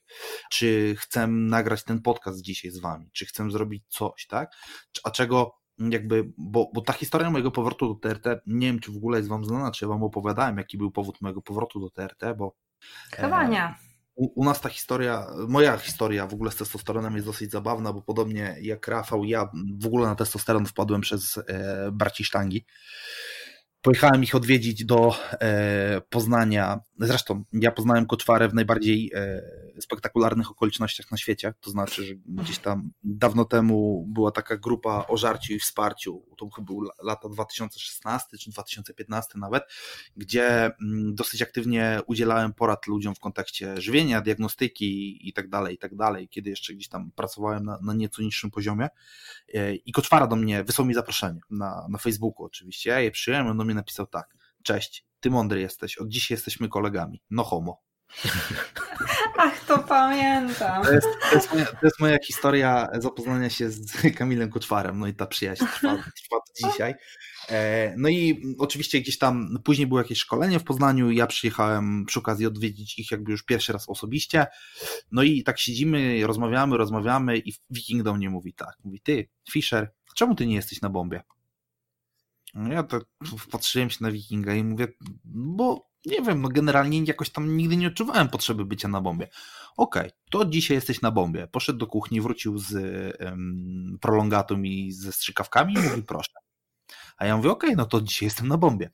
Czy chcę nagrać ten podcast dzisiaj z wami, czy chcę zrobić coś, tak? A czego jakby, bo, bo ta historia mojego powrotu do TRT, nie wiem, czy w ogóle jest wam znana, czy ja wam opowiadałem, jaki był powód mojego powrotu do TRT, bo
Chyba nie.
E, u, u, nas ta historia, moja historia w ogóle z testosteronem jest dosyć zabawna, bo podobnie jak Rafał, ja w ogóle na testosteron wpadłem przez e, braci sztangi. Pojechałem ich odwiedzić do e, Poznania. Zresztą ja poznałem Koczwarę w najbardziej e, spektakularnych okolicznościach na świecie. To znaczy, że gdzieś tam dawno temu była taka grupa o żarciu i wsparciu. To chyba był lata 2016 czy 2015 nawet, gdzie mm, dosyć aktywnie udzielałem porad ludziom w kontekście żywienia, diagnostyki i tak dalej, i tak dalej, kiedy jeszcze gdzieś tam pracowałem na, na nieco niższym poziomie. E, I Koczwara do mnie wysłał mi zaproszenie na, na Facebooku oczywiście. Ja je przyjąłem, on do mnie napisał tak. Cześć, ty mądry jesteś, od dzisiaj jesteśmy kolegami. No homo.
Ach, to pamiętam.
To jest, to, jest moja, to jest, moja, historia zapoznania się z Kamilem Koczwarem, no i ta przyjaźń trwa, trwa dzisiaj. E, no i oczywiście gdzieś tam później było jakieś szkolenie w Poznaniu, ja przyjechałem przy okazji odwiedzić ich jakby już pierwszy raz osobiście, no i tak siedzimy, rozmawiamy, rozmawiamy i Wiking do mnie mówi tak, mówi ty, Fischer, czemu ty nie jesteś na bombie? Ja tak patrzyłem się na Wikinga i mówię, bo nie wiem, no generalnie jakoś tam nigdy nie odczuwałem potrzeby bycia na bombie. Okej, okay, to dzisiaj jesteś na bombie. Poszedł do kuchni, wrócił z um, prolongatą i ze strzykawkami i mówi proszę. A ja mówię, okej, okay, no to dzisiaj jestem na bombie.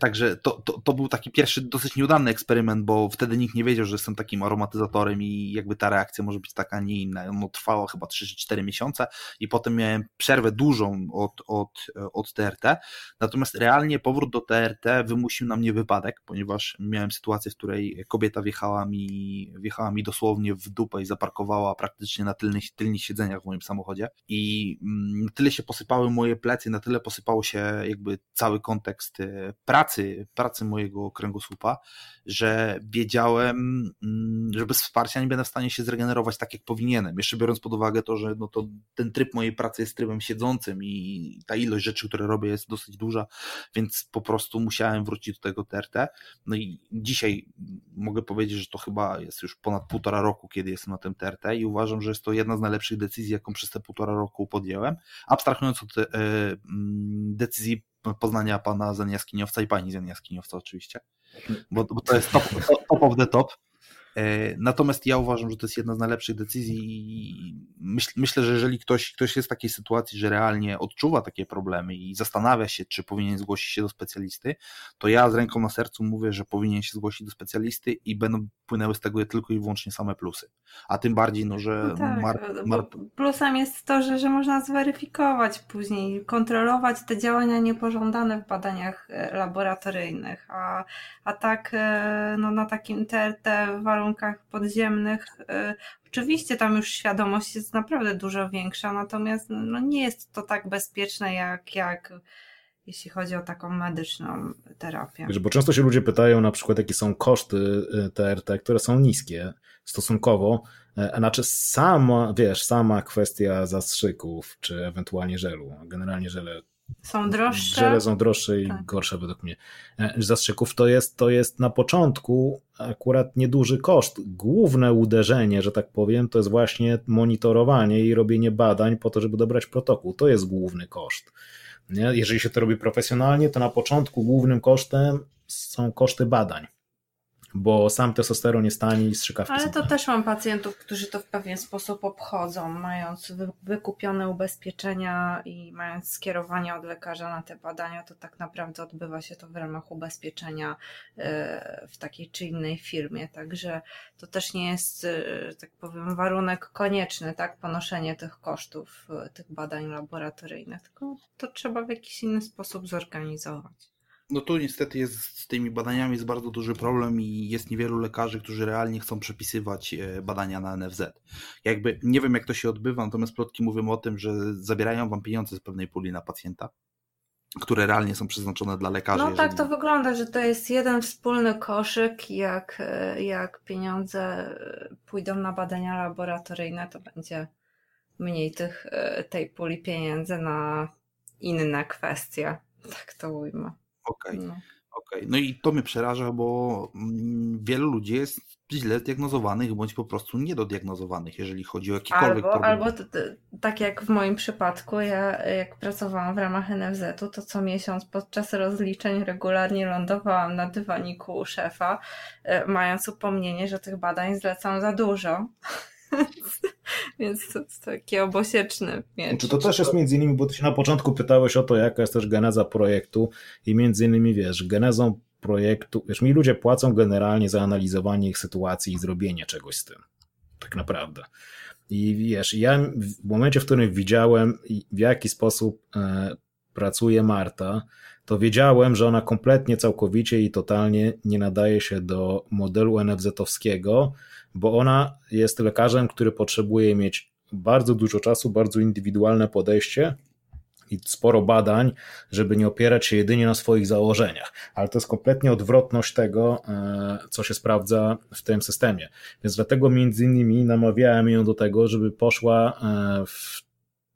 Także to, to, to, był taki pierwszy dosyć nieudany eksperyment, bo wtedy nikt nie wiedział, że jestem takim aromatyzatorem i jakby ta reakcja może być taka, nie inna. No trwało chyba 3-4 miesiące i potem miałem przerwę dużą od, od, od TRT. Natomiast realnie powrót do TRT wymusił na mnie wypadek, ponieważ miałem sytuację, w której kobieta wjechała mi, wjechała mi dosłownie w dupę i zaparkowała praktycznie na tylnych, tylnych siedzeniach w moim samochodzie i mm, tyle się posypały moje plecy, na tyle posypało się jakby cały kontekst e, pracy pracy, pracy mojego kręgosłupa, że wiedziałem, mm, że bez wsparcia nie będę w stanie się zregenerować tak, jak powinienem. Jeszcze biorąc pod uwagę to, że no to ten tryb mojej pracy jest trybem siedzącym i ta ilość rzeczy, które robię jest dosyć duża, więc po prostu musiałem wrócić do tego TRT. No i dzisiaj mogę powiedzieć, że to chyba jest już ponad półtora roku, kiedy jestem na tym TRT i uważam, że jest to jedna z najlepszych decyzji, jaką przez te półtora roku podjęłem. Abstrahując od e, mm, decyzji poznania pana Zen Jaskiniowca i pani Zen Jaskiniowca oczywiście, bo, bo to jest top, top of the top. E, natomiast ja uważam, że to jest jedna z najlepszych decyzji i myśl, myślę, że jeżeli ktoś, ktoś jest w takiej sytuacji, że realnie odczuwa takie problemy i zastanawia się, czy powinien zgłosić się do specjalisty, to ja z ręką na sercu mówię, że powinien się zgłosić do specjalisty i będą płynęły z tego tylko i wyłącznie same plusy. A tym bardziej, no, że no tak, mar, mar...
plusem jest to, że, że można zweryfikować później, kontrolować te działania niepożądane w badaniach e, laboratoryjnych, a, a tak e, no, na takim TRT warunkach warunkach podziemnych. Y, oczywiście tam już świadomość jest naprawdę dużo większa, natomiast no nie jest to tak bezpieczne jak, jak jeśli chodzi o taką medyczną terapię.
Wiesz, bo często się ludzie pytają na przykład, jakie są koszty TRT, y, które są niskie stosunkowo, e, znaczy sama, wiesz, sama kwestia zastrzyków, czy ewentualnie żelu, generalnie żele
są droższe.
Żele są droższe i tak. gorsze według mnie. E, zastrzyków to jest, to jest na początku akurat nieduży koszt. Główne uderzenie, że tak powiem, to jest właśnie monitorowanie i robienie badań po to, żeby dobrać protokół. To jest główny koszt. Nie? Jeżeli się to robi profesjonalnie, to na początku głównym kosztem są koszty badań bo sam testosteron jest tani i strzykawki
Ale to też mam pacjentów, którzy to w pewien sposób obchodzą, mając wykupione ubezpieczenia i mając skierowanie od lekarza na te badania, to tak naprawdę odbywa się to w ramach ubezpieczenia e, w takiej czy innej firmie, także to też nie jest, e, tak powiem, warunek konieczny, tak, ponoszenie tych kosztów e, tych badań laboratoryjnych, tylko to trzeba w jakiś inny sposób zorganizować.
No tu niestety jest z tymi badaniami jest bardzo duży problem i jest niewielu lekarzy, którzy realnie chcą przepisywać e, badania na NFZ. Jakby nie wiem jak to się odbywa, natomiast plotki mówią o tym, że zabierają wam pieniądze z pewnej puli na pacjenta które realnie są przeznaczone dla lekarzy.
No tak to wygląda, że to jest jeden wspólny koszyk, jak, e, jak pieniądze pójdą na badania laboratoryjne, to będzie mniej tych, e, tej puli pieniędzy na inne kwestie, tak to ujmę.
Okej. Okay. No. Okay. No i to mnie przeraża, bo mm, wielu ludzi jest źle zdiagnozowanych bądź po prostu niedodiagnozowanych, jeżeli chodzi o jakikolwiek
albo,
problem.
Albo tak jak w moim przypadku, ja jak pracowałam w ramach NFZ-u, to co miesiąc podczas rozliczeń regularnie lądowałam na dywaniku u szefa, e, mając upomnienie, że tych badań zlecam za dużo. Więc to jest taki obosieczny miecz.
Czy to też jest między innymi, bo ty się na początku pytałeś o to, jaka jest też geneza projektu i między innymi, wiesz, genezą projektu, wiesz, mi ludzie płacą generalnie za analizowanie ich sytuacji i zrobienie czegoś z tym. Tak naprawdę. I wiesz, ja w momencie, w którym widziałem, w jaki sposób e, pracuje Marta, to wiedziałem, że ona kompletnie, całkowicie i totalnie nie nadaje się do modelu NFZ-owskiego, bo ona jest lekarzem, który potrzebuje mieć bardzo dużo czasu, bardzo indywidualne podejście i sporo badań, żeby nie opierać się jedynie na swoich założeniach. Ale to jest kompletnie odwrotność tego, e, co się sprawdza w tym systemie. Więc dlatego między innymi namawiałem ją do tego, żeby poszła e, w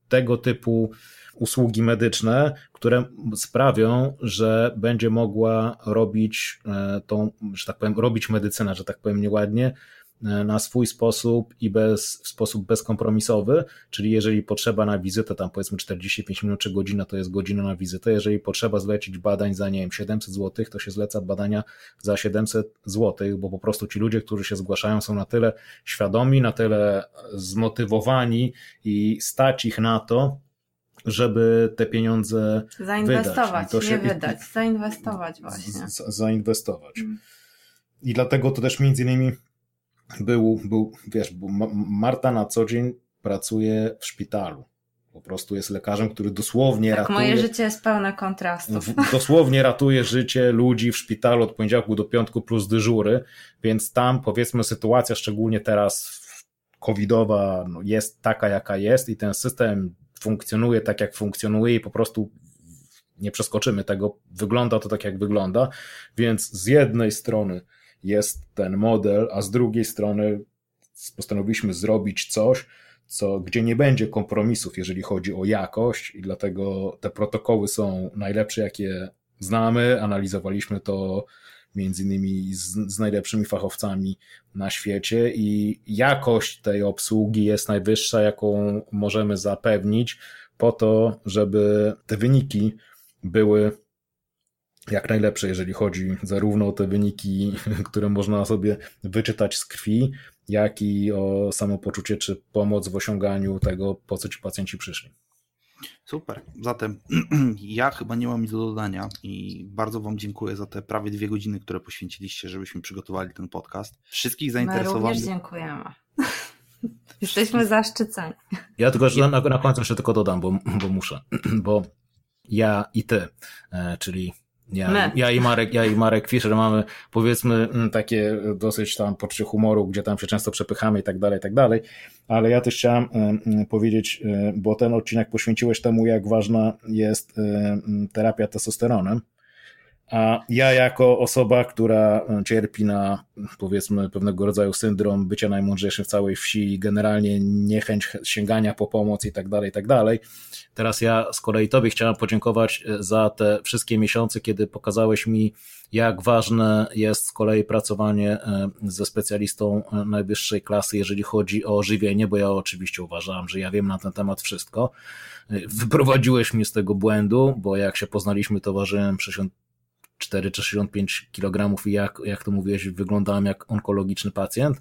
tego typu usługi medyczne, które sprawią, że będzie mogła robić e, tą, że tak powiem, robić medycynę, że tak powiem nieładnie, na swój sposób i bez, w sposób bezkompromisowy, czyli jeżeli potrzeba na wizytę, tam powiedzmy 45 minut czy godzina, to jest godzina na wizytę, jeżeli potrzeba zlecić badań za, nie wiem, 700 zł, to się zleca badania za 700 zł, bo po prostu ci ludzie, którzy się zgłaszają są na tyle świadomi, na tyle zmotywowani i stać ich na to, żeby te pieniądze
zainwestować,
wydać.
nie wydać, zainwestować właśnie. Z,
zainwestować. Mm. I dlatego to też między innymi był, był wiesz, Marta na co dzień pracuje w szpitalu. Po prostu jest lekarzem, który dosłownie
tak,
ratuje.
Moje życie jest pełne kontrastów.
Dosłownie ratuje życie ludzi w szpitalu od poniedziałku do piątku plus dyżury, więc tam powiedzmy sytuacja, szczególnie teraz covidowa, no jest taka, jaka jest i ten system funkcjonuje tak, jak funkcjonuje i po prostu nie przeskoczymy tego. Wygląda to tak, jak wygląda. Więc z jednej strony jest ten model, a z drugiej strony postanowiliśmy zrobić coś, co, gdzie nie będzie kompromisów, jeżeli chodzi o jakość, i dlatego te protokoły są najlepsze, jakie znamy. Analizowaliśmy to między innymi z, z, najlepszymi fachowcami na świecie i jakość tej obsługi jest najwyższa, jaką możemy zapewnić, po to, żeby te wyniki były jak najlepsze, jeżeli chodzi zarówno o te wyniki, które można sobie wyczytać z krwi, jak i o samopoczucie czy pomoc w osiąganiu tego, po co ci pacjenci przyszli.
Super. Zatem ja chyba nie mam nic do dodania i bardzo Wam dziękuję za te prawie dwie godziny, które poświęciliście, żebyśmy przygotowali ten podcast. Wszystkich zainteresowanych. My
również dziękujemy. Jesteśmy zaszczyceni.
Ja tylko że na, na końcu jeszcze tylko dodam, bo, bo muszę, bo ja i ty, e, czyli ja, ja, i Marek, ja i Marek Fischer mamy powiedzmy mm, takie dosyć tam poczucie humoru, gdzie tam się często przepychamy i tak dalej, i tak dalej, ale ja też chciałem powiedzieć, e, bo ten odcinek poświęciłeś temu, jak ważna jest e, terapia testosteronem, a ja jako osoba, która e, cierpi na powiedzmy pewnego rodzaju syndrom bycia najmądrzejszym w całej wsi, generalnie niechęć sięgania po pomoc i tak dalej, i tak dalej. Teraz ja z kolei Tobie chciałem podziękować e, za te wszystkie miesiące, kiedy pokazałeś mi, jak ważne jest z kolei pracowanie e, ze specjalistą najwyższej klasy, jeżeli chodzi o żywienie, bo ja oczywiście uważałem, że ja wiem na ten temat wszystko. Wyprowadziłeś mnie z tego błędu, bo jak się poznaliśmy, to ważyłem 60 4 czy 65 kg i jak, jak to mówiłeś, wyglądałem jak onkologiczny pacjent.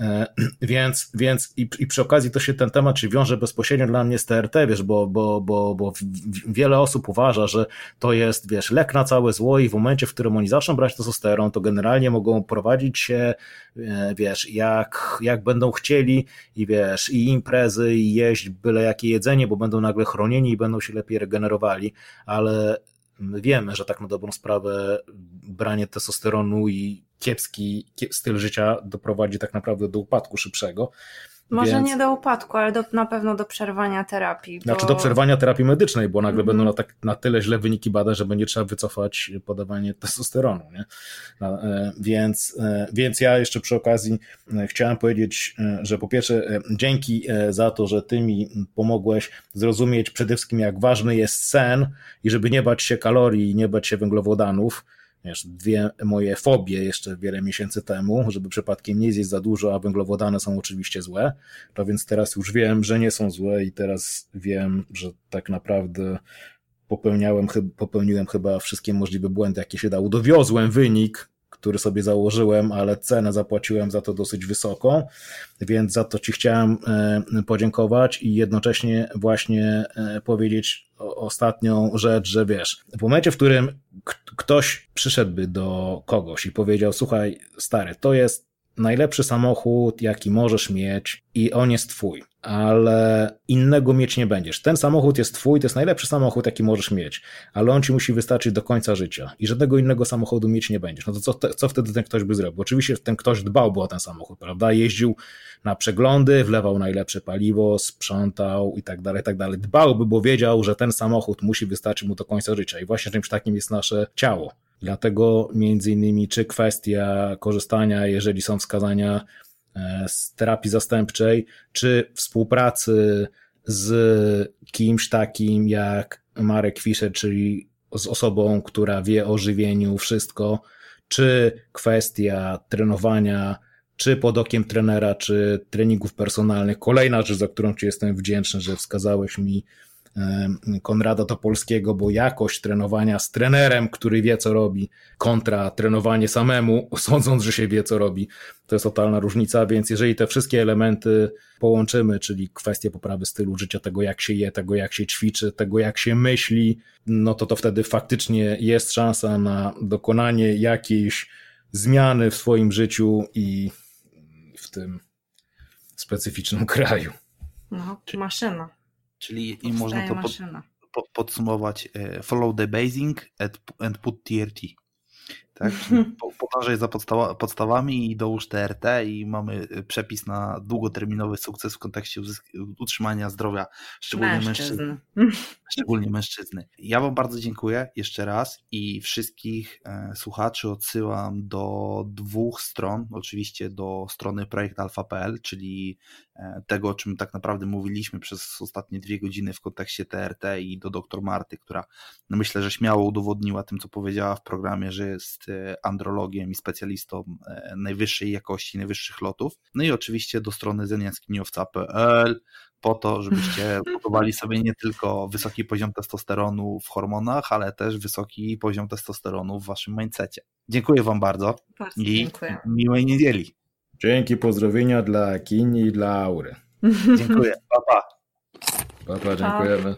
E, więc, więc i, i przy okazji to się ten temat się wiąże bezpośrednio dla mnie z TRT, wiesz, bo, bo, bo, bo wiele osób uważa, że to jest, wiesz, lek na całe zło i w momencie, w którym oni zaczną brać testosteron, to generalnie mogą prowadzić się, e, wiesz, jak, jak będą chcieli i wiesz, i imprezy, i jeść byle jakie jedzenie, bo będą nagle chronieni i będą się lepiej regenerowali, ale wiemy, że tak na dobrą sprawę branie testosteronu i kiepski styl życia doprowadzi tak naprawdę do upadku szybszego.
Może Więc... nie do upadku, ale do, na pewno do przerwania terapii.
Bo... Znaczy do przerwania terapii medycznej, bo nagle mm -hmm. będą na, tak, na tyle źle wyniki badań, że będzie trzeba wycofać podawanie testosteronu. Nie? E, więc, e, więc ja jeszcze przy okazji e, chciałem powiedzieć, że po pierwsze dzięki za to, że ty mi pomogłeś zrozumieć przede wszystkim jak ważny jest sen i żeby nie bać się kalorii i nie bać się węglowodanów, wiesz, dwie moje fobie jeszcze wiele miesięcy temu, żeby przypadkiem nie zjeść za dużo, a węglowodany są oczywiście złe, to więc teraz już wiem, że nie są złe i teraz wiem, że tak naprawdę popełniałem, popełniłem chyba wszystkie możliwe błędy, jakie się dało. Dowiozłem wynik, który sobie założyłem, ale cenę zapłaciłem za to dosyć wysoką, więc za to Ci chciałem e, podziękować i jednocześnie właśnie e, powiedzieć ostatnią rzecz, że wiesz, w momencie, w którym ktoś przyszedłby do kogoś i powiedział: Słuchaj, stary, to jest najlepszy samochód, jaki możesz mieć, i on jest twój ale innego mieć nie będziesz. Ten samochód jest twój, to jest najlepszy samochód, jaki możesz mieć, ale on ci musi wystarczyć do końca życia i żadnego innego samochodu mieć nie będziesz. No to co, co wtedy ten ktoś by zrobił? Oczywiście ten ktoś dbałby o ten samochód, prawda? Jeździł na przeglądy, wlewał najlepsze paliwo, sprzątał i tak dalej, i tak dalej. Dbałby, bo wiedział, że ten samochód musi wystarczyć mu do końca życia i właśnie czymś takim jest nasze ciało. Dlatego między innymi, czy kwestia korzystania, jeżeli są wskazania E, z terapii zastępczej, czy współpracy z kimś takim jak Marek Fischer, czyli z osobą, która wie o żywieniu wszystko, czy kwestia trenowania, czy pod okiem trenera, czy treningów personalnych. Kolejna rzecz, za którą Ci jestem wdzięczny, że wskazałeś mi Konrada Topolskiego, bo jakość trenowania z trenerem, który wie co robi, kontra trenowanie samemu, sądząc, że się wie co robi, to jest totalna różnica, więc jeżeli te wszystkie elementy połączymy, czyli kwestie poprawy stylu życia, tego jak się je, tego jak się ćwiczy, tego jak się myśli, no to to wtedy faktycznie jest szansa na dokonanie jakiejś zmiany w swoim życiu i w tym specyficznym kraju.
No, maszyna.
Czyli i można to pod, pod, podsumować e, follow the basing and put TRT. Tak? Podążaj za podstawa, podstawami i dołóż TRT i mamy e, przepis na długoterminowy sukces w kontekście utrzymania zdrowia, szczególnie mężczyzny. Szczególnie mężczyzny. Ja Wam bardzo dziękuję jeszcze raz i wszystkich e, słuchaczy odsyłam do dwóch stron, oczywiście do strony projektalfa.pl, czyli e, tego, o czym tak naprawdę mówiliśmy przez ostatnie dwie godziny w kontekście TRT i do dr Marty, która no myślę, że śmiało udowodniła tym, co powiedziała w programie, że jest e, andrologiem i specjalistą najwyższej jakości, najwyższych lotów. No i oczywiście do strony zeniackiniowca.pl, po to, żebyście budowali sobie nie tylko wysoki poziom testosteronu w hormonach, ale też wysoki poziom testosteronu w waszym mindsetie. Dziękuję wam bardzo, bardzo i dziękuję. miłej niedzieli.
Dzięki, pozdrowienia dla Kini i dla Aury.
Dziękuję, pa pa.
Pa, pa dziękujemy.